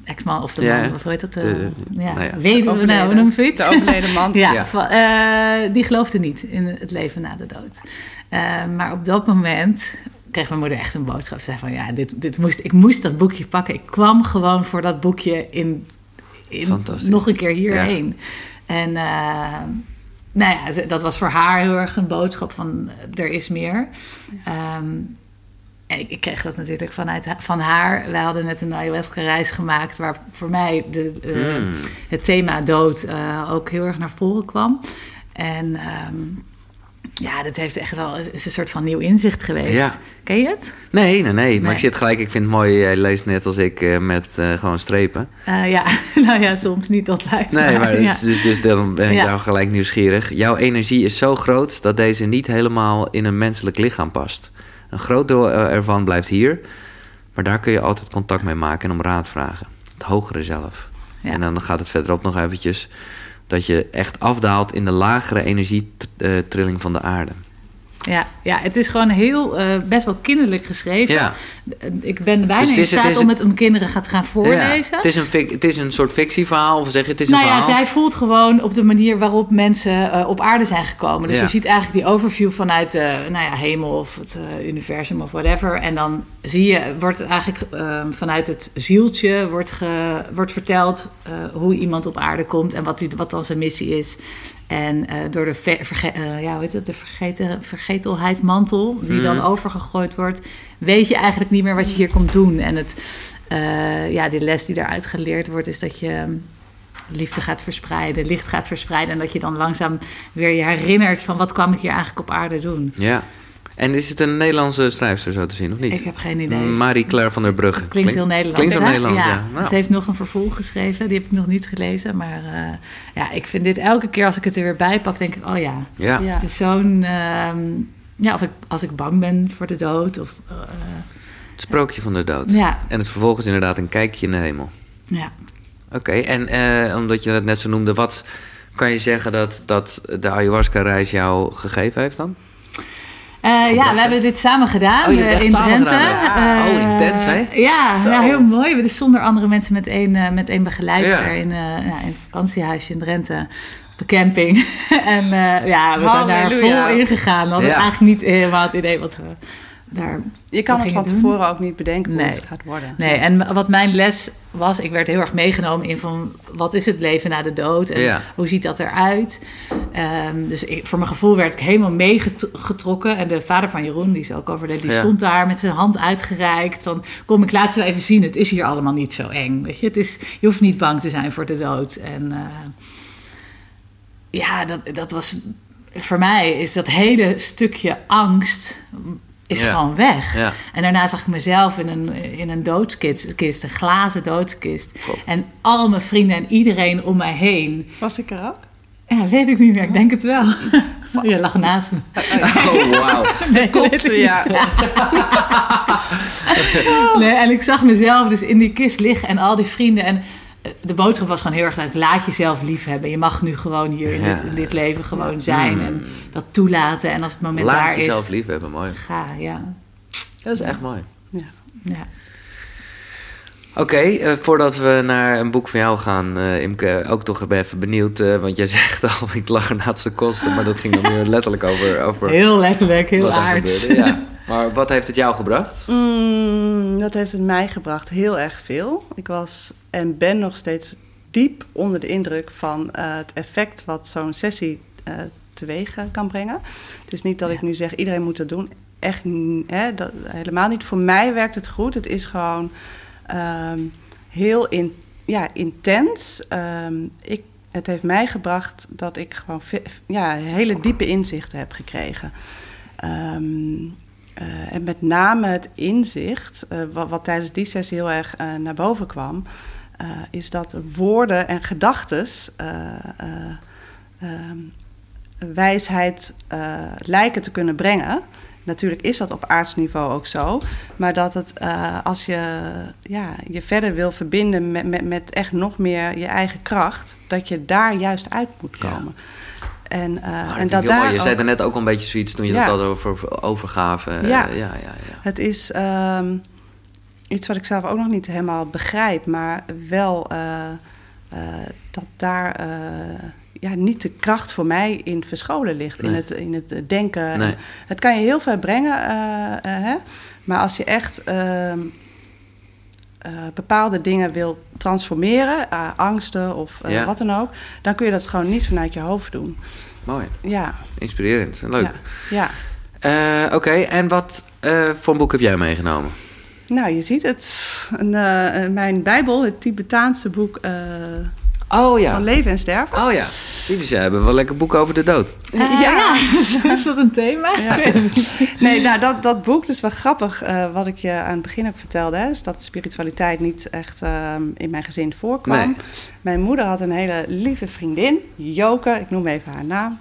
ex-man of de man, ja, hoe heet dat? De, de, ja, nou ja. weduwe, nou, hoe noemt zoiets? De overleden man. ja, ja. Van, uh, die geloofde niet in het leven na de dood. Uh, maar op dat moment kreeg mijn moeder echt een boodschap. Ze zei van, ja, dit, dit moest, ik moest dat boekje pakken. Ik kwam gewoon voor dat boekje in, in nog een keer hierheen. En uh, nou ja, dat was voor haar heel erg een boodschap van, er is meer. Um, en ik, ik, kreeg dat natuurlijk vanuit van haar. Wij hadden net een ayahuasca-reis gemaakt... waar voor mij de, uh, mm. het thema dood uh, ook heel erg naar voren kwam. En um, ja, dat heeft echt wel is een soort van nieuw inzicht geweest. Ja. Ken je het? Nee, nee, nee. Maar nee. ik zit gelijk... Ik vind het mooi, jij leest net als ik uh, met gewoon strepen. ja, nou ja, soms niet altijd. Nee, maar, maar ja. dus, dus dan ben ik ja. daar gelijk nieuwsgierig. Jouw energie is zo groot... dat deze niet helemaal in een menselijk lichaam past. Een groot deel ervan blijft hier. Maar daar kun je altijd contact mee maken en om raad vragen. Het hogere zelf. Ja. En dan gaat het verderop nog eventjes... dat je echt afdaalt in de lagere energietrilling van de aarde. Ja, ja, het is gewoon heel, uh, best wel kinderlijk geschreven. Ja. Ik ben bijna dus in staat om het om kinderen gaat gaan voorlezen. het, is een, het is een soort fictieverhaal, of zeg je, het is een nou verhaal? ja, zij voelt gewoon op de manier waarop mensen uh, op aarde zijn gekomen. Dus je ziet eigenlijk die overview vanuit de nou ja, hemel of het uh, universum of whatever. En dan zie je, wordt eigenlijk ehm, vanuit het zieltje wordt, ge, wordt verteld hoe iemand op aarde komt en wat, die, wat dan zijn missie is. En uh, door de, verge uh, ja, hoe heet het, de vergeten, vergetelheidmantel die dan mhm. overgegooid wordt, weet je eigenlijk niet meer wat je hier komt doen. En het, uh, ja, die les die daaruit geleerd wordt, is dat je ehm, liefde gaat verspreiden, licht gaat verspreiden. En dat je dan langzaam weer je herinnert van wat kwam ik hier eigenlijk op aarde doen. Ja. En is het een Nederlandse schrijfster zo te zien, of niet? Ik heb geen idee. Marie-Claire van der Brugge. klinkt, heel Nederlands. Klinkt heel Nederlands, ja. Nou. Ze heeft nog een vervolg geschreven. Die heb ik nog niet gelezen. Maar uh, ja, ik vind dit elke keer als ik het er weer bij pak, denk ik... oh ja, ja. het is zo'n... Uh, ja, of ik, als ik bang ben voor de dood. Of, uh, het sprookje van de dood. Ja. En het vervolg is inderdaad een kijkje in de hemel. Ja. Oké, en uh, omdat je het net zo noemde... wat kan je zeggen dat, dat de ayahuasca-reis jou gegeven heeft dan? Uh, ja, we hebben dit samen gedaan oh, uh, in Drenthe. Ja. Uh, oh, intens hè? Ja, nou, heel mooi. We dus zonder andere mensen met één, met één begeleider in, ja, in een vakantiehuisje in Drenthe. Op de camping. en ja, we zijn daar vol in gegaan. We hadden eigenlijk niet helemaal het idee wat we daar je kan het van tevoren ook niet bedenken hoe het gaat worden. Nee, en wat mijn les was, ik werd heel erg meegenomen in van wat is het leven na de dood en hoe ziet dat eruit. Um, dus ik, voor mijn gevoel werd ik helemaal meegetrokken. En de vader van Jeroen, die is ook overleden, die stond daar met zijn hand uitgereikt. Van kom, ik laat ze even zien, het is hier allemaal niet zo eng. Weet je? Het is, je hoeft niet bang te zijn voor de dood. En uh, ja, dat, dat was voor mij is dat hele stukje angst is gewoon weg. Ja. En daarna zag ik mezelf in een, in een doodskist, een glazen doodskist. En al mijn vrienden en iedereen om mij heen. Was ik er ook? Ja, weet ik niet meer. Ik denk het wel. Je lag naast me. Oh, wauw. Nee, Kotsen, ja. nee, en ik zag mezelf dus in die kist liggen en al die vrienden. En de boodschap was gewoon heel erg dat laat jezelf lief hebben. Je mag nu gewoon hier in, dit, in dit leven gewoon zijn mm. en dat toelaten. En als het moment daar is... Laat jezelf lief hebben, mooi. Ga, ja. Dat is echt mooi. Ja. ja. Oké, eh, voordat we naar een boek van jou gaan, uh, Imke, ook toch even benieuwd. Uh, want jij zegt al, ik lag er naast de kosten, maar dat ging dan weer letterlijk over, over... Heel letterlijk, heel aard. Ja. Maar wat heeft het jou gebracht? Mm, dat heeft het mij gebracht heel erg veel. Ik was en ben nog steeds diep onder de indruk van het effect wat zo'n sessie teweeg kan brengen. Het is niet dat ik nu zeg, iedereen moet dat doen. Echt hè, dat, helemaal niet. Voor mij werkt het goed. Het is gewoon Ehm, heel in, ja, intens. Ehm, ik, het heeft mij gebracht dat ik gewoon ja, hele diepe inzichten heb gekregen. Ehm, eh, en met name het inzicht, uh, wat, wat, tijdens die sessie heel erg uh, naar boven kwam, is dat woorden en gedachten wijsheid lijken te kunnen brengen. Natuurlijk is dat op aardsniveau ook zo. Maar dat het, als je ja, je verder wil verbinden met, met, met echt nog meer je eigen kracht, dat je daar juist uit moet komen. En, uh, en dat daar. Je zei er net ook al een beetje zoiets toen je dat had over overgave. Ja. ja, ja, ja, Het is um, iets wat ik zelf ook nog niet helemaal begrijp, maar wel uh, dat daar ja, niet de kracht voor mij in verscholen ligt. In, het, in het denken. Het kan je heel ver brengen. Hè? Maar als je echt uh, bepaalde dingen wil transformeren, angsten of wat dan ook, dan kun je dat gewoon niet vanuit je hoofd doen. Mooi. Ja. Inspirerend. Leuk. Ja. ja. Oké, en wat voor een boek heb jij meegenomen? Nou, je ziet het. Een, mijn Bijbel, het Tibetaanse boek Oh ja. Van leven en sterven. Oh ja. Ze hebben wel lekker boeken over de dood. Uh, ja. is dat een thema? Ja. nee, nou dat, dat boek, is wel grappig uh, wat ik je aan het begin ook vertelde. Hè, dus dat spiritualiteit niet echt uh, in mijn gezin voorkwam. Nee. Mijn moeder had een hele lieve vriendin, Joke. Ik noem even haar naam.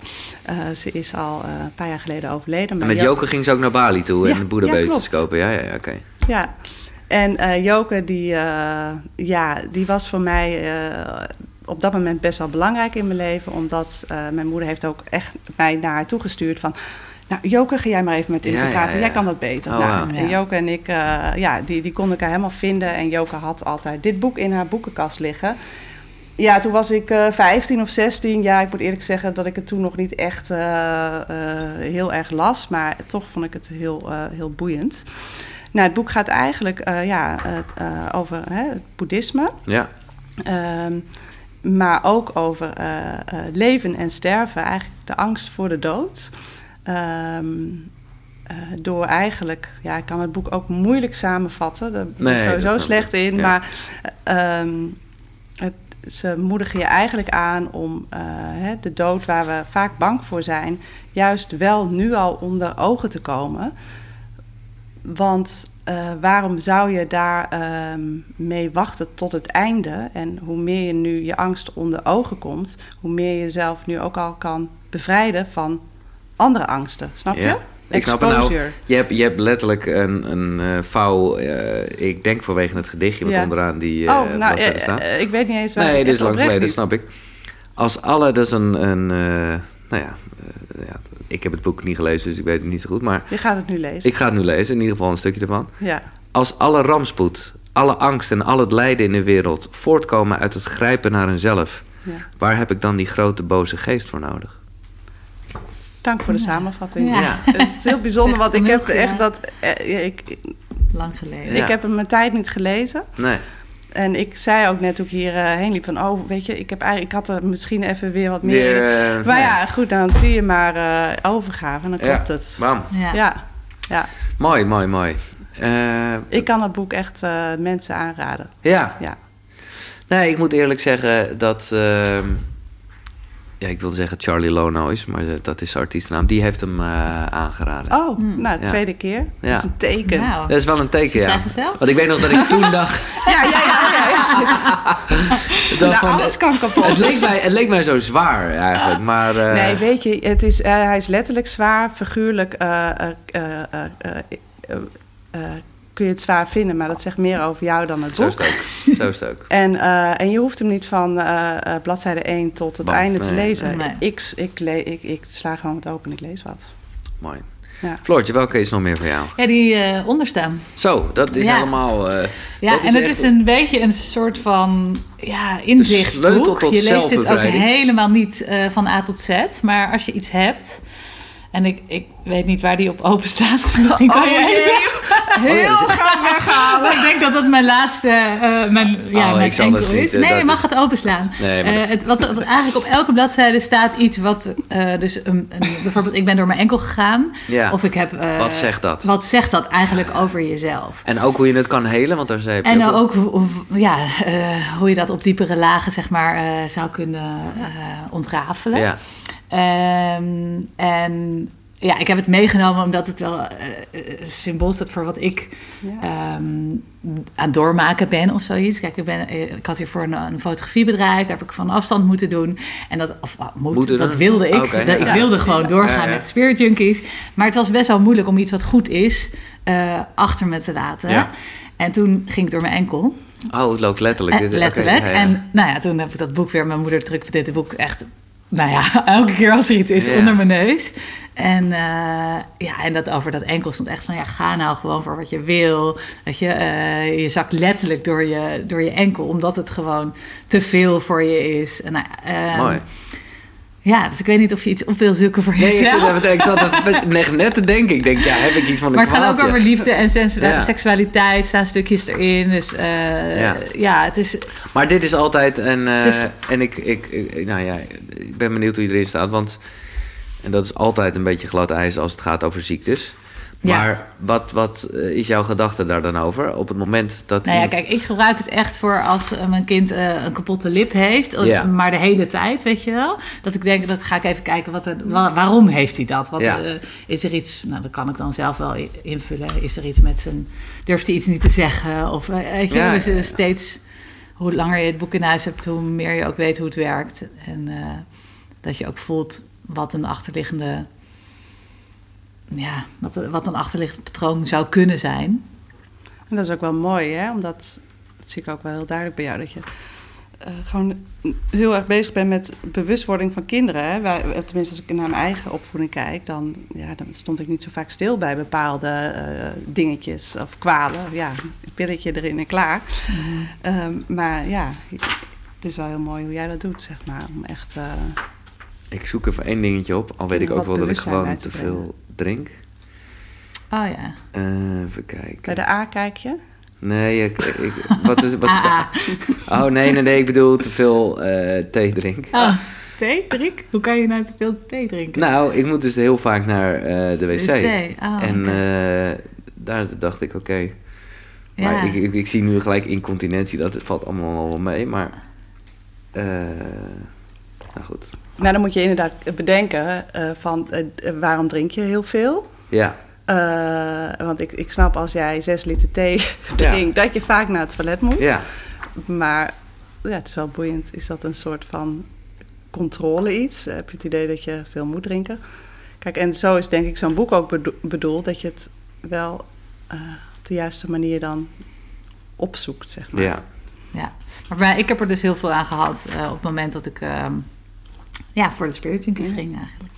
Uh, ze is al een paar jaar geleden overleden. Maar en met Joke, ging ze ook naar Bali toe ja, en boeddhabeetjes ja, kopen. Ja, ja, ja oké. Ja, en uh, Joke, die, uh, ja, die was voor mij uh, op dat moment best wel belangrijk in mijn leven. Omdat uh, mijn moeder heeft ook echt mij naar haar toe gestuurd van... Nou, Joke, ga jij maar even met praten. Jij kan dat beter. Oh, nou, en Joke en ik, ja, die, die konden elkaar helemaal vinden. En Joke had altijd dit boek in haar boekenkast liggen. Ja, toen was ik uh, 15 of 16. Ja, ik moet eerlijk zeggen dat ik het toen nog niet echt heel erg las. Maar toch vond ik het heel, heel boeiend. Nou, het boek gaat eigenlijk ja, over hè, het boeddhisme. Ja. Ehm, maar ook over uh, leven en sterven, eigenlijk de angst voor de dood. Ehm, uh, door eigenlijk, ja, ik kan het boek ook moeilijk samenvatten. Daar ben ik sowieso slecht in. Maar um, het, ze moedigen je eigenlijk aan om hè, de dood waar we vaak bang voor zijn, juist wel nu al onder ogen te komen. Want uh, waarom zou je daar uh, mee wachten tot het einde? En hoe meer je nu je angst onder ogen komt, hoe meer je jezelf nu ook al kan bevrijden van andere angsten. Snap je? Ja. Ik snap het nou. Je hebt, je hebt letterlijk een, een uh, vouw, uh, ik denk vanwege het gedichtje wat ja. onderaan die uh, oh, nou, staat. ik weet niet eens waar Nee, dit is lang geleden, dat snap ik. Als alle, dus een, een nou ja, ja, ik heb het boek niet gelezen, dus ik weet het niet zo goed. Maar je gaat het nu lezen. Ik ga het nu lezen, in ieder geval een stukje ervan. Ja. Als alle rampspoed, alle angst en al het lijden in de wereld voortkomen uit het grijpen naar eenzelf, ja. waar heb ik dan die grote boze geest voor nodig? Dank voor de samenvatting. Ja. Het is heel bijzonder, want ik heb echt dat. Eh, ik, Lang geleden. Ik heb hem mijn tijd niet gelezen. Nee. En ik zei ook net toen ik hierheen uh, liep van... oh, weet je, ik, heb eigenlijk, ik had er misschien even weer wat meer... Uh, maar ja, goed, dan zie je maar uh, overgave en dan klopt het. Bam. Ja. ja. ja. Mooi, mooi, mooi. ik kan het boek echt mensen aanraden. Ja. ja. Nee, ik moet eerlijk zeggen dat... Ja, ik wilde zeggen Charlie Lonois, maar dat is zijn artiestennaam. Die heeft hem uh, aangeraden. Oh, hmm. nou, de tweede keer. Ja. Dat is een teken. Nou, dat is wel een teken, ja. Want ik weet nog dat ik toen dacht... ja, ja, ja. ja, ja. nou, van, alles kan kapot. Het leek, mij, het leek mij zo zwaar eigenlijk, maar... Uh... Nee, weet je, het is, uh, hij is letterlijk zwaar, figuurlijk kun je het zwaar vinden, maar dat zegt meer over jou dan het boek. Zo is het ook. Zo is het ook. en, uh, en je hoeft hem niet van uh, bladzijde 1 tot het Bam, einde te lezen. Nee. Ik, ik, ik, ik, sla gewoon het open en ik lees wat. Mooi. Ja. Floortje, welke is nog meer voor jou? Ja, die uh, onderstaan. Zo, dat is ja. helemaal... Uh, ja, en het is een beetje een soort van ja, inzichtboek. Je leest dit ook helemaal niet uh, van A tot Z. Maar als je iets hebt en ik, ik weet niet waar die op open staat. Dus misschien kan oh, je heel gaan weghalen. ik denk dat dat mijn laatste, uh, mijn, ja, oh, mijn enkel is. nee, je mag het openslaan. Nee, uh, het, wat, wat, eigenlijk op elke bladzijde staat iets wat... Uh, dus een, een, bijvoorbeeld, ik ben door mijn enkel gegaan. Ja. Of ik heb... wat zegt dat? Wat zegt dat eigenlijk over jezelf? En ook hoe je het kan helen, want daar zei En ook, ook ja, hoe je dat op diepere lagen, zeg maar, zou kunnen ontrafelen. Ja. Um, en ja, ik heb het meegenomen omdat het wel uh, symbool staat voor wat ik ja. um, aan het doormaken ben of zoiets. Kijk, ik, ben, ik had hiervoor een, een fotografiebedrijf, daar heb ik van afstand moeten doen. En dat, of, uh, moet, dat wilde ik. Okay, dat, ja. Ik wilde gewoon doorgaan met Spirit Junkies. Maar het was best wel moeilijk om iets wat goed is uh, achter me te laten. En toen ging ik door mijn enkel. Oh, het loopt letterlijk. Uh, letterlijk. Okay, en nou ja, toen heb ik dat boek weer... Mijn moeder drukte dit boek echt nou ja, elke keer als er iets is onder mijn neus. En, uh, ja, en dat over dat enkel stond echt van, ja, ga nou gewoon voor wat je wil. Weet je, uh, je zakt letterlijk door je, door je enkel, omdat het gewoon te veel voor je is. En, uh, Mooi. Ja, dus ik weet niet of je iets op wil zoeken voor nee, jezelf. Nee, ik zat, net, net te denken. Ik denk, ja, heb ik iets van een Maar het gaat ook over liefde en ja. seksualiteit. staan stukjes erin. Dus uh, ja. ja. het is... Maar dit is altijd een... Uh, is... En ik, ik, ik, nou ja, ik ben benieuwd hoe je erin staat. Want en dat is altijd een beetje glad ijs als het gaat over ziektes. Maar wat, wat eh, is jouw gedachte daar dan over? Op het moment dat. Nou ja, kijk, ik gebruik het echt voor als mijn kind uh, een kapotte lip heeft. Ja. Maar de hele tijd, weet je wel. Dat ik denk, dan ga ik even kijken wat waarom heeft hij dat? Wat, ja. uh, is er iets, nou dat kan ik dan zelf wel invullen. Is er iets met zijn. Durft hij iets niet te zeggen? Of weet je, dus steeds. Hoe langer je het boek in huis hebt, hoe meer je ook weet hoe het werkt. En dat je ook voelt wat een achterliggende ja, wat, wat een achterliggend patroon zou kunnen zijn. En dat is ook wel mooi, hè? Omdat, dat zie ik ook wel heel duidelijk bij jou, dat je gewoon heel erg bezig ben met bewustwording van kinderen. Hè. Wij, tenminste, als ik naar mijn eigen opvoeding kijk, dan, ja, dan stond ik niet zo vaak stil bij bepaalde dingetjes of kwalen. Ja, een pilletje erin en klaar. Mhm. Ehm, maar ja, het is wel heel mooi hoe jij dat doet, zeg maar. Om echt. Ik zoek even één dingetje op, al weet ik ook wel dat ik gewoon te veel drink. Oh ja. Uh, even kijken. Bij de A kijk je? Nee, ik, ik, wat is, wat is de A? Oh nee, nee, nee, ik bedoel te veel uh, thee drinken. Oh, thee drink? Hoe kan je nou te veel thee drinken? Nou, ik moet dus heel vaak naar uh, de wc. wc. Oh, en daar dacht ik, oké. Okay. Maar ja. ik, ik, ik, zie nu gelijk incontinentie, dat valt allemaal wel mee, maar... nou goed. Nou, dan moet je inderdaad bedenken van waarom drink je heel veel? Ja. Uh, want ik, ik snap als jij zes liter thee drinkt, dat je vaak naar het toilet moet. Ja. Maar ja, het is wel boeiend. Is dat een soort van controle iets? Heb je het idee dat je veel moet drinken? Kijk, en zo is denk ik zo'n boek ook bedoeld, dat je het wel uh, op de juiste manier dan opzoekt, zeg maar. Ja. Ja, maar ik heb er dus heel veel aan gehad uh, op het moment dat ik uh, ja, voor de Spirit Junkies ja. ging eigenlijk.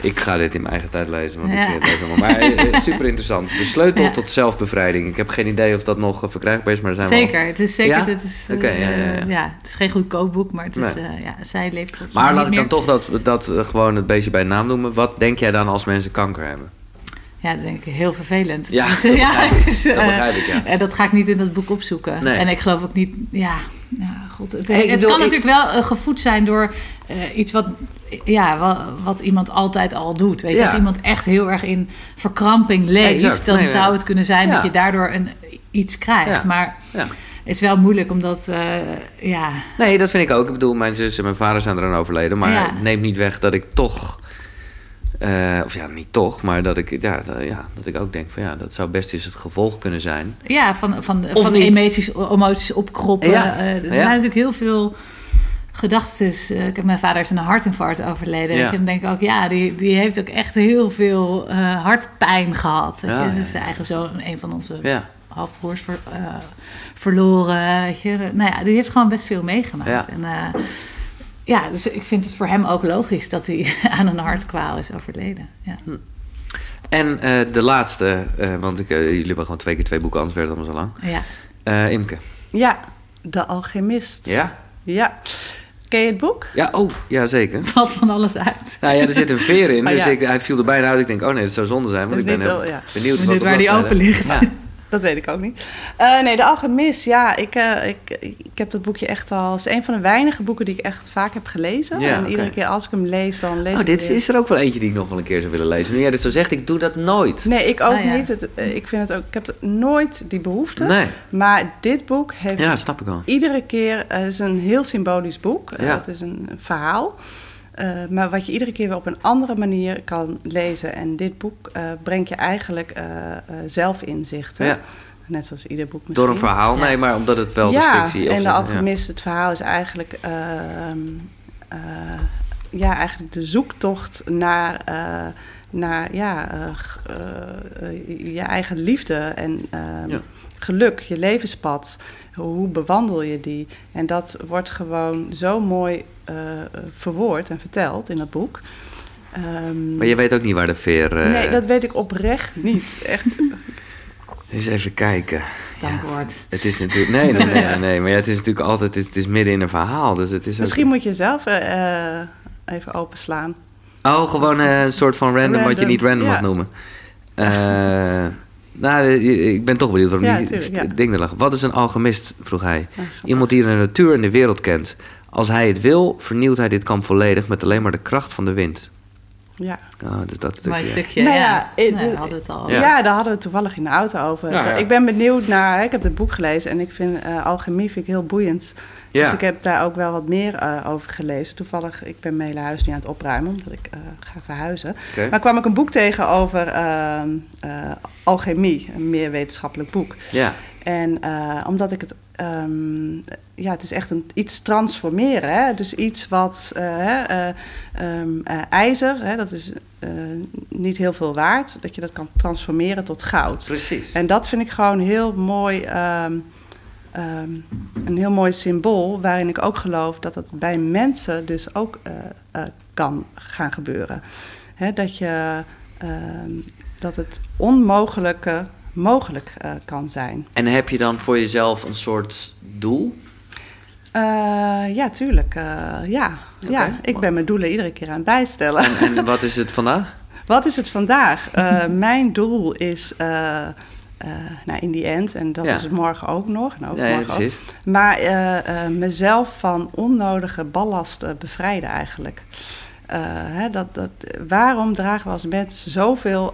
Ik ga dit in mijn eigen tijd lezen, want ik lees allemaal. Maar eh, super interessant. De sleutel tot zelfbevrijding. Ik heb geen idee of dat nog verkrijgbaar is, maar er zijn Zeker, het is zeker. Het is, uh, ja, het is geen goedkoop boek, maar het is, nee. uh, ja, zij leeft Maar laat ik dan toch dat, dat gewoon het beestje bij naam noemen. Wat denk jij dan als mensen kanker hebben? Ja, dat denk ik heel vervelend. Ja, dat, ja, is, dat begrijp ik, ja. En dat ga ik niet in dat boek opzoeken. Nee. En ik geloof ook niet... Ja, ja god. Het, het kan natuurlijk wel gevoed zijn door iets wat ja, wat, wat, iemand altijd al doet. Weet je, als iemand echt heel erg in verkramping leeft, dan zou het kunnen zijn dat je daardoor een, iets krijgt. Maar het is wel moeilijk omdat, uh, ja. Nee, dat vind ik ook. Ik bedoel, mijn zus en mijn vader zijn eraan overleden. Maar neemt niet weg dat ik toch. Uh, of ja, niet toch, maar dat ik, ja, dat, ja, dat ik ook denk van ja, dat zou best eens het gevolg kunnen zijn. Ja, van, van, van emoties, emoties opkroppen. Ja. Uh, er zijn natuurlijk heel veel gedachten. Uh, ik heb mijn vader is een hartinfarct overleden. Ja. En denk ook, ja, die, die heeft ook echt heel veel hartpijn gehad. Ja, dus eigen zoon, een van onze halfbroers ver, verloren. Weet je. Nou ja, die heeft gewoon best veel meegemaakt. En ja, dus ik vind het voor hem ook logisch dat hij aan een hartkwaal is overleden. Ja. Hm. En de laatste, want ik, jullie hebben gewoon twee keer twee boeken, anders werd het allemaal zo lang. Ja. Imke. Ja, De Alchemist. Ja? Ja. Ken je het boek? Ja, oh, ja, zeker. Valt van alles uit. Nou ja, er zit een veer in, oh, dus ik, hij viel er bijna uit. Ik denk, oh nee, dat zou zonde zijn, want ik ben heel ja. benieuwd, benieuwd waar die open ligt. Dat weet ik ook niet. Uh, nee, De Alchemist, ja, ik, uh, ik, ik heb dat boekje echt al... Het is een van de weinige boeken die ik echt vaak heb gelezen. Ja, en okay. iedere keer als ik hem lees, dan lees oh, ik dit is er ook wel eentje die ik nog wel een keer zou willen lezen. Nu jij dit zo zegt, ik doe dat nooit. Nee, ik ook ah, niet. Het, uh, ik, vind het ook, ik heb nooit die behoefte. Nee. Maar dit boek heeft... Ja, snap ik wel. Iedere keer... Het is een heel symbolisch boek. Ja. het is een verhaal. Uh, maar wat je iedere keer weer op een andere manier kan lezen. En dit boek uh, brengt je eigenlijk uh, zelfinzichten. Ja. Net zoals ieder boek misschien. Door een verhaal? Nee, maar omdat het wel ja, de fictie en de alchemist, het verhaal is eigenlijk... Ja, eigenlijk de zoektocht naar, uh, naar ja, je eigen liefde en ehm, ja. Geluk, je levenspad. Hoe bewandel je die? En dat wordt gewoon zo mooi verwoord en verteld in dat boek. Um, maar je weet ook niet waar de veer... Nee, dat weet ik oprecht niet. Echt, eens even kijken. Dankwoord. Ja, het is natuurlijk. Nee, nee, nee, nee, Maar ja, het is natuurlijk altijd. Het is, het is midden in een verhaal. Dus het is Misschien moet je zelf uh, even openslaan. Oh, gewoon uh, een soort van random, random. wat je niet random ja. mag noemen. Uh, nou, ik ben toch benieuwd waarom ja, die tuurlijk, ja. ding er lag. Wat is een alchemist? vroeg hij. Iemand die de natuur en de wereld kent. Als hij het wil, vernieuwt hij dit kamp volledig met alleen maar de kracht van de wind. Ja. Oh, dus dat stukje. Mooi stukje, nou ja. ja. Nee, hadden het al. Ja. ja. daar hadden we toevallig in de auto over. Ja, ik ben benieuwd naar... Ik heb het boek gelezen en ik vind uh, alchemie vind ik heel boeiend. Dus ik heb daar ook wel wat meer uh, over gelezen. Toevallig, ik ben mijn hele huis nu aan het opruimen... omdat ik uh, ga verhuizen. Okay. Maar kwam ik een boek tegen over ehm, alchemie. Een meer wetenschappelijk boek. Ja. En omdat ik het Um, ja, het is echt een, iets transformeren. Hè? Dus iets wat uh, uh, um, uh, ijzer, hè, dat is niet heel veel waard, dat je dat kan transformeren tot goud. Precies. En dat vind ik gewoon heel mooi. Um, ehm, een heel mooi symbool waarin ik ook geloof dat het bij mensen dus ook kan gaan gebeuren. dat, je, ehm, dat het onmogelijke mogelijk kan zijn. En heb je dan voor jezelf een soort doel? ja, tuurlijk. ja. ja, ik ben mijn doelen iedere keer aan het bijstellen. En, en wat is het vandaag? Wat is het vandaag? Mijn doel is, nou in die end, en dat is het morgen ook nog. En ook ja, ook. Maar mezelf van onnodige ballast bevrijden eigenlijk. Hè, dat, dat, waarom dragen we als mensen zoveel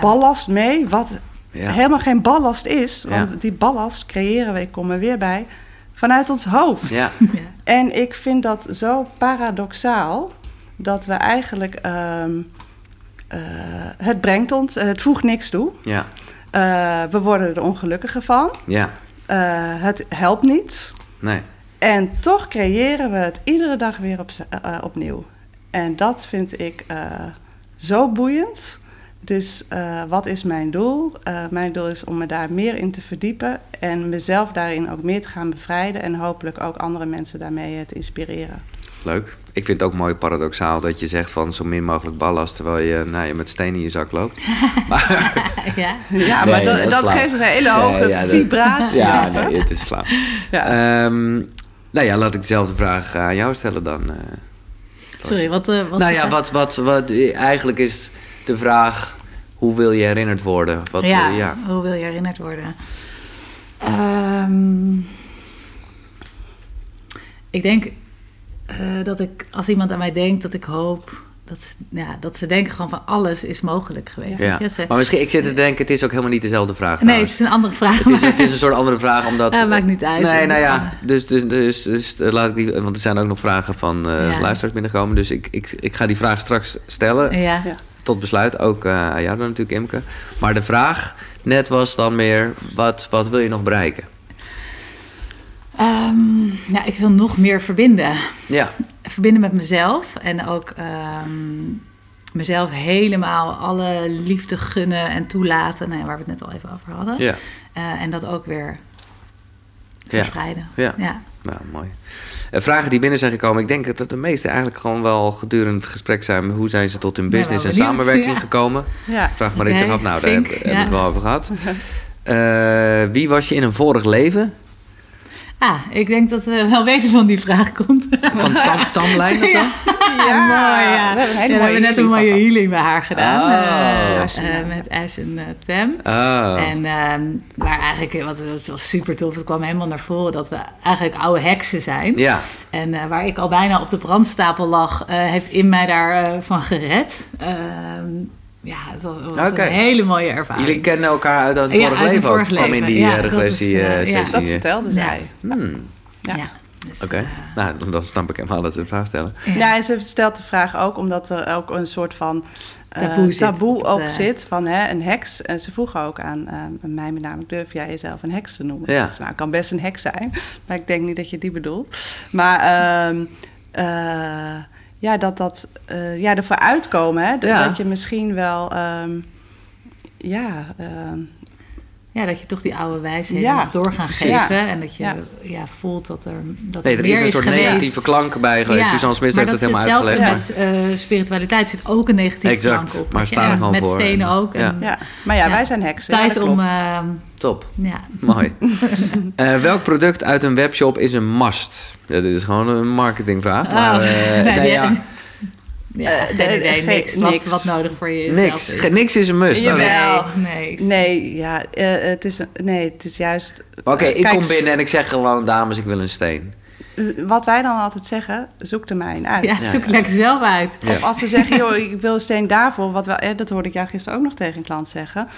ballast mee, wat helemaal geen ballast is? Want die ballast creëren we, ik kom er weer bij, vanuit ons hoofd. Ja. En ik vind dat zo paradoxaal dat we eigenlijk. Ehm, eh, het brengt ons, het voegt niks toe. Ja. Uh, we worden er ongelukkiger van. Ja. Uh, het helpt niet. Nee. En toch creëren we het iedere dag weer op, opnieuw. En dat vind ik zo boeiend. Dus wat is mijn doel? mijn doel is om me daar meer in te verdiepen en mezelf daarin ook meer te gaan bevrijden en hopelijk ook andere mensen daarmee te inspireren. Leuk. Ik vind het ook mooi paradoxaal dat je zegt van zo min mogelijk ballast terwijl je, nou, je met steen in je zak loopt. Maar, ja. ja, maar dat, dat, geeft een hele hoge vibratie. Ja, nee, het is flauw. Ja. Um, nou ja, laat ik dezelfde vraag aan jou stellen dan. Uh, Sorry, wat, uh, wat Nou ja, wat, wat, wat, eigenlijk is de vraag: hoe wil je herinnerd worden? Wat, ja, ja. hoe wil je herinnerd worden? Um, ik denk uh, dat ik, als iemand aan mij denkt, dat ik hoop dat ze, ja, dat ze denken gewoon van alles is mogelijk geweest. Ja. maar misschien, ik zit te denken, het is ook helemaal niet dezelfde vraag. Nee, het is een andere vraag. Het is, het is een soort andere vraag, omdat... Ja, maakt niet uit. Nee, nou ja, dus, dus, dus, dus eh, laat ik die... Want er zijn ook nog vragen van uh, ja. luisteraars binnengekomen. Dus ik, ik, ik ga die vraag straks stellen. Ja. Tot besluit, ook uh, jou dan natuurlijk, Imke. Maar de vraag net was dan meer, wat, wat wil je nog bereiken? Um, ja, ik wil nog meer verbinden. Ja. Verbinden met mezelf en ook um, mezelf helemaal alle liefde gunnen en toelaten. Nou, waar we het net al even over hadden. Ja. Uh, en dat ook weer verspreiden. Ja. ja. ja. Mooi. Uh, vragen die binnen zijn gekomen. Ik denk dat de meeste eigenlijk gewoon wel gedurende het gesprek zijn. Hoe zijn ze tot hun business en samenwerking gekomen? Ja. Vraag maar iets af. Nou, daar hebben we het wel over gehad. Uh, wie was je in een vorig leven? Ah, ik denk dat we wel weten van die vraag komt. Van tam Tamlijn of zo? Ja, mooi. Ja. We hebben, we hebben net een mooie healing bij haar gedaan. Oh, uh, met Ash en uh, Tem. Oh. En uh, waar eigenlijk, wat was, was super tof. Het kwam helemaal naar voren dat we eigenlijk oude heksen zijn. Ja. En waar ik al bijna op de brandstapel lag, heeft in mij daarvan van gered. Ehm, ja, dat was een hele mooie ervaring. Jullie kennen elkaar uit het vorige leven ook, leven. in die ja, regressie-sessie. Ja, dat vertelde zij. Hmm. ja. Dus, Oké, uh, nou dan snap ik helemaal dat ze een vraag stellen. Ja. en ze stelt de vraag ook omdat er ook een soort van uh, taboe, taboe zit, ook uh, zit van hè, een heks. En ze vroegen ook aan mij met name, durf jij jezelf een heks te noemen? Ja. nou, kan best een heks zijn, maar ik denk niet dat je die bedoelt. Maar... Uh, ja, dat dat uh, ja, ervoor uitkomen. Hè? Dat je misschien wel. Um, ja, uh, ja, dat je toch die oude wijsheden ja, nog door gaan geven. En dat je ja. voelt dat er, dat nee, er, meer is een soort negatieve klank bij geweest. Ja, Suzanne Smit heeft het helemaal uitgelegd. Maar met uh, spiritualiteit zit ook een negatieve exact, klank op. Maar staan er gewoon met stenen ook. En, ja. Maar ja, wij zijn heksen. Tijd om... Uh, Top. Ja. Mooi. uh, welk product uit een webshop is een must? Ja, dit is gewoon een marketingvraag. Oh. Maar, uh, nee, nee, ja. Ja, uh, geen idee, niks. Wat, wat, nodig voor je niks. is. Niks is een must. Jawel. Nee, nee, nee ja, uh, het is, nee, het is juist... Oké, okay, uh, ik kom binnen en ik zeg gewoon, dames, ik wil een steen. Wat wij dan altijd zeggen, zoek de mijn uit. Ja, zoek ja. lekker zelf uit. Ja. Of als ze zeggen, joh, ik wil een steen daarvoor. Wat wel, dat hoorde ik jou gisteren ook nog tegen een klant zeggen.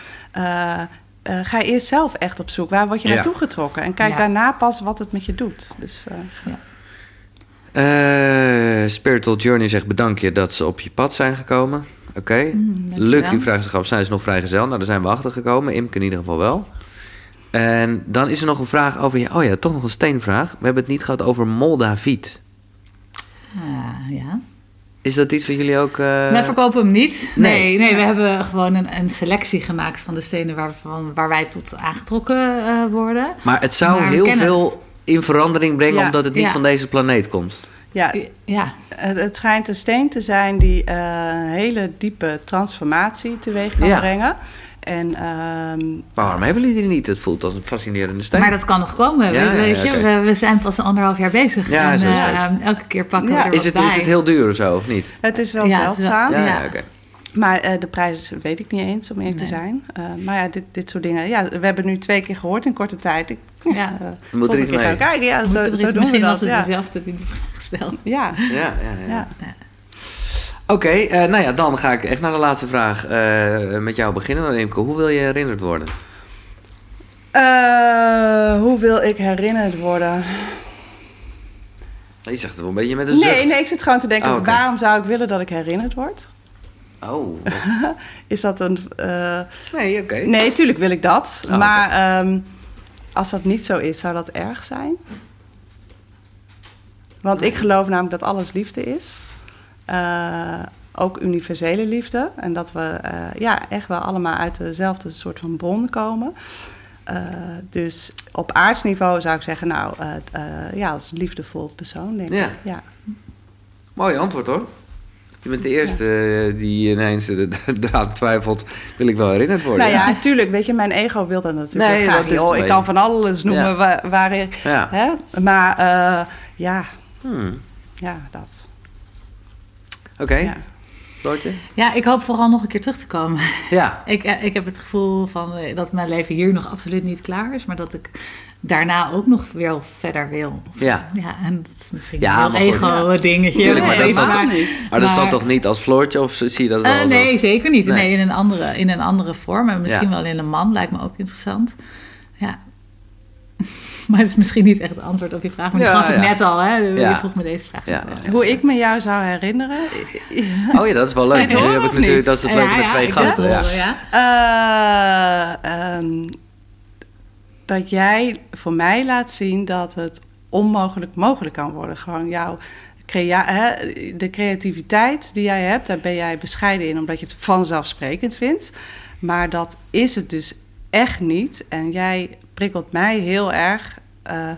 ga eerst zelf echt op zoek. Waar word je naartoe getrokken? En kijk daarna pas wat het met je doet. Dus, ja. Uh, Spiritual Journey zegt bedank je dat ze op je pad zijn gekomen. Oké. Okay. Mm, Luc die vraagt zich af, zijn ze nog vrijgezel? Nou, daar zijn we achter gekomen. Imke in ieder geval wel. En dan is er nog een vraag over... je. oh ja, toch nog een steenvraag. We hebben het niet gehad over Moldaviet. Ah, ja. Is dat iets wat jullie ook... Uh... Wij verkopen hem niet. Nee, nee, we hebben gewoon een, een, selectie gemaakt van de stenen waarvan, waar wij tot aangetrokken uh, worden. Maar het zou heel veel in verandering brengen omdat het niet van deze planeet komt. Ja, ja. Het, schijnt een steen te zijn die uh, een hele diepe transformatie teweeg kan brengen. En, um, waarom hebben jullie die niet? Het voelt als een fascinerende steen. Maar dat kan nog komen. Ja, weet je? We, we, zijn pas anderhalf jaar bezig. Ja, en uh, elke keer pakken we er is het, bij. Is het heel duur of zo, of niet? Het is wel zeldzaam. ja, oké. Maar uh, de prijzen weet ik niet eens, om eerlijk te zijn. Uh, maar ja, dit, dit soort dingen. Ja, we hebben nu twee keer gehoord in korte tijd. Ik, ja, uh, moet er iets mee. Gaan kijken. Ja, zo, zo doen Misschien was het dezelfde die die vraag gesteld. Ja. Ja, ja, ja. ja. Oké, okay, nou ja, dan ga ik echt naar de laatste vraag met jou beginnen. Imke, hoe wil je herinnerd worden? hoe wil ik herinnerd worden? Je zegt het wel een beetje met een zucht. Nee, nee, ik zit gewoon te denken... Oh, waarom zou ik willen dat ik herinnerd word? Oh. is dat een. Uh... Nee, oké. Nee, tuurlijk wil ik dat. Oh, maar okay. um, als dat niet zo is, zou dat erg zijn? Want ik geloof namelijk dat alles liefde is. Uh, ook universele liefde. En dat we uh, ja, echt wel allemaal uit dezelfde soort van bron komen. Uh, dus op aardsniveau zou ik zeggen, nou, ja, als liefdevol persoon, denk ja. ik. Ja. Mooi antwoord hoor. Je bent de eerste eh, die ineens eraan twijfelt, wil ik wel herinnerd worden. Nou ja, natuurlijk. Weet je, mijn ego wil dat natuurlijk nee, graag. Dat ik kan van alles noemen waar, waar, ik... Hè? Maar uh, ja, hmm. ja, dat. Oké. Okay. Ja, ik hoop vooral nog een keer terug te komen. Ja. ik, eh, ik heb het gevoel van, dat mijn leven hier nog absoluut niet klaar is, maar dat ik daarna ook nog weer verder wil. Ja. ja. En dat is misschien ja, een ego-dingetje. Tuurlijk, maar, dat is, maar, maar, dat is dan toch niet als Floortje of zie je dat wel? Uh, nee, zeker niet. Nee. in, een andere, in een andere vorm. En misschien wel in een man, lijkt me ook interessant. Ja. Maar dat is misschien niet echt het antwoord op je vraag. Maar ja, die gaf ik net al. Hè? Je vroeg me deze vraag. Hoe ik me jou zou herinneren. Oh ja, dat is wel leuk. Nu heb ik natuurlijk, dat is het leuke met twee gasten. Ja. Uh, um, dat jij voor mij laat zien dat het onmogelijk mogelijk kan worden. Gewoon jouw de creativiteit die jij hebt, daar ben jij bescheiden in, omdat je het vanzelfsprekend vindt. Maar dat is het dus echt niet. En jij prikkelt mij heel erg uh,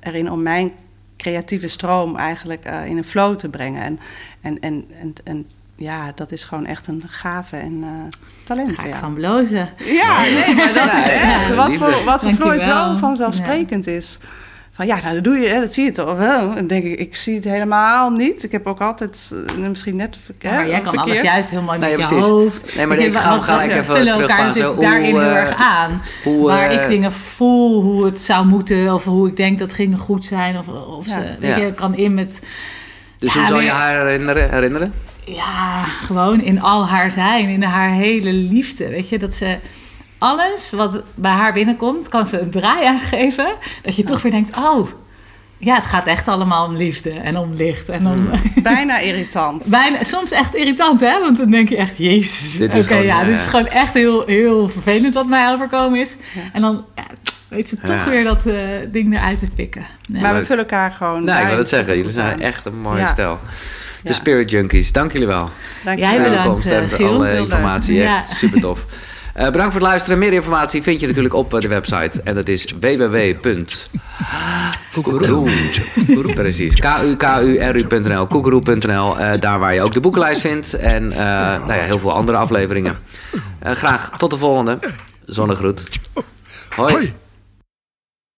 erin om mijn creatieve stroom eigenlijk uh, in een flow te brengen. En, en, en, en, en ja, dat is gewoon echt een gave en uh, talent. Ga ik ja. van blozen. Ja, nee, maar dat is echt. Wat voor, wat voor Floor zo vanzelfsprekend is. Van ja, nou dat doe je, hè, dat zie je toch wel. En denk ik, ik zie het helemaal niet. Ik heb ook altijd, uh, misschien net ja, Maar jij kan alles juist heel mooi met je hoofd. Nee, maar ik ga gelijk even vullen elkaar dus daarin heel erg aan. Hoe, waar ik dingen voel, hoe het zou moeten... of hoe ik denk dat dingen goed zijn. Of, of ze, weet je, kan in met... Dus hoe zal je haar herinneren? herinneren? Ja, gewoon in al haar zijn, in haar hele liefde. Weet je, dat ze alles wat bij haar binnenkomt, kan ze een draai aangeven. Dat je toch weer denkt, oh, ja, het gaat echt allemaal om liefde en om licht. En om... Hmm. Bijna irritant. Bijna, soms echt irritant, hè? Want dan denk je echt, jezus. Oké, ja, dit is gewoon echt heel, heel vervelend wat mij overkomen is. En dan ja, weet ze toch weer dat uh, ding eruit te pikken. Maar we vullen elkaar gewoon... Nou, ik wil het zeggen. Jullie zijn echt een mooie stel. De Spirit Junkies, dank jullie wel. Dank Jij bedankt, en uh, alle informatie. Echt super tof. Uh, bedankt voor het luisteren. Meer informatie vind je natuurlijk op uh, de website. En dat is www. Precies. K-U-K-U-R-U.nl. Koekeroe.nl. Uh, daar waar je ook de boekenlijst vindt. En nou ja, heel veel andere afleveringen. graag tot de volgende. Zonnegroet. Hoi. Hoi.